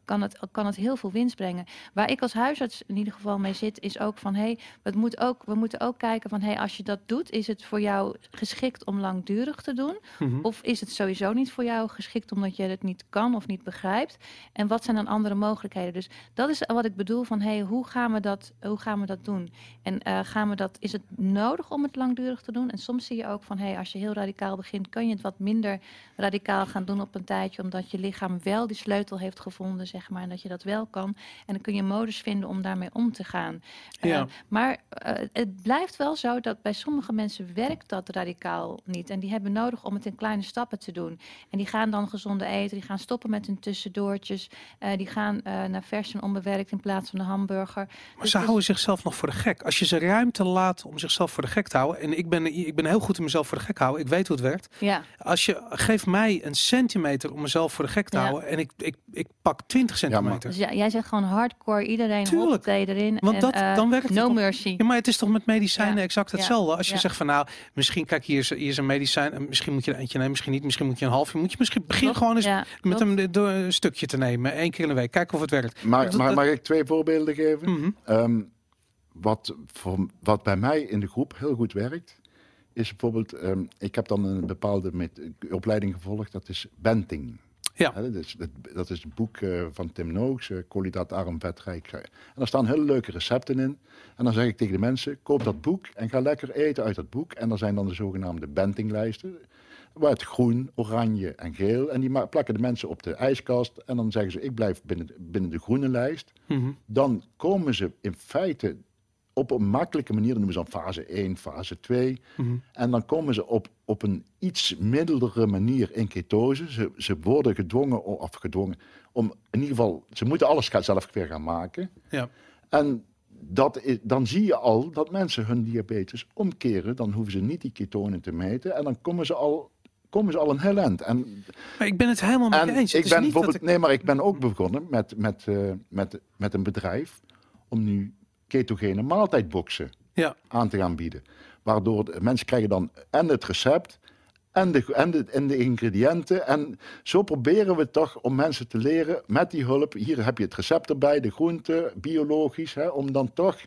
Speaker 3: kan, het, kan het heel veel winst brengen. Waar ik als huisarts in ieder geval mee zit, is ook van hey, we, moet ook, we moeten ook kijken van hey, als je dat doet, is het voor jou geschikt om langdurig te doen?
Speaker 2: Mhm.
Speaker 3: Of is het sowieso niet voor jou geschikt omdat je het niet kan of niet begrijpt? En wat zijn dan andere mogelijkheden? Dus dat is wat ik bedoel van hey, hoe gaan we dat, hoe gaan we dat doen? En eh, gaan we dat, is het nodig om het langdurig te doen? En soms zie je ook van hey, als je heel radicaal begint, kan je het wat minder radicaal gaan doen op een tijdje, omdat je lichaam wel die sleutel heeft gevonden, zeg maar, en dat je dat wel kan. En dan kun je modus vinden om daarmee om te gaan. Eh, maar eh, het blijft wel zo dat bij sommige mensen werkt dat radicaal niet. En die hebben nodig om het in kleine stappen te doen. En die gaan dan gezonde eten, die gaan stoppen met hun tussendoortjes. die gaan naar vers en onbewerkt in plaats van de hamburger.
Speaker 2: Maar
Speaker 3: dus-
Speaker 2: houden zichzelf nog voor de gek. Als je ze ruimte laat om zichzelf voor de gek te houden. En ik ben, ik ben heel goed in mezelf voor de gek houden. Ik weet hoe het werkt.
Speaker 3: Ja,
Speaker 2: Als je geef mij een centimeter om mezelf voor de gek te
Speaker 3: Ja.
Speaker 2: houden. En ik, ik, ik pak 20
Speaker 4: maar-
Speaker 2: centimeter.
Speaker 3: dus ja, jij zegt gewoon hardcore, iedereen
Speaker 2: Tuurlijk.
Speaker 3: erin.
Speaker 2: Want
Speaker 3: en,
Speaker 2: dat-
Speaker 3: eh,
Speaker 2: dan werkt het
Speaker 3: No
Speaker 2: toch-
Speaker 3: mercy.
Speaker 2: Ja, maar het is toch met medicijnen
Speaker 3: Ja.
Speaker 2: exact hetzelfde. Als je
Speaker 3: Ja.
Speaker 2: zegt van nou, misschien kijk hier is, hier is een medicijn. en Misschien moet je er eentje nemen, misschien niet. Misschien moet je een halfje. Moet je misschien begin
Speaker 3: Klopt,
Speaker 2: gewoon eens
Speaker 3: ja,
Speaker 2: met hem de- door een stukje te nemen. één keer in de week. Kijken of het werkt.
Speaker 4: Maar,
Speaker 2: Dat-
Speaker 4: maar
Speaker 2: dat-
Speaker 4: mag ik twee voorbeelden geven?
Speaker 2: Mhm.
Speaker 4: Ehm, wat, voor, wat bij mij in de groep heel goed werkt, is bijvoorbeeld, ehm, ik heb dan een bepaalde met, opleiding gevolgd, dat is Benting.
Speaker 2: Ja.
Speaker 4: Dat, is, dat, dat is het boek eh, van Tim Noogs, uh, koolhydraatarm, vetrijk. En daar staan hele leuke recepten in. En dan zeg ik tegen de mensen, koop dat boek en ga lekker eten uit dat boek. En dan zijn dan de zogenaamde Bentinglijsten. Met groen, oranje en geel. En die plakken de mensen op de ijskast. En dan zeggen ze, ik blijf binnen, binnen de groene lijst
Speaker 2: Mhm.
Speaker 4: dan komen ze in feite op een makkelijke manier, dan noemen ze dan fase 1, fase 2.
Speaker 2: Mhm.
Speaker 4: En dan komen ze op, op een iets middelere manier in ketose. Ze, ze worden gedwongen, of gedwongen, om in ieder geval, ze moeten alles zelf weer gaan maken.
Speaker 2: Ja.
Speaker 4: En dat is, dan zie je al dat mensen hun diabetes omkeren. Dan hoeven ze niet die ketonen te meten. En dan komen ze al, komen ze al een heel eind. En
Speaker 2: Maar ik ben het helemaal met eens. Het
Speaker 4: ik
Speaker 2: is
Speaker 4: ben
Speaker 2: niet dat
Speaker 4: bijvoorbeeld, nee, maar ik ben ook begonnen met, met, eh, met, met een bedrijf om nu ketogene maaltijdboxen
Speaker 2: Ja.
Speaker 4: aan te gaan bieden. Waardoor de mensen krijgen dan en het recept en de, en, de, en de ingrediënten. En zo proberen we toch om mensen te leren met die hulp. Hier heb je het recept erbij, de groenten, biologisch. Hè, om dan toch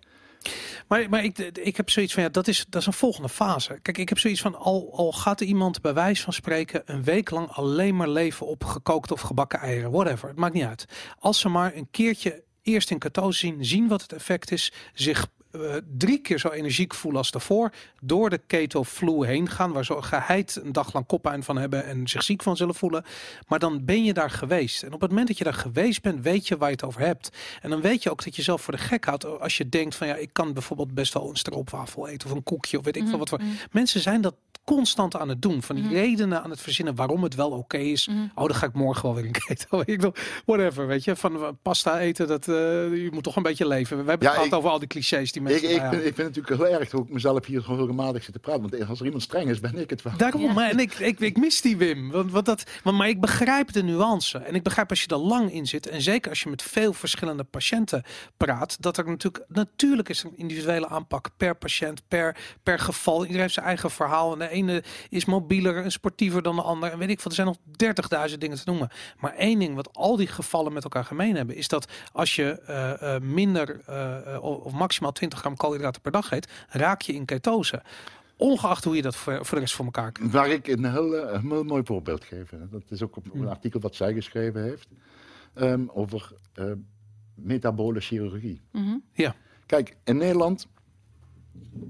Speaker 2: Maar, maar ik, ik heb zoiets van, ja, dat is, dat is een volgende fase. Kijk, ik heb zoiets van, al, al gaat iemand bij wijze van spreken een week lang alleen maar leven op gekookt of gebakken eieren, whatever, het maakt niet uit. Als ze maar een keertje eerst in ketose zien, zien wat het effect is, zich eh, drie keer zo energiek voelen als daarvoor, door de keto flu heen gaan, waar ze geheid een dag lang koppijn van hebben en zich ziek van zullen voelen. Maar dan ben je daar geweest. En op het moment dat je daar geweest bent, weet je waar je het over hebt. En dan weet je ook dat je zelf voor de gek houdt als je denkt van ja, ik kan bijvoorbeeld best wel een stroopwafel eten of een koekje of weet ik veel wat voor. Mensen zijn dat constant aan het doen. Van die redenen aan het verzinnen waarom het wel oké is. Oh, dan ga ik morgen wel weer een *laughs* keto. Whatever, weet je. Van uh, pasta eten, dat, uh, je moet toch een beetje leven. We hebben
Speaker 4: Ja,
Speaker 2: het gehad
Speaker 4: ik-
Speaker 2: over al die clichés die mensen
Speaker 4: ik,
Speaker 2: erbij
Speaker 4: vind, ik vind het natuurlijk heel erg dat ik mezelf hier zo regelmatig zit te praten. Want als er iemand streng is, ben ik het wel.
Speaker 2: Daarom,
Speaker 3: Ja.
Speaker 2: maar en ik, ik, ik mis die Wim. Want, want dat, want, maar ik begrijp de nuance. En ik begrijp als je er lang in zit. En zeker als je met veel verschillende patiënten praat. Dat er natuurlijk, natuurlijk is een individuele aanpak per patiënt, per, per geval. Iedereen heeft zijn eigen verhaal. En de ene is mobieler en sportiever dan de ander. En weet ik wat, er zijn nog 30.000 dingen te noemen. Maar één ding wat al die gevallen met elkaar gemeen hebben. Is dat als je eh, eh, minder eh, eh, of maximaal 20 gram koolhydraten per dag eet. Raak je in ketose. Ongeacht hoe je dat voor, voor de rest voor elkaar krijgt.
Speaker 4: Waar ik een heel, eh, een heel mooi voorbeeld geef. hè. Dat is ook op een artikel wat zij geschreven heeft. ehm, over eh, metabole chirurgie.
Speaker 3: Mhm.
Speaker 4: Kijk, in Nederland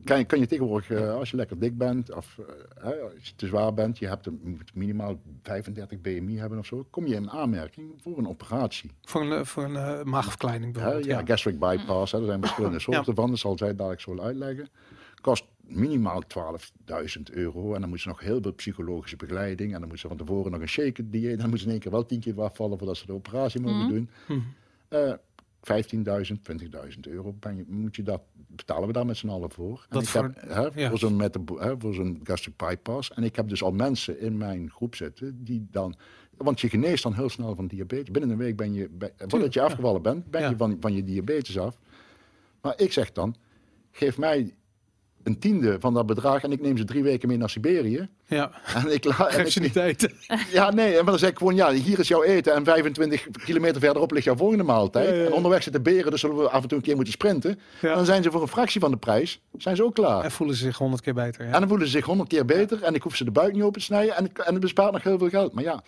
Speaker 4: kan je, kan je tegenwoordig, eh, als je lekker dik bent of eh, hè, als je te zwaar bent, je hebt een, moet minimaal 35 BMI hebben of zo, kom je in aanmerking voor een operatie.
Speaker 2: Voor een, eh, voor een eh, maagverkleining bijvoorbeeld.
Speaker 4: ja,
Speaker 2: ja.
Speaker 4: gastric bypass, hè, er zijn verschillende soorten van, dat zal zij dadelijk zo uitleggen. Kost minimaal 12.000 euro en dan moet ze nog heel veel psychologische begeleiding en dan moet ze van tevoren nog een shaken dieet, dan moet ze in één keer wel 10 keer afvallen voordat ze de operatie mogen doen.
Speaker 2: Mhm.
Speaker 4: Eh, 15.000, 20.000 euro ben je, moet je dat, betalen we daar met z'n allen voor. En
Speaker 2: Dat
Speaker 4: ik
Speaker 2: voor-
Speaker 4: heb, hè,
Speaker 2: ja.
Speaker 4: voor zo'n metabo- hè, voor zo'n gastric bypass. En ik heb dus al mensen in mijn groep zitten die dan... Want je geneest dan heel snel van diabetes. Binnen een week ben je, bij- voordat je
Speaker 2: ja.
Speaker 4: afgevallen bent, ben
Speaker 2: Ja.
Speaker 4: je van, van je diabetes af. Maar ik zeg dan, geef mij een tiende van dat bedrag en ik neem ze drie weken mee naar Siberië.
Speaker 2: Ja,
Speaker 4: En ik, la, en
Speaker 2: geef
Speaker 4: ik
Speaker 2: ze niet eten. *laughs*
Speaker 4: Ja, nee, en dan zeg ik gewoon, ja, hier is jouw eten en 25 kilometer verderop ligt jouw volgende maaltijd.
Speaker 2: Ja, ja, ja.
Speaker 4: En onderweg zitten beren, dus zullen we af en toe een keer moeten sprinten.
Speaker 2: Ja.
Speaker 4: Dan zijn ze voor een fractie van de prijs, zijn ze ook klaar.
Speaker 2: En voelen ze zich honderd keer beter. Ja.
Speaker 4: En dan voelen ze zich honderd keer beter en ik hoef ze de buik niet open te snijden en, ik- en het bespaart nog heel veel geld. Maar ja,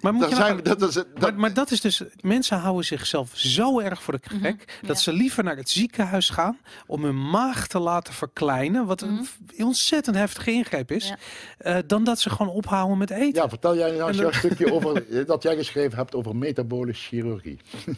Speaker 2: Maar, moet
Speaker 4: dan
Speaker 2: je
Speaker 4: zijn
Speaker 2: nou-
Speaker 4: we, dat, is, dat,
Speaker 2: maar, maar dat is dus, mensen houden zichzelf zo erg voor de
Speaker 3: Mhm,
Speaker 2: gek dat
Speaker 3: ja.
Speaker 2: ze liever naar het ziekenhuis gaan om hun maag te laten verkleinen, wat een
Speaker 3: Mhm.
Speaker 2: ontzettend heftige ingreep is,
Speaker 3: Ja.
Speaker 2: eh, dan dat ze gewoon ophouden met eten.
Speaker 4: ja, vertel jij nou eens
Speaker 2: En
Speaker 4: jouw stukje over eh, dat jij geschreven hebt over metabolische chirurgie. *laughs*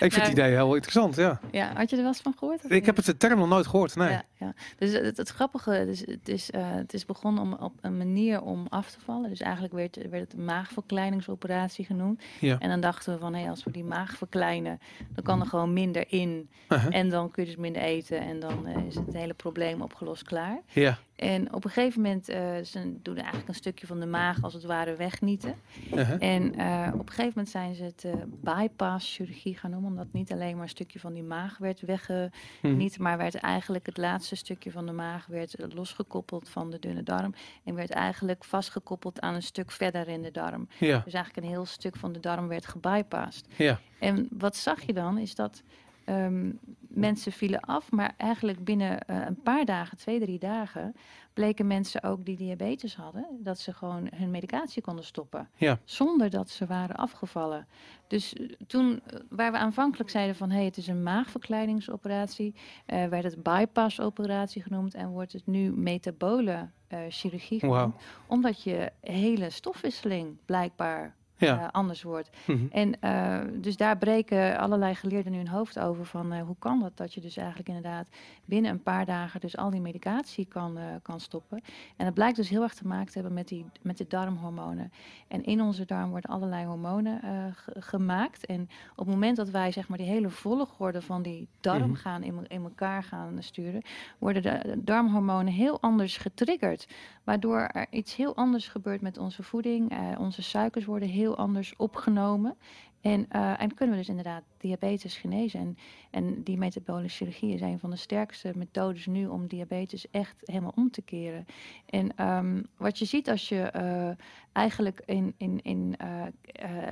Speaker 2: Ik vind
Speaker 3: Nou,
Speaker 2: het idee heel interessant, ja.
Speaker 3: Ja, had je er wel eens van gehoord?
Speaker 2: Ik heb het de term nog nooit gehoord, nee.
Speaker 3: Ja, ja. Dus het, het grappige, dus het, is, eh, het is begonnen om, op een manier om af te vallen. Dus eigenlijk werd, werd het een maagverkleiningsoperatie genoemd.
Speaker 2: Ja.
Speaker 3: En dan dachten we van, hé, als we die maag verkleinen, dan kan er gewoon minder in. En dan kun je dus minder eten en dan eh, is het hele probleem opgelost klaar.
Speaker 2: Ja.
Speaker 3: En op een gegeven moment eh, ze doen eigenlijk een stukje van de maag als het ware wegnieten.
Speaker 2: Uh-huh.
Speaker 3: En eh, op een gegeven moment zijn ze het eh, bypass chirurgie gaan noemen, omdat niet alleen maar een stukje van die maag werd weggeniet,
Speaker 2: Mhm.
Speaker 3: maar werd eigenlijk het laatste stukje van de maag werd losgekoppeld van de dunne darm en werd eigenlijk vastgekoppeld aan een stuk verder in de darm.
Speaker 2: Ja,
Speaker 3: Dus eigenlijk een heel stuk van de darm werd gebypast.
Speaker 2: ja.
Speaker 3: En wat zag je dan is dat ehm, mensen vielen af, maar eigenlijk binnen eh, een paar dagen, twee, drie dagen, bleken mensen ook die diabetes hadden, dat ze gewoon hun medicatie konden stoppen.
Speaker 2: Ja.
Speaker 3: Zonder dat ze waren afgevallen. Dus eh, toen, eh, waar we aanvankelijk zeiden van hé, hey, het is een maagverkleiningsoperatie, werd het bypass-operatie genoemd en wordt het nu metabole chirurgie genoemd. Omdat je hele stofwisseling blijkbaar
Speaker 2: Ja.
Speaker 3: eh, anders wordt.
Speaker 2: Mhm.
Speaker 3: En eh, dus daar breken allerlei geleerden nu hun hoofd over van eh, hoe kan dat dat je dus eigenlijk inderdaad binnen een paar dagen dus al die medicatie kan, kan stoppen. En dat blijkt dus heel erg te maken te hebben met, die, met de darmhormonen. En in onze darm worden allerlei hormonen ge- gemaakt. En op het moment dat wij zeg maar die hele volgorde van die darm
Speaker 2: Mhm.
Speaker 3: gaan in, in elkaar gaan sturen, worden de darmhormonen heel anders getriggerd. Waardoor er iets heel anders gebeurt met onze voeding. Onze suikers worden heel anders opgenomen. En, eh, en kunnen we dus inderdaad diabetes genezen. En, en die metabolische chirurgie is een van de sterkste methodes nu om diabetes echt helemaal om te keren. En ehm, wat je ziet als je eh, eigenlijk in, in, in eh,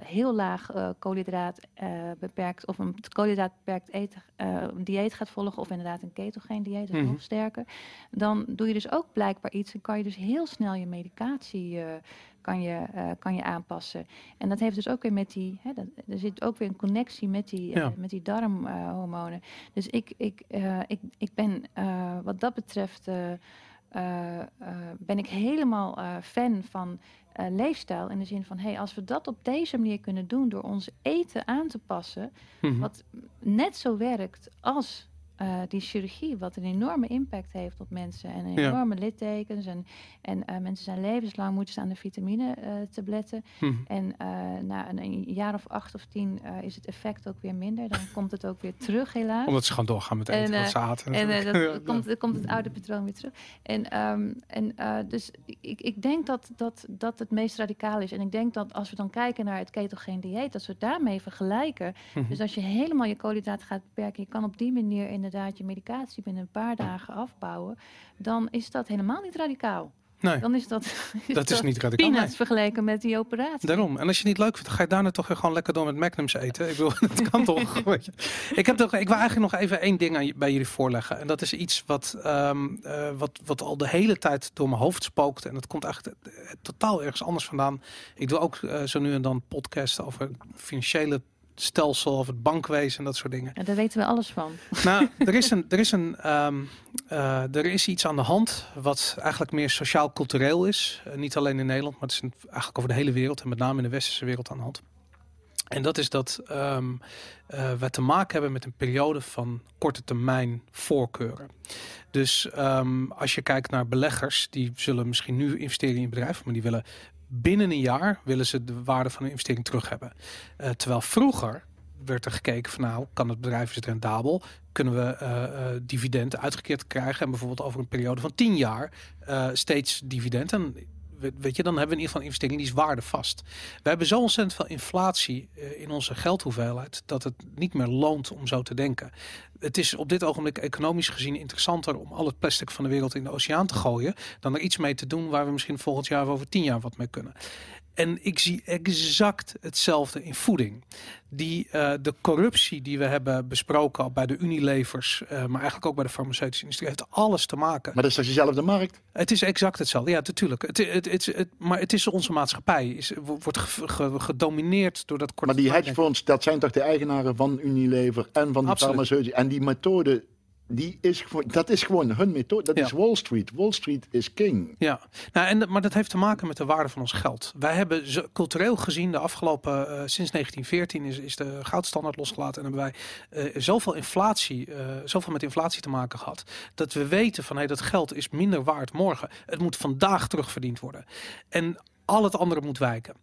Speaker 3: heel laag koolhydraat beperkt of een koolhydraat beperkt eten, dieet gaat volgen of inderdaad een ketogeen dieet, dat is
Speaker 2: Mhm.
Speaker 3: nog sterker, dan doe je dus ook blijkbaar iets en kan je dus heel snel je medicatie kan je, eh, kan je aanpassen. En dat heeft dus ook weer met die, hè, dat, er zit ook weer een connectie met die, eh,
Speaker 2: Ja.
Speaker 3: met die darmhormonen. dus ik, ik, eh, ik, ik ben wat dat betreft, ben ik helemaal fan van leefstijl. In de zin van, hey, als we dat op deze manier kunnen doen door ons eten aan te passen,
Speaker 2: Mhm.
Speaker 3: wat net zo werkt als eh, die chirurgie, wat een enorme impact heeft op mensen en
Speaker 2: Ja.
Speaker 3: enorme littekens. En, en eh, mensen zijn levenslang moeten ze aan de vitamine eh tabletten.
Speaker 2: Mhm.
Speaker 3: En na een, een jaar of acht of tien is het effect ook weer minder. Dan komt het ook weer terug, helaas.
Speaker 2: Omdat ze gewoon doorgaan met eten
Speaker 3: En,
Speaker 2: wat
Speaker 3: eh,
Speaker 2: ze aten.
Speaker 3: En dat *laughs* komt, dan komt het oude patroon weer terug. En, ehm, en dus ik, ik denk dat, dat dat het meest radicaal is. En ik denk dat als we dan kijken naar het ketogeen dieet, dat we daarmee vergelijken.
Speaker 2: Mhm.
Speaker 3: Dus als je helemaal je koolhydraten gaat beperken, je kan op die manier inderdaad je medicatie binnen een paar dagen afbouwen, dan is dat helemaal niet radicaal.
Speaker 2: Nee,
Speaker 3: Dan is dat,
Speaker 2: dat *laughs* is niet radicaal.
Speaker 3: peanuts
Speaker 2: nee.
Speaker 3: vergeleken met die operatie.
Speaker 2: Daarom. En als je het niet leuk vindt, ga je daarna toch weer gewoon lekker door met Magnums eten. Ik bedoel, *laughs* dat kan toch. *laughs* Weet je. Ik, heb toch, ik wil eigenlijk nog even één ding aan, je- bij jullie voorleggen. En dat is iets wat, ehm, eh, wat, wat al de hele tijd door mijn hoofd spookt. En dat komt eigenlijk totaal ergens anders vandaan. Ik doe ook eh, zo nu en dan podcasts over financiële stelsel of het bankwezen en dat soort dingen.
Speaker 3: Ja, daar weten we alles van. *laughs*
Speaker 2: Nou, er is, een, er, is een, ehm, eh, er is iets aan de hand wat eigenlijk meer sociaal-cultureel is. Eh, niet alleen in Nederland, maar het is eigenlijk over de hele wereld en met name in de westerse wereld aan de hand. En dat is dat ehm, eh, we te maken hebben met een periode van korte termijn voorkeuren. Dus ehm, als je kijkt naar beleggers, die zullen misschien nu investeren in bedrijf, maar die willen binnen een jaar willen ze de waarde van hun investering terug hebben. Eh, terwijl vroeger werd er gekeken van nou, kan het bedrijf is het rendabel? Kunnen we eh, eh, dividend uitgekeerd krijgen en bijvoorbeeld over een periode van 10 jaar steeds dividend? Weet je, dan hebben we in ieder geval een investering die is waardevast. We hebben zo ontzettend veel inflatie eh, in onze geldhoeveelheid dat het niet meer loont om zo te denken. Het is op dit ogenblik economisch gezien interessanter om al het plastic van de wereld in de oceaan te gooien dan er iets mee te doen waar we misschien volgend jaar of over tien jaar wat mee kunnen. En ik zie exact hetzelfde in voeding. Die, eh, de corruptie die we hebben besproken al bij de Unilevers, eh, maar eigenlijk ook bij de farmaceutische industrie, heeft alles te maken.
Speaker 4: Maar dat is toch dezelfde markt?
Speaker 2: Het is exact hetzelfde. Ja, natuurlijk. Het, het, het, het, maar het is onze maatschappij. Is, wordt ge- ge- gedomineerd door dat korte
Speaker 4: Maar die
Speaker 2: termijn
Speaker 4: hedge funds, dat zijn toch de eigenaren van Unilever en van
Speaker 2: Absoluut.
Speaker 4: farmaceutische. En die methode, die is gewoon, dat is gewoon hun methode. Dat
Speaker 2: Ja.
Speaker 4: is Wall Street. Wall Street is king.
Speaker 2: Ja, nou, en, maar dat heeft te maken met de waarde van ons geld. Wij hebben zo, cultureel gezien de afgelopen, eh, sinds 1914 is, is de goudstandaard losgelaten. En hebben wij eh, zoveel inflatie, eh, zoveel met inflatie te maken gehad. Dat we weten van hey, dat geld is minder waard morgen. Het moet vandaag terugverdiend worden. En al het andere moet wijken.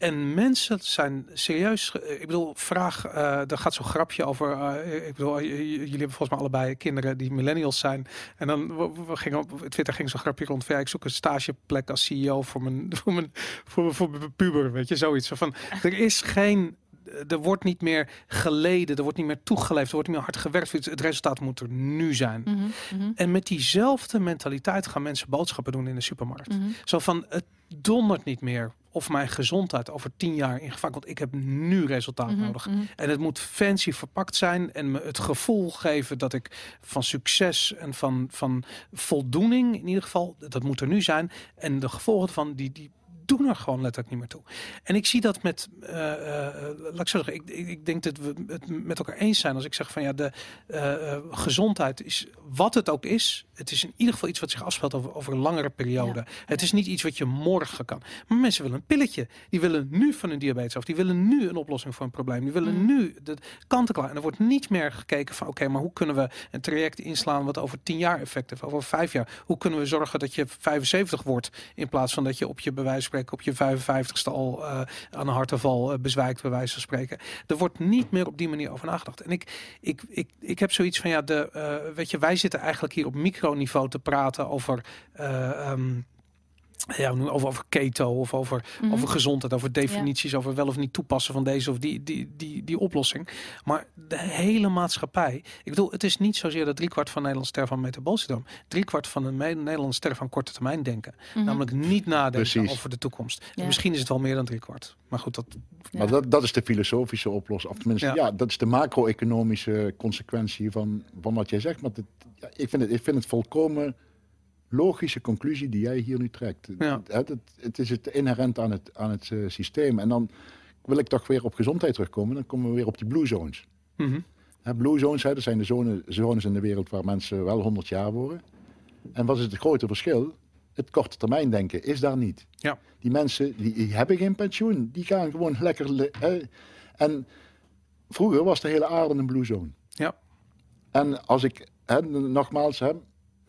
Speaker 2: En mensen zijn serieus. ge- Ik bedoel, vraag. eh er gaat zo'n grapje over. eh, ik bedoel, jullie hebben volgens mij allebei kinderen die millennials zijn. En dan we, we op Twitter ging zo'n grapje rond. Ja, ik zoek een stageplek als CEO *laughs* voor mijn, voor mijn, voor, voor mijn puber. Weet je, zoiets. Zo Van, er is geen. Er wordt niet meer geleden, er wordt niet meer toegeleefd, er wordt niet meer hard gewerkt. Het- resultaat moet er nu zijn.
Speaker 3: Mhm, mhm,
Speaker 2: En met diezelfde mentaliteit gaan mensen boodschappen doen in de supermarkt.
Speaker 3: mhm.
Speaker 2: Zo van, het dondert niet meer of mijn gezondheid over tien jaar in gevaar komt. Ik heb nu resultaat nodig. En het moet fancy verpakt zijn en me het gevoel geven dat ik van succes en van, van voldoening, in ieder geval, dat moet er nu zijn. En de gevolgen van die, die doen er gewoon letterlijk niet meer toe. En ik zie dat met, eh, laat ik zo zeggen, ik, ik, ik denk dat we het met elkaar eens zijn als ik zeg van ja, de gezondheid is wat het ook is. Het is in ieder geval iets wat zich afspeelt over, over een langere periode. Het is niet iets wat je morgen kan. Maar mensen willen een pilletje. Die willen nu van hun diabetes af. Die willen nu een oplossing voor een probleem. Die willen
Speaker 3: Mm.
Speaker 2: nu de kant klaar. En er wordt niet meer gekeken van oké, maar hoe kunnen we een traject inslaan wat over tien jaar effect heeft, over vijf jaar. Hoe kunnen we zorgen dat je 75 wordt in plaats van dat je op je van op je 55ste al eh, aan een hartaanval eh, bezwijkt bij wijze van spreken. Er wordt niet meer op die manier over nagedacht. En ik, ik, ik, ik heb zoiets van ja, de, eh, weet je, wij zitten eigenlijk hier op microniveau te praten over. eh, ehm, ja, over, over keto of over,
Speaker 3: Mhm.
Speaker 2: over gezondheid, over definities, over wel of niet toepassen van deze of die, die, die, die oplossing. Maar de hele maatschappij. Ik bedoel, het is niet zozeer dat driekwart van Nederland sterft van metabool syndroom. Driekwart van de Nederlanders sterft van korte termijn denken.
Speaker 3: Mhm.
Speaker 2: Namelijk niet nadenken
Speaker 4: Precies.
Speaker 2: over de toekomst. En misschien is het wel meer dan driekwart. Maar goed, dat.
Speaker 3: Ja.
Speaker 4: Maar dat, dat is de filosofische oplossing. Of tenminste,
Speaker 2: Ja.
Speaker 4: ja. dat is de macro-economische consequentie van, van wat jij zegt. Maar het, ja, ik, vind het, ik vind het volkomen logische conclusie die jij hier nu trekt.
Speaker 2: Ja.
Speaker 4: Het, het, het is het inherent aan het, aan het eh, systeem. En dan wil ik toch weer op gezondheid terugkomen. Dan komen we weer op die blue zones.
Speaker 2: Mhm.
Speaker 4: Hè, blue zones, hè, dat zijn de zone, zones in de wereld waar mensen wel 100 jaar worden. En wat is het grote verschil? Het korte termijn denken is daar niet.
Speaker 2: Ja.
Speaker 4: Die mensen die, die hebben geen pensioen, die gaan gewoon lekker. hè. En vroeger was de hele aarde een blue zone.
Speaker 2: Ja.
Speaker 4: En als ik, hè, nogmaals, hè,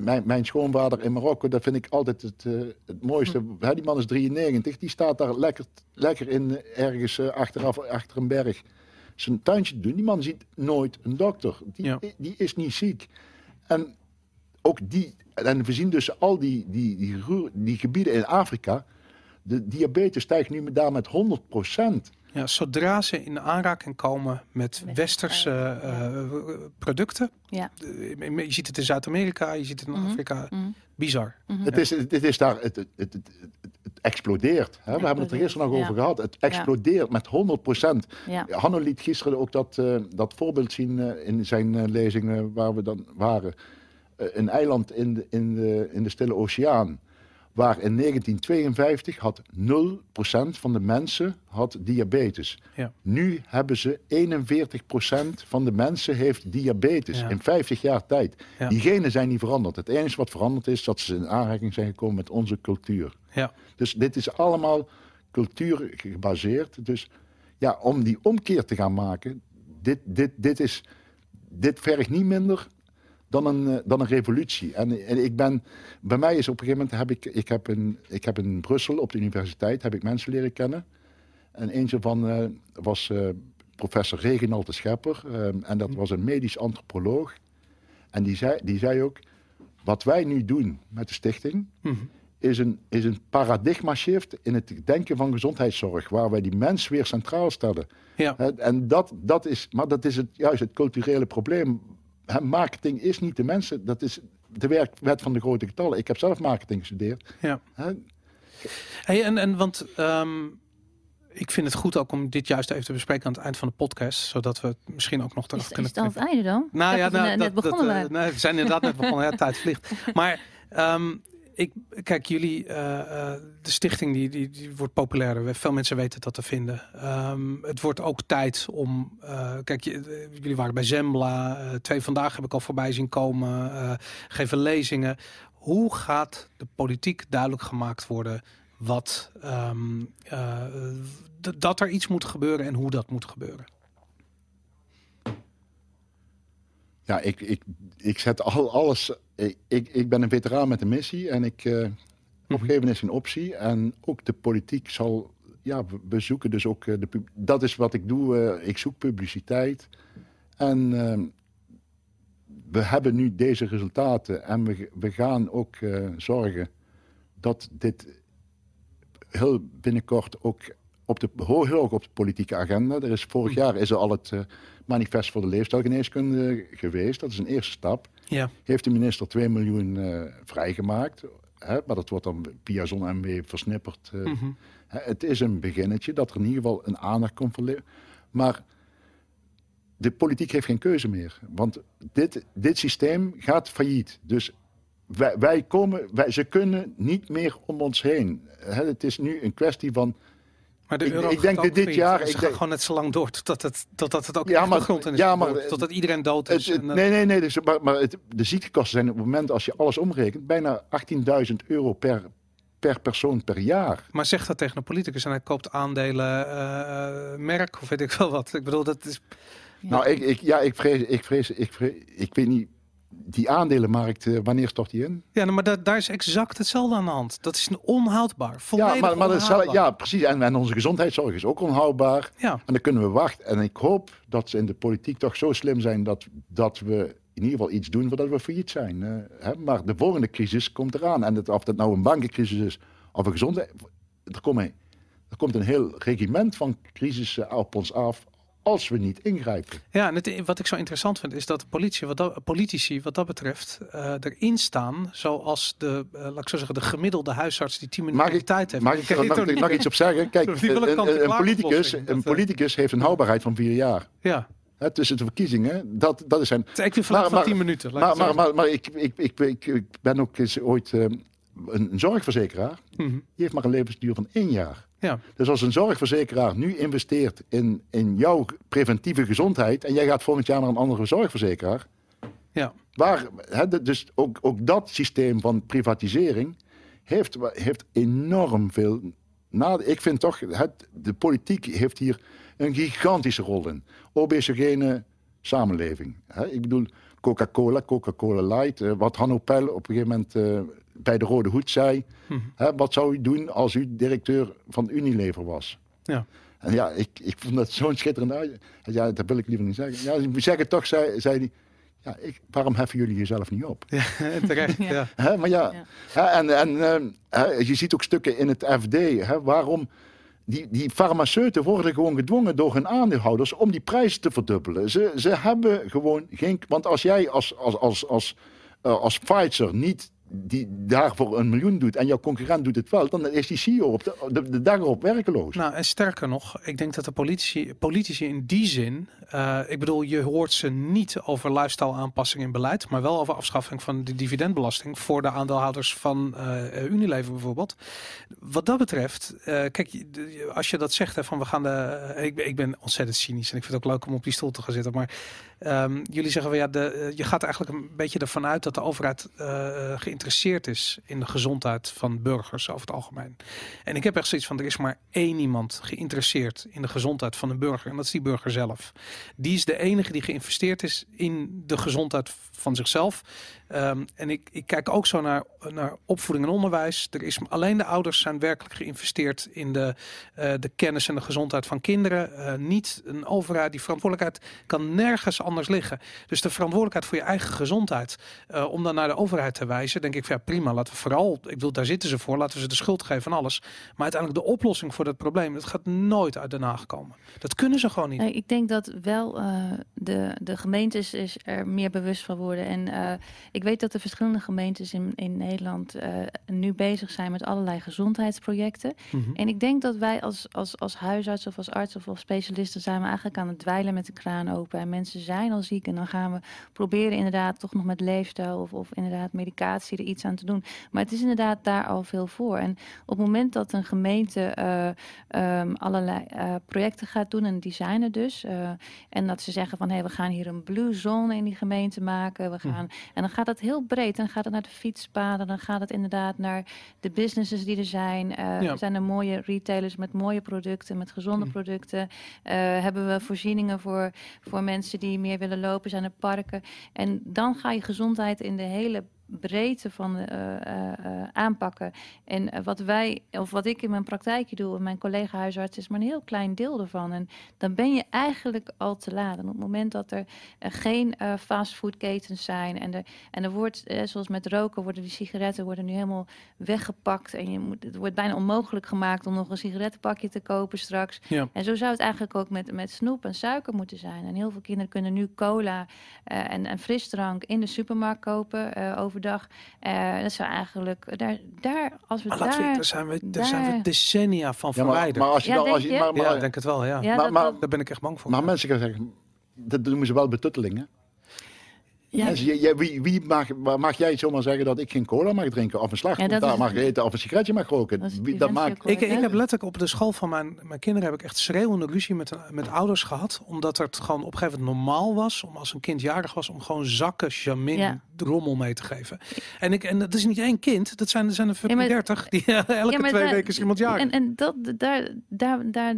Speaker 4: mijn, mijn schoonvader in Marokko, dat vind ik altijd het, eh, het mooiste.
Speaker 2: Hm.
Speaker 4: Hè, die man is 93, die staat daar lekker, lekker in eh, ergens eh, achteraf, achter een berg zijn tuintje doen. Die man ziet nooit een dokter. Die,
Speaker 2: Ja.
Speaker 4: die is niet ziek. En ook die, en we zien dus al die, die, die, gebieden in Afrika. De diabetes stijgt nu daar met 100
Speaker 2: Ja, zodra ze in aanraking komen met westerse
Speaker 3: eh,
Speaker 2: eh, producten.
Speaker 3: Ja.
Speaker 2: eh, Je ziet het in Zuid-Amerika, je ziet het in
Speaker 3: Mhm.
Speaker 2: Afrika.
Speaker 3: Mhm.
Speaker 2: Bizar.
Speaker 3: Mhm.
Speaker 4: Het, is, het, is daar, het, het, het, het, explodeert. Hè? We hebben het er gisteren nog
Speaker 3: Ja.
Speaker 4: over gehad. Het explodeert met 100 procent.
Speaker 3: Ja.
Speaker 4: Hanno liet gisteren ook dat, eh, dat voorbeeld zien eh, in zijn lezingen waar we dan waren. Eh, een eiland in de, in, de, in de Stille Oceaan. Waar in 1952 had 0% van de mensen had diabetes.
Speaker 2: Ja.
Speaker 4: Nu hebben ze 41% van de mensen heeft diabetes
Speaker 2: Ja.
Speaker 4: in 50 jaar tijd.
Speaker 2: Ja.
Speaker 4: Die genen zijn niet veranderd. Het enige wat veranderd is dat ze in aanraking zijn gekomen met onze cultuur.
Speaker 2: Ja.
Speaker 4: Dus dit is allemaal cultuur gebaseerd. Dus ja, om die omkeer te gaan maken, dit, dit, dit, is, dit vergt niet minder dan een, eh, dan een revolutie. En, en ik ben, bij mij is op een gegeven moment, heb ik, ik, heb in, ik heb in Brussel op de universiteit, heb ik mensen leren kennen. En eentje van eh, was eh, professor Reginald de Schepper. en dat was een medisch antropoloog. En die zei, die zei ook, wat wij nu doen met de stichting,
Speaker 2: Mhm.
Speaker 4: is een, is een paradigma shift in het denken van gezondheidszorg, waar wij die mens weer centraal stellen.
Speaker 2: Ja.
Speaker 4: En dat, dat is, maar dat is het, juist het culturele probleem. Marketing is niet de mensen, dat is de werkwet van de grote getallen. Ik heb zelf marketing gestudeerd.
Speaker 2: Ja.
Speaker 4: Hè,
Speaker 2: Hey, en, en want ehm, ik vind het goed ook om dit juist even te bespreken aan het eind van de podcast, zodat we het misschien ook nog terug
Speaker 3: Is, is
Speaker 2: kunnen
Speaker 3: het aan het einde dan?
Speaker 2: Nou
Speaker 3: Ik
Speaker 2: ja,
Speaker 3: dat
Speaker 2: nou,
Speaker 3: net
Speaker 2: dat,
Speaker 3: begonnen
Speaker 2: dat, eh, nee, we zijn inderdaad net begonnen. Ja, tijd vliegt. Maar ehm, ik, kijk, jullie, eh, eh, de stichting die, die, die wordt populairder. Veel mensen weten dat te vinden. Ehm, het wordt ook tijd om, eh, kijk, jullie waren bij Zembla. twee vandaag heb ik al voorbij zien komen. geven lezingen. Hoe gaat de politiek duidelijk gemaakt worden wat ehm, eh, dat er iets moet gebeuren en hoe dat moet gebeuren?
Speaker 4: Ja, ik, ik, ik zet al, alles. Ik, ik, ik ben een veteraan met een missie en ik. eh opgeven is een optie. En ook de politiek zal. Ja, we- zoeken dus ook. eh, de, dat is wat ik doe. eh, ik zoek publiciteit. En ehm, we hebben nu deze resultaten. En we, we gaan ook zorgen dat dit heel binnenkort ook op de, heel hoog op de politieke agenda. Er is, vorig jaar is er al het eh, manifest voor de leefstijlgeneeskunde geweest. Dat is een eerste stap.
Speaker 2: Ja,
Speaker 4: Heeft de minister 2 miljoen eh, vrijgemaakt. Hè, maar dat wordt dan via zo'n MW versnipperd. eh.
Speaker 2: Mhm.
Speaker 4: Hè, het is een beginnetje dat er in ieder geval een aandacht komt voor. Maar de politiek heeft geen keuze meer. Want dit, dit systeem gaat failliet. Dus wij, wij komen, wij, ze kunnen niet meer om ons heen. Hè, het is nu een kwestie van.
Speaker 2: Maar de
Speaker 4: Ik-
Speaker 2: euro
Speaker 4: ik denk dat dit jaar-
Speaker 2: Ze
Speaker 4: ik denk-
Speaker 2: gewoon net zo lang door totdat het, totdat het ook
Speaker 4: Ja, maar-
Speaker 2: de grond in is.
Speaker 4: ja, maar-
Speaker 2: geboord, totdat iedereen dood is.
Speaker 4: het-
Speaker 2: en, eh,
Speaker 4: nee, nee, nee. Dus, maar maar het, de ziektekosten zijn op het moment, als je alles omrekent, bijna 18.000 euro per, per persoon per jaar.
Speaker 2: Maar zeg dat tegen een politicus en hij koopt aandelen, eh, merk of weet ik wel wat. Ik bedoel, dat is.
Speaker 4: Nou, ik, ik, ja, ik vrees, ik vrees, ik vrees, ik weet niet, die aandelenmarkt, eh, wanneer stort die in?
Speaker 2: Ja, nou, maar da- daar is exact hetzelfde aan de hand. Dat is onhoudbaar. Volledig
Speaker 4: Ja, maar, maar dat is,
Speaker 2: onhoudbaar.
Speaker 4: ja, precies. En, en onze gezondheidszorg is ook onhoudbaar.
Speaker 2: Ja.
Speaker 4: En dan kunnen we wachten. En ik hoop dat ze in de politiek toch zo slim zijn dat, dat we in ieder geval iets doen voordat we failliet zijn. eh, hè? Maar de volgende crisis komt eraan. En het, of dat nou een bankencrisis is of een gezondheid. Er, komen, er komt een heel regiment van crisissen op ons af als we niet ingrijpen.
Speaker 2: Ja, en het, wat ik zo interessant vind is dat de politie, wat dat, politici wat dat betreft eh, erin staan zoals de, eh, laat ik zo zeggen, de gemiddelde huisarts die 10 minuten
Speaker 4: ik,
Speaker 2: tijd heeft.
Speaker 4: mag ik *laughs* er nog, iets op zeggen? Kijk, *laughs*
Speaker 2: ik
Speaker 4: een, politicus, een
Speaker 2: eh,
Speaker 4: politicus heeft een houdbaarheid van vier jaar.
Speaker 2: Ja,
Speaker 4: Hè, tussen de verkiezingen. Dat, dat is zijn.
Speaker 2: is equivalent
Speaker 4: Maar-
Speaker 2: van
Speaker 4: maar-
Speaker 2: 10 minuten. ik
Speaker 4: Maar, maar, maar, maar ik, ik, ik, ik, ik ben ook eens ooit eh, een, een zorgverzekeraar.
Speaker 2: Mhm.
Speaker 4: Die heeft maar een levensduur van één jaar.
Speaker 2: Ja,
Speaker 4: Dus als een zorgverzekeraar nu investeert in, in jouw preventieve gezondheid. en jij gaat volgend jaar naar een andere zorgverzekeraar.
Speaker 2: ja.
Speaker 4: Waar, hè, dus ook, ook dat systeem van privatisering heeft, heeft enorm veel nadeel. Ik vind toch, het, de politiek heeft hier een gigantische rol in. Obesogene samenleving. Hè? Ik bedoel, Coca-Cola, Coca-Cola Light. eh, wat Hanno Pell op een gegeven moment eh, bij de Rode Hoed zei.
Speaker 2: Mhm.
Speaker 4: Hè, wat zou u doen als u directeur van Unilever was?
Speaker 2: Ja.
Speaker 4: En ja, ik, ik vond dat zo'n schitterend uit. Ja, dat wil ik liever niet zeggen. Ja, ik zeg het toch, zei, zei hij. Ja, ik, waarom heffen jullie jezelf niet op? *laughs*
Speaker 2: Ja, terecht. *laughs*
Speaker 3: Ja.
Speaker 2: ja.
Speaker 4: Hè, maar ja, hè, en, en ehm, hè, je ziet ook stukken in het FD. Hè, waarom die, die farmaceuten worden gewoon gedwongen door hun aandeelhouders om die prijs te verdubbelen. Ze, ze hebben gewoon geen. Want als jij als, als, als, als, eh, als Pfizer niet die daarvoor een miljoen doet en jouw concurrent doet het wel, dan is die CEO op de, de dag erop werkeloos.
Speaker 2: Nou, en sterker nog, ik denk dat de politici, politici in die zin, eh, ik bedoel, je hoort ze niet over lifestyle aanpassing in beleid, maar wel over afschaffing van de dividendbelasting voor de aandeelhouders van eh, Unilever bijvoorbeeld. Wat dat betreft, eh, kijk, als je dat zegt, hè, van we gaan de, ik, ik ben ontzettend cynisch en ik vind het ook leuk om op die stoel te gaan zitten, maar ehm, jullie zeggen van ja, de, je gaat eigenlijk een beetje ervan uit dat de overheid eh, geïnteresseerd is in de gezondheid van burgers over het algemeen. En ik heb echt zoiets van, er is maar één iemand geïnteresseerd in de gezondheid van een burger. En dat is die burger zelf. Die is de enige die geïnvesteerd is in de gezondheid van zichzelf. Ehm, en ik, ik kijk ook zo naar, naar opvoeding en onderwijs. Er is alleen de ouders zijn werkelijk geïnvesteerd in de, eh, de kennis en de gezondheid van kinderen. Eh, niet een overheid. Die verantwoordelijkheid kan nergens anders liggen. Dus de verantwoordelijkheid voor je eigen gezondheid. eh, om dan naar de overheid te wijzen, denk ik, van, ja, prima, laten we vooral, ik bedoel, daar zitten ze voor, laten we ze de schuld geven van alles. Maar uiteindelijk de oplossing voor dat probleem, dat gaat nooit uit Den Haag komen. Dat kunnen ze gewoon niet.
Speaker 3: Ik denk dat wel de, de gemeentes is er meer bewust van worden. En eh, ik weet dat de verschillende gemeentes in, in Nederland eh, nu bezig zijn met allerlei gezondheidsprojecten.
Speaker 2: Mhm.
Speaker 3: En ik denk dat wij als, als, als huisarts of als arts of als specialisten zijn we eigenlijk aan het dweilen met de kraan open. En mensen zijn al ziek en dan gaan we proberen inderdaad toch nog met leefstijl of, of inderdaad medicatie er iets aan te doen. Maar het is inderdaad daar al veel voor. En op het moment dat een gemeente eh, ehm, allerlei eh, projecten gaat doen en die zijn er dus. en dat ze zeggen van hé, we gaan hier een blue zone in die gemeente maken. We gaan, En dan gaat het heel breed. Dan gaat het naar de fietspaden. Dan gaat het inderdaad naar de businesses die er zijn.
Speaker 2: Ja.
Speaker 3: Er zijn er mooie retailers met mooie producten, met gezonde
Speaker 2: Mhm.
Speaker 3: producten. Eh, hebben we voorzieningen voor, voor mensen die meer willen lopen, zijn er parken. En dan ga je gezondheid in de hele breedte van eh, eh, eh, aanpakken. En wat wij, of wat ik in mijn praktijkje doe, en mijn collega huisarts, is maar een heel klein deel ervan. En dan ben je eigenlijk al te laat. En op het moment dat er geen fastfoodketens zijn en er, en er wordt, zoals met roken, worden die sigaretten worden nu helemaal weggepakt. En je moet, het wordt bijna onmogelijk gemaakt om nog een sigarettenpakje te kopen straks.
Speaker 2: Ja.
Speaker 3: En zo zou het eigenlijk ook met, met snoep en suiker moeten zijn. En heel veel kinderen kunnen nu cola en, en frisdrank in de supermarkt kopen eh, overdag. Eh, dat zou eigenlijk, daar, daar als we
Speaker 2: Maar laten we,
Speaker 3: daar...
Speaker 2: daar zijn we, daar zijn we
Speaker 3: daar-
Speaker 2: decennia van
Speaker 4: Ja, maar,
Speaker 2: verwijderd.
Speaker 4: maar als je
Speaker 3: Ja,
Speaker 4: dan,
Speaker 3: denk
Speaker 4: als je,
Speaker 3: je?
Speaker 4: maar, maar,
Speaker 2: ja, ik denk het wel, ja.
Speaker 3: ja,
Speaker 4: maar-
Speaker 3: dat-
Speaker 4: maar-
Speaker 3: dat-
Speaker 2: Daar ben ik echt bang voor.
Speaker 4: maar mensen gaan zeggen, dat noemen ze wel betuttelingen.
Speaker 3: Ja,
Speaker 4: Mensen, je- je- wie, wie mag, mag jij zomaar zeggen dat ik geen cola mag drinken of een slag
Speaker 3: Ja,
Speaker 4: mag eten of een sigaretje mag roken?
Speaker 3: Dat
Speaker 4: Wie, dat maakt.
Speaker 2: Ik, ik heb letterlijk op de school van mijn, mijn kinderen heb ik echt schreeuwende ruzie met, met ouders gehad. Omdat het gewoon op een gegeven moment normaal was om als een kind jarig was om gewoon zakken Jamin
Speaker 3: Ja.
Speaker 2: rommel mee te geven. En, ik, en dat is niet één kind, dat zijn, er zijn er
Speaker 3: Ja, maar-
Speaker 2: 30 die *laughs* elke
Speaker 3: maar
Speaker 2: twee weken is iemand jarig.
Speaker 3: En, en dat, daar, daar, daar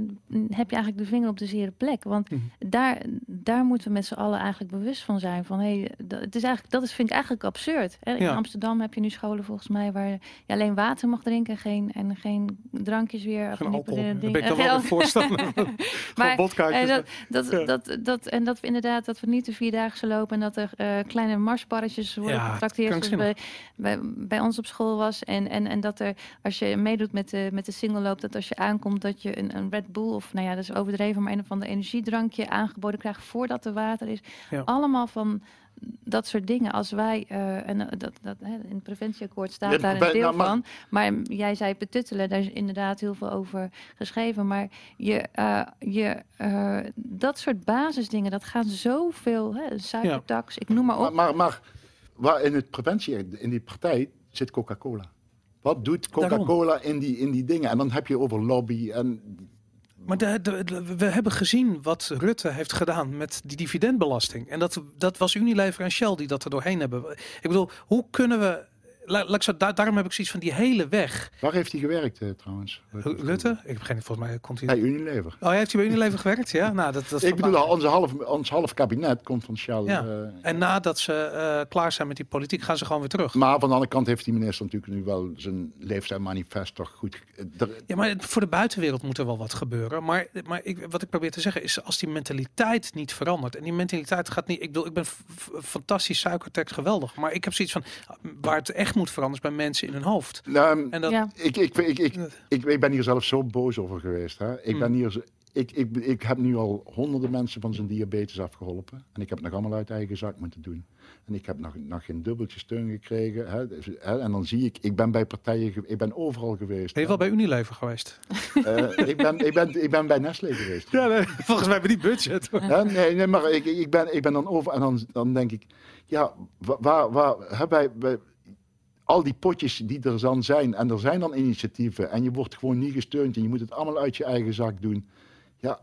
Speaker 3: heb je eigenlijk de vinger op de zere plek. Want
Speaker 2: Mhm.
Speaker 3: daar, daar moeten we met z'n allen eigenlijk bewust van zijn. Van, hey, dat, het is eigenlijk, dat is, vind ik eigenlijk absurd. Hè? In
Speaker 2: Ja.
Speaker 3: Amsterdam heb je nu scholen volgens mij waar je alleen water mag drinken geen, en geen drankjes weer.
Speaker 2: Geen alcohol.
Speaker 3: dingen-
Speaker 2: Daar ben ik dan wel *laughs* voorstander van. *laughs*
Speaker 3: Maar. En dat, dat,
Speaker 2: Ja.
Speaker 3: dat, dat, en dat we inderdaad dat we niet de vierdaagse lopen en dat er eh, kleine marsbarretjes worden
Speaker 2: Ja,
Speaker 3: getrakteerd zoals bij, bij ons op school was. En, en, en dat er, als je meedoet met de, met de single loop, dat als je aankomt, dat je een, een Red Bull of nou ja, dat is overdreven, maar een of ander energiedrankje aangeboden krijgt voordat er water is.
Speaker 2: Ja.
Speaker 3: Allemaal van dat soort dingen. Als wij, eh, en eh, dat, dat, hè, in het preventieakkoord staat
Speaker 4: Ja,
Speaker 3: daar
Speaker 4: bij-
Speaker 3: een deel
Speaker 4: nou, maar-
Speaker 3: van. Maar jij zei betuttelen, daar is inderdaad heel veel over geschreven. Maar je, eh, je, eh, dat soort basisdingen, dat gaan zoveel, hè, suikertax, ik noem maar
Speaker 4: maar,
Speaker 3: op.
Speaker 4: maar, maar waar in het preventie, in die partij, zit Coca-Cola. Wat doet Coca-Cola in die, in die dingen? En dan heb je over lobby en
Speaker 2: Maar we hebben gezien wat Rutte heeft gedaan met die dividendbelasting. En dat, dat was Unilever en Shell die dat er doorheen hebben. Ik bedoel, hoe kunnen we... la- laat ik zo, daar- daarom heb ik zoiets van die hele weg.
Speaker 4: waar heeft hij gewerkt eh, trouwens?
Speaker 2: Rutte? Ik heb geen volgens mij komt hij...
Speaker 4: Bij Unilever.
Speaker 2: Oh, hij heeft hij bij Unilever gewerkt? Ja, nou, dat, dat *laughs*
Speaker 4: Ik bedoel, onze half, ons half kabinet komt van Shell.
Speaker 2: Ja.
Speaker 4: eh,
Speaker 2: En nadat ze eh, klaar zijn met die politiek, gaan ze gewoon weer terug.
Speaker 4: maar van de andere kant heeft die minister natuurlijk nu wel zijn leefstijlmanifest toch goed. er-
Speaker 2: Ja, maar voor de buitenwereld moet er wel wat gebeuren. Maar, maar ik, wat ik probeer te zeggen is, als die mentaliteit niet verandert. En die mentaliteit gaat niet. Ik bedoel, ik ben fantastisch suikertekst geweldig. Maar ik heb zoiets van waar het echt moet veranderen bij mensen in hun hoofd.
Speaker 4: Nou,
Speaker 2: En dat.
Speaker 3: Ja.
Speaker 4: ik, ik, ik, ik, ik, ik ben hier zelf zo boos over geweest. Hè. Ik, ben
Speaker 2: Hmm.
Speaker 4: hier, zo- ik, ik, ik heb nu al honderden mensen van zijn diabetes afgeholpen. En ik heb het nog allemaal uit eigen zak moeten doen. En ik heb nog, nog geen dubbeltje steun gekregen. Hè. Dus, hè. En dan zie ik, ik ben bij partijen, ik ben overal geweest.
Speaker 2: Ben je wel bij Unilever geweest?
Speaker 4: Eh, ik, ben, ik, ben, ik ben bij Nestlé geweest.
Speaker 2: Ja, nee, *laughs* volgens mij hebben die budget.
Speaker 4: Hè? Nee, nee, maar ik, ik, ben, ik ben dan over en dan, dan denk ik, ja, wa- waar, waar, wij, wij, al die potjes die er dan zijn en er zijn dan initiatieven en je wordt gewoon niet gesteund en je moet het allemaal uit je eigen zak doen. Ja,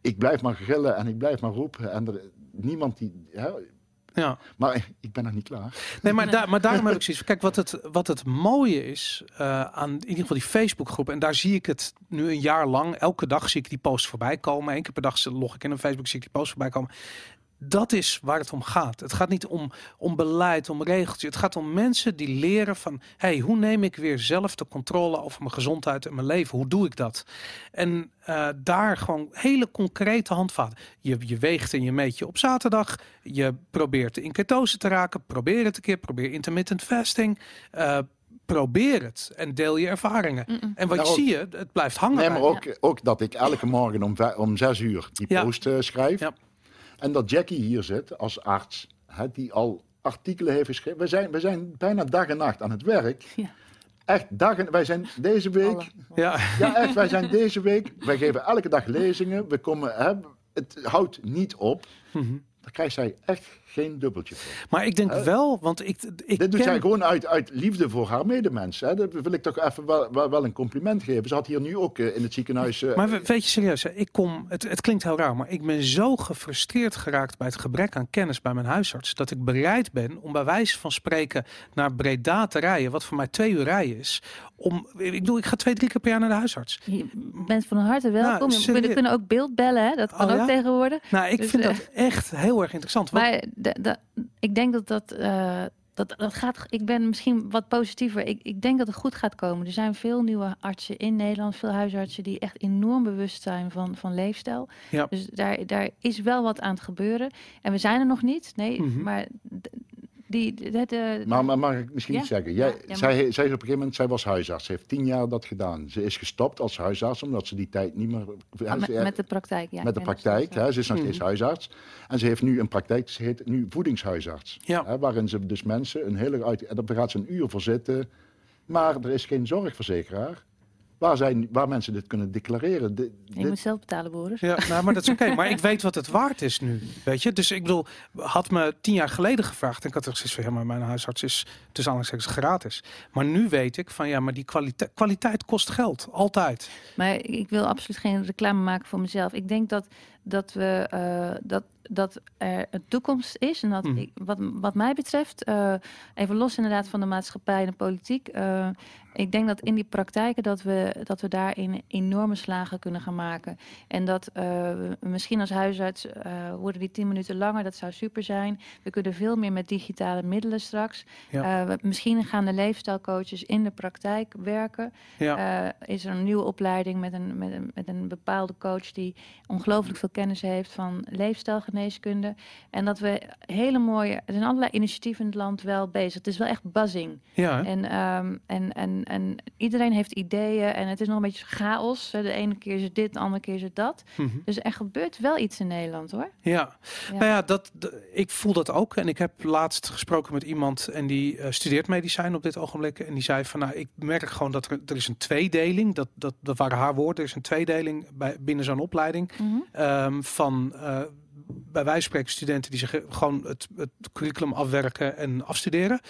Speaker 4: ik blijf maar gillen en ik blijf maar roepen en er, niemand die, hè,
Speaker 2: Ja.
Speaker 4: maar ik ben nog niet klaar.
Speaker 2: Nee, maar, daar, maar daarom heb ik zoiets Kijk, wat het, wat het mooie is eh, aan in ieder geval die Facebookgroep. En daar zie ik het nu een jaar lang. Elke dag zie ik die post voorbij komen. Eén keer per dag log ik in een Facebook, zie ik die post voorbij komen. Dat is waar het om gaat. Het gaat niet om, om beleid, om regeltjes. Het gaat om mensen die leren van... hey, hoe neem ik weer zelf de controle over mijn gezondheid en mijn leven? Hoe doe ik dat? En uh, daar gewoon hele concrete handvaten. Je, je weegt en je meet je op zaterdag. Je probeert in ketose te raken. Probeer het een keer. Probeer intermittent fasting. Uh, probeer het en deel je ervaringen. Mm -mm. En wat
Speaker 4: Nou, ook-
Speaker 2: zie je, het blijft hangen.
Speaker 4: Nee, maar ook, ook dat ik elke morgen om, om zes uur die
Speaker 2: Ja.
Speaker 4: post eh, schrijf.
Speaker 2: Ja.
Speaker 4: En dat Jackie hier zit als arts, hè, die al artikelen heeft geschreven. We zijn, we zijn bijna dag en nacht aan het werk.
Speaker 3: Ja.
Speaker 4: Echt dag en... Wij zijn deze week...
Speaker 3: Alle.
Speaker 2: Ja,
Speaker 4: Ja, echt. Wij zijn deze week... Wij geven elke dag lezingen. We komen... Hè, het houdt niet op.
Speaker 2: Mhm.
Speaker 4: Daar krijgt zij echt geen dubbeltje voor.
Speaker 2: maar ik denk
Speaker 4: Hè?
Speaker 2: wel, want ik, ik
Speaker 4: Dit doet
Speaker 2: ken-
Speaker 4: zij gewoon uit, uit liefde voor haar medemens. Hè. Dat wil ik toch even wel, wel, wel een compliment geven. Ze had hier nu ook eh, in het ziekenhuis... eh,
Speaker 2: Maar we- weet je serieus, hè, ik kom, het, het klinkt heel raar, maar ik ben zo gefrustreerd geraakt bij het gebrek aan kennis bij mijn huisarts, dat ik bereid ben om bij wijze van spreken naar Breda te rijden, wat voor mij twee uur rijden is. Om, ik bedoel, ik ga twee, drie keer per jaar naar de huisarts.
Speaker 3: Je bent van harte welkom.
Speaker 2: Nou,
Speaker 3: we kunnen ook beeld bellen, hè? dat kan
Speaker 2: Oh,
Speaker 3: ook
Speaker 2: ja?
Speaker 3: tegenwoordig.
Speaker 2: Nou, ik
Speaker 3: Dus,
Speaker 2: vind
Speaker 3: eh,
Speaker 2: dat echt heel erg interessant. Want,
Speaker 3: Maar de, de, ik denk dat dat, eh, dat dat gaat. Ik ben misschien wat positiever. Ik, ik denk dat het goed gaat komen. Er zijn veel nieuwe artsen in Nederland, veel huisartsen die echt enorm bewust zijn van, van leefstijl.
Speaker 2: Ja.
Speaker 3: Dus daar, daar is wel wat aan het gebeuren. En we zijn er nog niet. Nee,
Speaker 2: Mhm.
Speaker 3: maar die, eh,
Speaker 4: Maar, maar mag ik misschien
Speaker 3: Ja?
Speaker 4: iets zeggen? Jij,
Speaker 3: Ja, ja, maar-
Speaker 4: zij, zij is op een gegeven moment, zij was huisarts. Ze heeft tien jaar dat gedaan. Ze is gestopt als huisarts omdat ze die tijd niet meer...
Speaker 3: ah, met,
Speaker 4: ze-
Speaker 3: met de praktijk. Ja,
Speaker 4: met de praktijk. Hè, ze is nog steeds
Speaker 2: Mhm.
Speaker 4: huisarts. En ze heeft nu een praktijk, ze heet nu voedingshuisarts.
Speaker 2: Ja.
Speaker 4: Hè, waarin ze dus mensen een hele uit... En daar gaat ze een uur voor zitten. Maar er is geen zorgverzekeraar waar, zij, waar mensen dit kunnen declareren. Dit-
Speaker 3: Je
Speaker 4: dit-
Speaker 3: moet zelf betalen, Boris.
Speaker 2: Ja, nou, maar dat is oké. *laughs* Maar ik weet wat het waard is nu, weet je. Dus ik bedoel, had me tien jaar geleden gevraagd... en ik had er gezegd van, ja, maar mijn huisarts is tussen aanhalingstekens gratis. Maar nu weet ik van, ja, maar die kwaliteit, kwaliteit kost geld. Altijd.
Speaker 3: Maar ik wil absoluut geen reclame maken voor mezelf. Ik denk dat, dat, we, eh, dat, dat er een toekomst is. En dat
Speaker 2: Mhm.
Speaker 3: ik, wat, wat mij betreft, eh, even los inderdaad van de maatschappij en de politiek. eh, ik denk dat in die praktijken dat we, dat we daarin enorme slagen kunnen gaan maken. En dat eh, misschien als huisarts worden die tien minuten langer. Dat zou super zijn. We kunnen veel meer met digitale middelen straks.
Speaker 2: Ja.
Speaker 3: Misschien gaan de leefstijlcoaches in de praktijk werken.
Speaker 2: Ja.
Speaker 3: Is er een nieuwe opleiding met een, met, een, met een bepaalde coach die ongelooflijk veel kennis heeft van leefstijlgeneeskunde. En dat we hele mooie, er zijn allerlei initiatieven in het land wel bezig. Het is wel echt buzzing.
Speaker 2: Ja, hè?
Speaker 3: En, ehm, en, en, en iedereen heeft ideeën en het is nog een beetje chaos. De ene keer is het dit, de andere keer is het dat.
Speaker 2: Mhm.
Speaker 3: Dus er gebeurt wel iets in Nederland hoor.
Speaker 2: Ja,
Speaker 3: Ja.
Speaker 2: nou ja, dat, ik voel dat ook. En ik heb laatst gesproken met iemand en die eh, studeert medicijn op dit ogenblik. En die zei van, nou, ik merk gewoon dat er, er is een tweedeling. Dat, dat, dat waren haar woorden. Er is een tweedeling bij, binnen zo'n opleiding.
Speaker 3: Mhm.
Speaker 2: ehm, van, eh, bij wijze van spreken, studenten die zich gewoon het, het curriculum afwerken en afstuderen.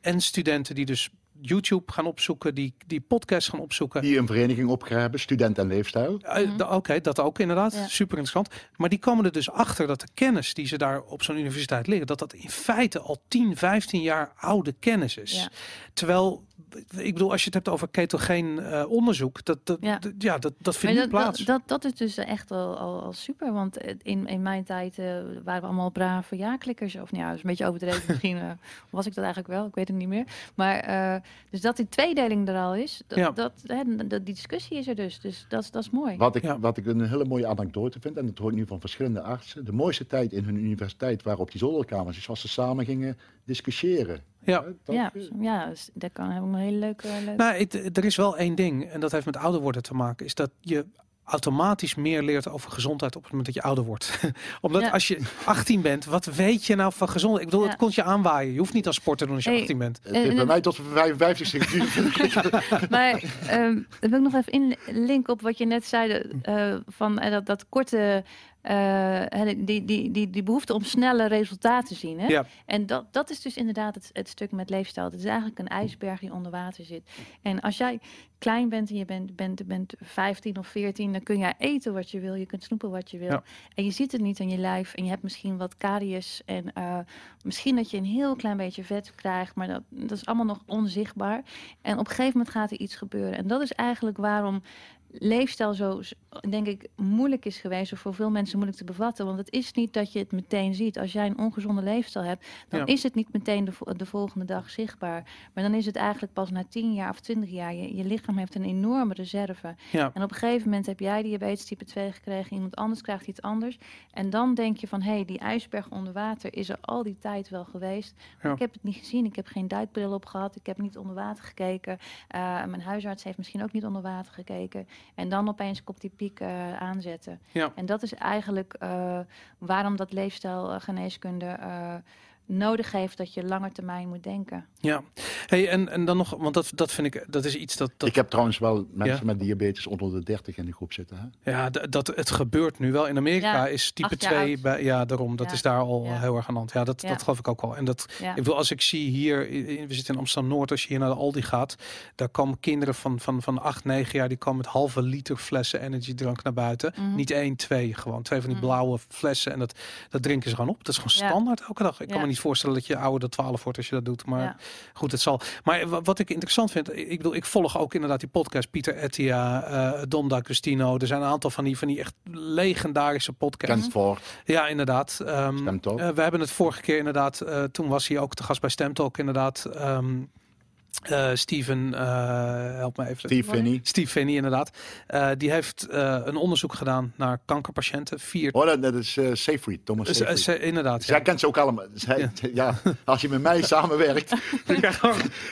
Speaker 2: En studenten die dus YouTube gaan opzoeken, die, die podcasts gaan opzoeken.
Speaker 4: Die een vereniging opgeheven, Student en Leefstijl.
Speaker 2: Eh,
Speaker 3: Mhm.
Speaker 2: Oké, dat ook inderdaad.
Speaker 3: Ja.
Speaker 2: Super interessant. Maar die komen er dus achter dat de kennis die ze daar op zo'n universiteit leren, dat dat in feite al 10, 15 jaar oude kennis is.
Speaker 3: Ja.
Speaker 2: Terwijl, ik bedoel, als je het hebt over ketogeen eh, onderzoek, dat, dat,
Speaker 3: Ja.
Speaker 2: dat, dat vindt
Speaker 3: dat,
Speaker 2: plaats.
Speaker 3: dat, dat, dat is dus echt al, al, al super. Want in, in mijn tijd eh, waren we allemaal brave ja-klikkers. Of nou ja, dat is een beetje overdreven. *laughs* Misschien eh, was ik dat eigenlijk wel. Ik weet het niet meer. Maar eh, dus dat die tweedeling er al is. Dat,
Speaker 2: Ja.
Speaker 3: dat, hè, dat, die discussie is er dus. Dus dat, is- dat is mooi.
Speaker 4: Wat ik,
Speaker 2: Ja.
Speaker 4: wat ik een hele mooie anekdote vind, en dat hoor ik nu van verschillende artsen. De mooiste tijd in hun universiteit waren op die zolderkamers, is als ze samen gingen discussiëren.
Speaker 2: Ja.
Speaker 4: Dat-
Speaker 3: Ja, ja, dus dat kan heb ik een hele leuke... leuke...
Speaker 2: Nou, het- er is wel één ding, en dat heeft met ouder worden te maken, is dat je automatisch meer leert over gezondheid op het moment dat je ouder wordt. *laughs* Omdat
Speaker 3: Ja.
Speaker 2: als je 18 bent, wat weet je nou van gezondheid? Ik bedoel,
Speaker 3: Ja.
Speaker 2: het komt je aanwaaien. Je hoeft niet als sport te doen als je
Speaker 3: Hey,
Speaker 2: 18 bent.
Speaker 4: Bij mij tot 55 geduurd. *laughs* *laughs*
Speaker 3: Maar ehm dan wil ik nog even inlinken op wat je net zei. eh, van eh, dat, dat korte. Eh, die, die, die, die behoefte om snelle resultaten te zien. Hè?
Speaker 2: Ja.
Speaker 3: En dat, dat is dus inderdaad het, het stuk met leefstijl. Het is eigenlijk een ijsberg die onder water zit. En als jij klein bent en je bent, bent, bent 15 of 14, dan kun jij eten wat je wil. Je kunt snoepen wat je wil.
Speaker 2: Ja.
Speaker 3: En je ziet het niet aan je lijf. En je hebt misschien wat caries. En eh, misschien dat je een heel klein beetje vet krijgt. Maar dat, dat is allemaal nog onzichtbaar. En op een gegeven moment gaat er iets gebeuren. En dat is eigenlijk waarom leefstijl zo, denk ik, moeilijk is geweest, of voor veel mensen moeilijk te bevatten. Want het is niet dat je het meteen ziet. Als jij een ongezonde leefstijl hebt, dan
Speaker 2: Ja.
Speaker 3: is het niet meteen de, vo- de volgende dag zichtbaar. Maar dan is het eigenlijk pas na 10 jaar of 20 jaar. Je, je lichaam heeft een enorme reserve.
Speaker 2: Ja.
Speaker 3: En op een gegeven moment heb jij diabetes type 2 gekregen, iemand anders krijgt iets anders. En dan denk je van, hé, hey, die ijsberg onder water is er al die tijd wel geweest. Maar
Speaker 2: Ja.
Speaker 3: Ik heb het niet gezien, ik heb geen duikbril op gehad, ik heb niet onder water gekeken. Eh, mijn huisarts heeft misschien ook niet onder water gekeken. En dan opeens komt die piek eh, aanzetten.
Speaker 2: Ja.
Speaker 3: En dat is eigenlijk eh, waarom dat leefstijlgeneeskunde eh nodig heeft dat je langer termijn moet denken.
Speaker 2: Ja, hey, en, en dan nog, want dat, dat vind ik, dat is iets dat, dat
Speaker 4: Ik heb trouwens wel mensen
Speaker 2: Ja.
Speaker 4: met diabetes onder de 30 in de groep zitten. Hè?
Speaker 2: ja, dat het gebeurt nu wel. In Amerika
Speaker 3: Ja,
Speaker 2: is type
Speaker 3: acht jaar
Speaker 2: 2,
Speaker 3: oud.
Speaker 2: bij, ja, daarom, dat
Speaker 3: Ja.
Speaker 2: is daar al
Speaker 3: Ja.
Speaker 2: heel erg aan de hand. Ja, dat,
Speaker 3: Ja.
Speaker 2: dat geloof ik ook al. En dat,
Speaker 3: Ja.
Speaker 2: ik wil, als ik zie hier, we zitten in Amsterdam-Noord, als je hier naar de Aldi gaat, daar komen kinderen van, van, van 8, 9 jaar, die komen met halve liter flessen energiedrank naar buiten.
Speaker 3: Mhm.
Speaker 2: Niet één, twee, gewoon twee van die
Speaker 3: Mhm.
Speaker 2: blauwe flessen en dat, dat drinken ze gewoon op. Dat is gewoon
Speaker 3: Ja.
Speaker 2: standaard elke dag. Ik kan me niet voorstellen dat je ouder dan 12 wordt als je dat doet, maar
Speaker 3: Ja.
Speaker 2: goed, het zal. Maar wa- wat ik interessant vind, ik ik bedoel, ik volg ook inderdaad die podcast, Pieter Ettia, eh Dom D'Agostino. Er zijn een aantal van die, van die echt legendarische podcasts.
Speaker 4: Voor,
Speaker 2: Ja, inderdaad. Ehm,
Speaker 4: Stemtalk.
Speaker 2: eh, we hebben het vorige keer inderdaad, eh, toen was hij ook te gast bij Stemtalk inderdaad. ehm, eh, Steven, eh, help me even.
Speaker 4: Steve Finney.
Speaker 2: Steve Finney inderdaad. Eh, die heeft eh, een onderzoek gedaan naar kankerpatiënten. Vier.
Speaker 4: Oh, dat, dat is uh, Seyfried, Thomas Seyfried.
Speaker 2: ze- inderdaad.
Speaker 4: Zij kent ze ook allemaal. Zij, ja. *laughs* als je met mij *laughs* samenwerkt.
Speaker 2: Ik krijg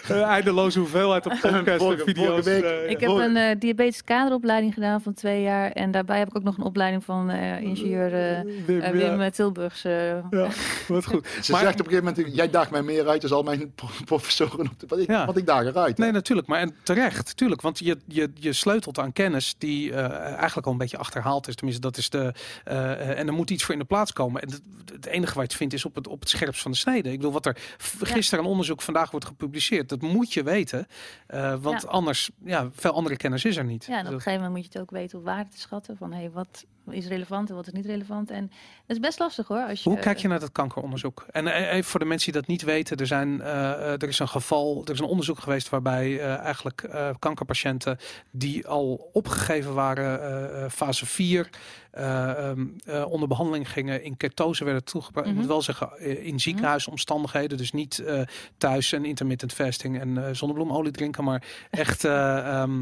Speaker 2: een eindeloze hoeveelheid op *laughs* podcasts en
Speaker 4: Vorige-
Speaker 2: video's.
Speaker 4: vorige week-
Speaker 3: Ik
Speaker 2: ja.
Speaker 3: heb een eh, diabetes kaderopleiding gedaan van twee jaar. En daarbij heb ik ook nog een opleiding van eh, ingenieur eh,
Speaker 2: Wim,
Speaker 3: Wim
Speaker 2: ja.
Speaker 3: Tilburgs. eh.
Speaker 2: Ja, wat goed.
Speaker 4: Ze
Speaker 2: Maar-
Speaker 4: zegt op een gegeven moment, jij daagt mij meer uit dan al mijn pro- professoren. Op de,
Speaker 2: Ja.
Speaker 4: Ik eruit. hè.
Speaker 2: Nee, natuurlijk. Maar en terecht, tuurlijk. Want je, je, je sleutelt aan kennis die eh, eigenlijk al een beetje achterhaald is. Tenminste, dat is de. eh, en er moet iets voor in de plaats komen. En het, het enige waar je het vindt is op het, op het scherpst van de snede. Ik bedoel, wat er gisteren een onderzoek vandaag wordt gepubliceerd. Dat moet je weten. eh, want
Speaker 3: Ja.
Speaker 2: anders, ja, veel andere kennis is er niet.
Speaker 3: Ja, en op een gegeven moment moet je het ook weten op waarde te schatten. Van hey, wat is relevant en wat is niet relevant. En het is best lastig hoor. Als je,
Speaker 2: Hoe kijk je naar dat kankeronderzoek? En eh, even voor de mensen die dat niet weten, er, zijn, eh, eh, er is een geval, er is een onderzoek geweest waarbij eigenlijk kankerpatiënten die al opgegeven waren, fase 4, eh, ehm, eh, onder behandeling gingen, in ketose werden toegebracht. Ik
Speaker 3: Mhm.
Speaker 2: moet wel zeggen, in ziekenhuisomstandigheden, dus niet thuis en intermittent fasting en zonnebloemolie drinken, maar echt. eh, *laughs*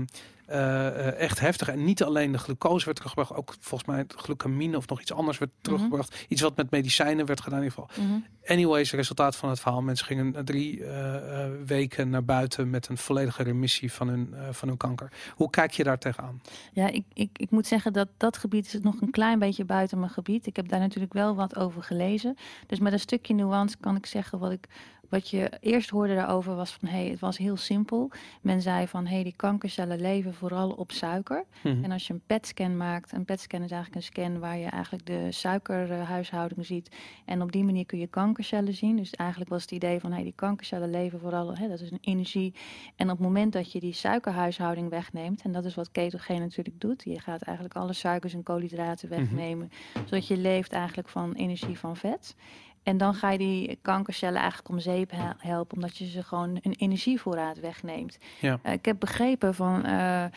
Speaker 2: eh, eh, echt heftig. En niet alleen de glucose werd teruggebracht, ook volgens mij het glucamine of nog iets anders werd
Speaker 3: Mhm.
Speaker 2: teruggebracht. Iets wat met medicijnen werd gedaan in ieder geval.
Speaker 3: Mhm.
Speaker 2: Anyways, resultaat van het verhaal. Mensen gingen drie eh, weken naar buiten met een volledige remissie van hun, van hun kanker. Hoe kijk je daar tegenaan?
Speaker 3: Ja, ik, ik, ik moet zeggen dat dat gebied is nog een klein beetje buiten mijn gebied. Ik heb daar natuurlijk wel wat over gelezen. Dus met een stukje nuance kan ik zeggen wat ik. Wat je eerst hoorde daarover was van, hey, het was heel simpel. Men zei van, hey, die kankercellen leven vooral op suiker.
Speaker 2: Mhm.
Speaker 3: En als je een PET-scan maakt, een PET-scan is eigenlijk een scan waar je eigenlijk de suikerhuishouding ziet. En op die manier kun je kankercellen zien. Dus eigenlijk was het idee van, hey, die kankercellen leven vooral, hè, dat is een energie. En op het moment dat je die suikerhuishouding wegneemt, en dat is wat ketogeen natuurlijk doet, je gaat eigenlijk alle suikers en koolhydraten
Speaker 2: Mhm.
Speaker 3: wegnemen, zodat je leeft eigenlijk van energie van vet. En dan ga je die kankercellen eigenlijk om zeep he- helpen, omdat je ze gewoon een energievoorraad wegneemt.
Speaker 2: Ja.
Speaker 3: Eh, ik heb begrepen van eh, eh,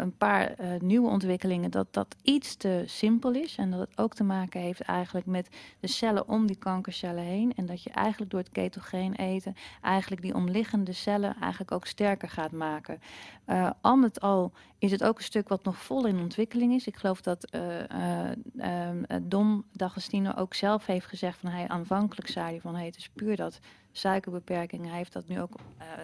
Speaker 3: een paar nieuwe ontwikkelingen dat dat iets te simpel is. En dat het ook te maken heeft eigenlijk met de cellen om die kankercellen heen. En dat je eigenlijk door het ketogeen eten eigenlijk die omliggende cellen eigenlijk ook sterker gaat maken. Al met al is het ook een stuk wat nog vol in ontwikkeling is. Ik geloof dat eh, eh, ehm, eh, Dom D'Agostino ook zelf heeft gezegd van hij aanvankelijk zei hij van hey, het is puur dat suikerbeperking. Hij heeft dat nu ook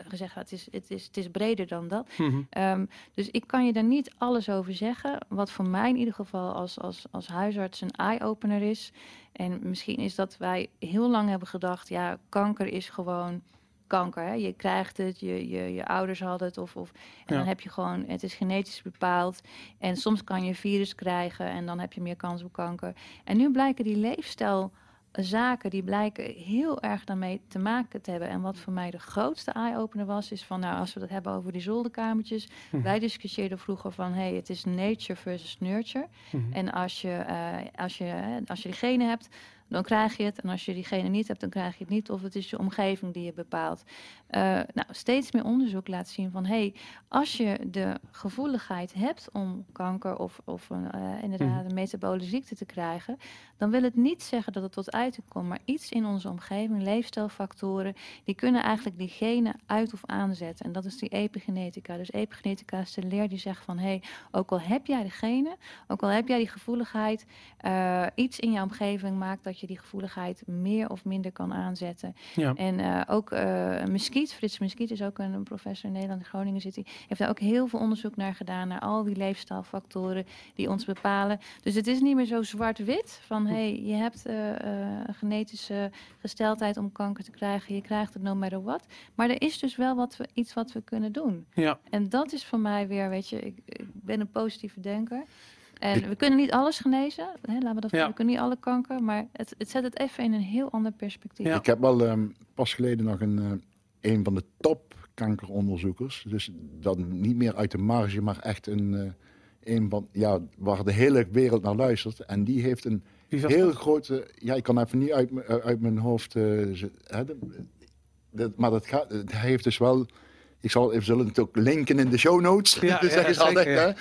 Speaker 3: gezegd. Het is, het, is, het is breder dan dat.
Speaker 2: Mhm.
Speaker 3: Ehm, dus ik kan je daar niet alles over zeggen. Wat voor mij in ieder geval als, als, als huisarts een eye-opener is. En misschien is dat wij heel lang hebben gedacht, ja, kanker is gewoon kanker. Hè? Je krijgt het, je, je, je ouders hadden het. Of, of, en
Speaker 2: Ja.
Speaker 3: dan heb je gewoon, het is genetisch bepaald. En soms kan je een virus krijgen en dan heb je meer kans op kanker. En nu blijken die leefstijl zaken die blijken heel erg daarmee te maken te hebben. En wat voor mij de grootste eye-opener was, is van nou, als we het hebben over die zolderkamertjes.
Speaker 2: Mhm.
Speaker 3: Wij discussieerden vroeger van hey, het is nature versus nurture.
Speaker 2: Mhm.
Speaker 3: En als je, eh, als, je, als je die genen hebt, dan krijg je het. En als je diegene niet hebt, dan krijg je het niet. Of het is je omgeving die je bepaalt. Eh, nou, steeds meer onderzoek laat zien van... hey, als je de gevoeligheid hebt om kanker of, of een, eh, inderdaad een metabole ziekte te krijgen... dan wil het niet zeggen dat het tot uiting komt. Maar iets in onze omgeving, leefstijlfactoren... die kunnen eigenlijk die genen uit of aanzetten. En dat is die epigenetica. Dus epigenetica is de leer die zegt van... hey, ook al heb jij de genen, ook al heb jij die gevoeligheid... eh, iets in je omgeving maakt dat je die gevoeligheid meer of minder kan aanzetten.
Speaker 2: Ja.
Speaker 3: En eh, ook uh, Muskiet, Frits Muskiet is ook een, een professor in Nederland, in Groningen zit hij, heeft daar ook heel veel onderzoek naar gedaan, naar al die leefstijlfactoren die ons bepalen. Dus het is niet meer zo zwart-wit van hé, hey, je hebt uh, een genetische gesteldheid om kanker te krijgen, je krijgt het no matter what. Maar er is dus wel wat we, iets wat we kunnen doen.
Speaker 2: Ja.
Speaker 3: En dat is voor mij weer, weet je, ik, ik ben een positieve denker. En we kunnen niet alles genezen, hè, laten we dat
Speaker 2: Ja.
Speaker 3: we kunnen niet alle kanker, maar het, het zet het even in een heel ander perspectief.
Speaker 2: Ja.
Speaker 4: Ik heb wel ehm, pas geleden nog een, eh, een van de top kankeronderzoekers. Dus dan niet meer uit de marge, maar echt een, eh, een van, ja, waar de hele wereld naar luistert. En die heeft een heel
Speaker 2: dat?
Speaker 4: grote, ja, ik kan even niet uit, m- uit mijn hoofd, eh, hè, de- de- maar dat gaat, hij heeft dus wel, ik zal even zullen het ook linken in de show notes.
Speaker 2: Ja, *laughs*
Speaker 4: Dus
Speaker 2: ja, zeker,
Speaker 4: altijd,
Speaker 2: ja.
Speaker 4: hè.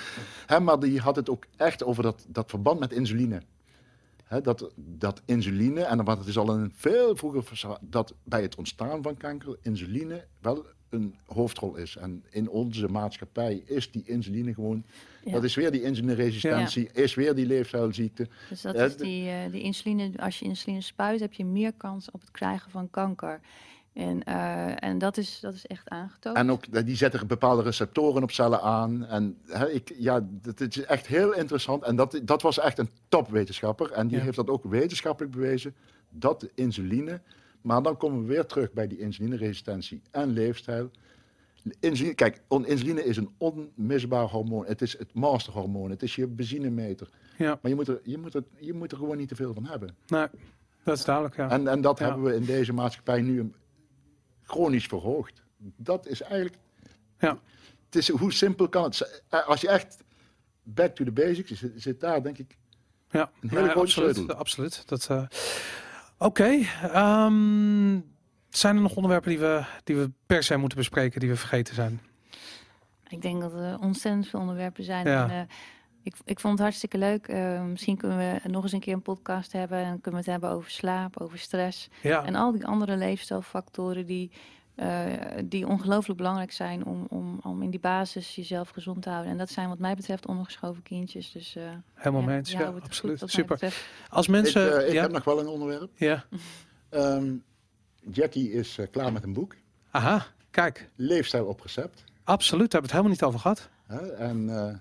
Speaker 4: Hè, maar die had het ook echt over dat, dat verband met insuline. Hè, dat, dat insuline, en want het is al een veel vroeger dat bij het ontstaan van kanker insuline wel een hoofdrol is. En in onze maatschappij is die insuline gewoon,
Speaker 3: Ja.
Speaker 4: dat is weer die insulineresistentie, is weer die leefstijlziekte.
Speaker 3: Dus dat is die, eh, die insuline, als je insuline spuit, heb je meer kans op het krijgen van kanker. En, eh, en dat, is, dat is echt aangetoond.
Speaker 4: En ook eh, die zetten bepaalde receptoren op cellen aan. En hè, ik, ja, dat het is echt heel interessant. En dat, dat was echt een topwetenschapper. En die
Speaker 2: Ja.
Speaker 4: heeft dat ook wetenschappelijk bewezen. Dat de insuline. Maar dan komen we weer terug bij die insulineresistentie en leefstijl. Insuline, kijk, on- insuline is een onmisbaar hormoon. Het is het masterhormoon. Het is je benzinemeter.
Speaker 2: Ja,
Speaker 4: Maar je moet, er, je, moet er, je moet er gewoon niet te veel van hebben.
Speaker 2: nee, dat is duidelijk, ja.
Speaker 4: En, en dat
Speaker 2: Ja.
Speaker 4: hebben we in deze maatschappij nu een- chronisch verhoogd. Dat is eigenlijk.
Speaker 2: Ja.
Speaker 4: Het is, hoe simpel kan het zijn? Eh, Als je echt back to the basics zit, zit daar, denk ik.
Speaker 2: Ja,
Speaker 4: Een hele grote
Speaker 2: absoluut,
Speaker 4: sleutel.
Speaker 2: absoluut. Dat, eh, Oké, ehm, zijn er nog onderwerpen die we, die we per se moeten bespreken, die we vergeten zijn?
Speaker 3: Ik denk dat er ontzettend veel onderwerpen zijn.
Speaker 2: Ja.
Speaker 3: En, eh, ik, ik vond het hartstikke leuk. Eh, misschien kunnen we nog eens een keer een podcast hebben. En kunnen we het hebben over slaap, over stress.
Speaker 2: Ja,
Speaker 3: En al die andere leefstijlfactoren die, eh, die ongelooflijk belangrijk zijn om, om, om in die basis jezelf gezond te houden. En dat zijn wat mij betreft ondergeschoven kindjes. Dus eh,
Speaker 2: helemaal
Speaker 3: ja,
Speaker 2: Ja, absoluut.
Speaker 3: goed
Speaker 2: Super. Als
Speaker 4: Ik,
Speaker 2: mensen...
Speaker 4: ik
Speaker 2: ja,
Speaker 4: heb nog wel een onderwerp.
Speaker 2: ja, *laughs*
Speaker 4: Ehm, Jackie is klaar met een boek.
Speaker 2: aha, kijk.
Speaker 4: Leefstijl op recept.
Speaker 2: Absoluut, daar hebben we het helemaal niet over gehad.
Speaker 4: Hè? En eh,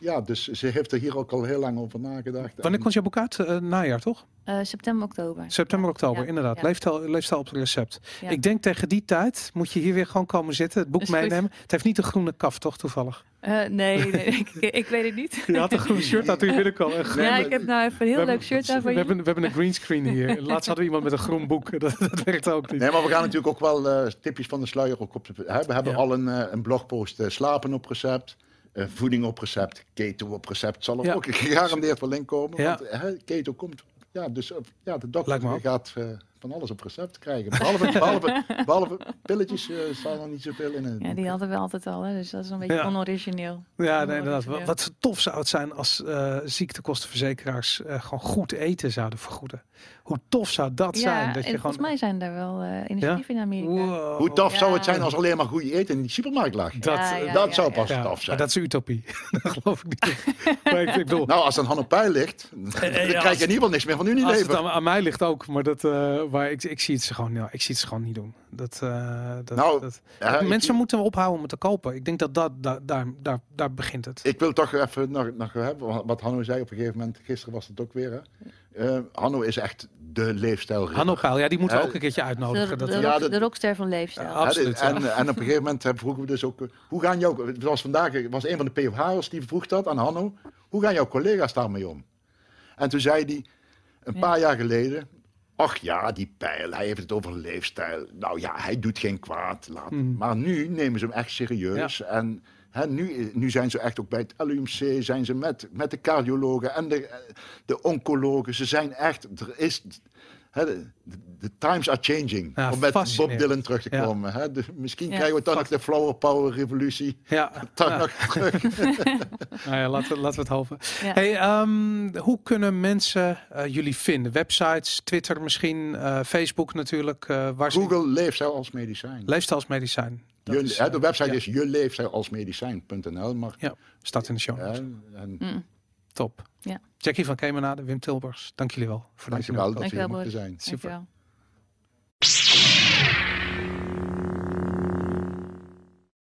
Speaker 4: ja, dus ze heeft er hier ook al heel lang over nagedacht.
Speaker 2: Wanneer komt jouw boek uit? Eh, najaar, toch?
Speaker 3: Eh, september, oktober.
Speaker 2: September, oktober,
Speaker 3: Ja,
Speaker 2: inderdaad.
Speaker 3: ja.
Speaker 2: Leefstijl, leefstijl op het recept.
Speaker 3: Ja.
Speaker 2: Ik denk tegen die tijd moet je hier weer gewoon komen zitten, het boek
Speaker 3: Is goed.
Speaker 2: meenemen. Het heeft niet een groene kaf, toch, toevallig?
Speaker 3: Eh, nee, nee *laughs* ik, ik weet het niet.
Speaker 2: Je had een groen shirt aan toen je binnenkwam.
Speaker 3: Ja, ik heb nou even een heel
Speaker 2: We
Speaker 3: leuk shirt aan voor je.
Speaker 2: hebben, we hebben een greenscreen hier. *laughs* Laatst hadden we iemand met een groen boek. *laughs* Dat, dat werkt ook niet.
Speaker 4: Nee, maar we gaan natuurlijk ook wel tipjes van de sluier ook op. Hè? We hebben
Speaker 2: Ja.
Speaker 4: al een, een blogpost slapen op recept, eh, voeding op recept, keto op recept. Zal er
Speaker 2: Ja.
Speaker 4: ook gegarandeerd wel in komen.
Speaker 2: Ja.
Speaker 4: Want hè, keto komt, ja, dus eh, ja, de dokter gaat eh, van alles op recept krijgen. Behalve, *laughs* behalve, behalve pilletjes eh, staan er niet zoveel in.
Speaker 3: Ja, die hadden we altijd al, hè, dus dat is een beetje
Speaker 2: Ja.
Speaker 3: onorigineel.
Speaker 2: Ja, nee, inderdaad. Wat, wat tof zou het zijn als eh, ziektekostenverzekeraars eh, gewoon goed eten zouden vergoeden. Hoe tof zou dat
Speaker 3: ja,
Speaker 2: zijn? Dat
Speaker 3: en
Speaker 2: je gewoon...
Speaker 3: volgens mij zijn daar wel eh initiatieven in Amerika.
Speaker 2: Wow.
Speaker 4: Hoe tof
Speaker 3: Ja.
Speaker 4: zou het zijn als alleen maar goed eten in die supermarkt lag?
Speaker 2: Dat,
Speaker 3: Ja,
Speaker 2: eh,
Speaker 3: ja,
Speaker 4: dat
Speaker 3: ja,
Speaker 4: zou
Speaker 3: ja.
Speaker 4: pas
Speaker 2: ja,
Speaker 4: tof zijn.
Speaker 2: dat is utopie. *laughs* dat geloof ik niet. *laughs* maar ik, ik bedoel,
Speaker 4: Nou, als een Hanno Pijl ligt, dan
Speaker 2: eh,
Speaker 4: krijg je in ieder geval niks meer van
Speaker 2: als het
Speaker 4: Unilever.
Speaker 2: aan, aan mij ligt ook, maar dat, eh, maar ik, ik zie het gewoon, ja, ik zie het ze gewoon niet doen. Dat, eh, dat,
Speaker 4: Nou,
Speaker 2: dat,
Speaker 4: Ja,
Speaker 2: dat
Speaker 4: ik-
Speaker 2: mensen moeten ophouden om het te kopen. Ik denk dat, dat daar, daar, daar, daar begint het.
Speaker 4: Ik wil toch even nog, nog hebben, wat Hanno zei op een gegeven moment, gisteren was het ook weer. Hè? Eh, Hanno is echt de leefstijl.
Speaker 2: Hanno Pijl, ja, die moeten we
Speaker 4: Ja,
Speaker 2: ook een keertje
Speaker 3: De,
Speaker 2: uitnodigen. Dat,
Speaker 3: de,
Speaker 4: Ja, dat-
Speaker 3: de rockster van leefstijl.
Speaker 2: Ja, absoluut.
Speaker 4: En, en op een gegeven moment eh, vroegen we dus ook, eh, hoe gaan jouw, het was vandaag, het was een van de POH'ers die vroeg dat aan Hanno, hoe gaan jouw collega's daarmee om? En toen zei hij, een
Speaker 3: Ja.
Speaker 4: paar jaar geleden, ach ja, die pijl, hij heeft het over leefstijl. Nou ja, hij doet geen kwaad. Laat.
Speaker 2: Mhm.
Speaker 4: Maar nu nemen ze hem echt serieus. En Hè, nu, nu zijn ze echt ook bij het LUMC, zijn ze met, met de cardiologen en de, de oncologen. Ze zijn echt, er is, hè, de, de times are changing.
Speaker 2: Ja,
Speaker 4: om met Bob. Dylan terug te
Speaker 2: Ja.
Speaker 4: komen. Hè. De- misschien
Speaker 3: Ja,
Speaker 4: krijgen we toch nog de flower power revolutie.
Speaker 2: Ja, *laughs*
Speaker 4: Toch
Speaker 2: ja.
Speaker 4: nog terug. *laughs* *laughs*
Speaker 2: Nou ja, laten, we, laten we het hopen.
Speaker 3: Ja.
Speaker 2: Hey, ehm, hoe kunnen mensen eh, jullie vinden? Websites, Twitter misschien, eh, Facebook natuurlijk. eh waar ze-
Speaker 4: Google leefstijl als medicijn.
Speaker 2: Leefstijlsmedicijn. Dat
Speaker 4: Je,
Speaker 2: is,
Speaker 4: hè, de
Speaker 2: eh,
Speaker 4: website
Speaker 2: ja,
Speaker 4: is jeleefstijlalsmedicijn.nl. Maar
Speaker 2: Ja, staat in de show. notes.
Speaker 4: en
Speaker 3: Mm.
Speaker 2: Top.
Speaker 3: Ja.
Speaker 2: Jackie van Kemenade, Wim Tilburgs, dank jullie wel voor deze
Speaker 4: dankjewel dat we
Speaker 3: Dankjewel,
Speaker 4: hier mochten
Speaker 3: Boris.
Speaker 4: zijn.
Speaker 2: Super.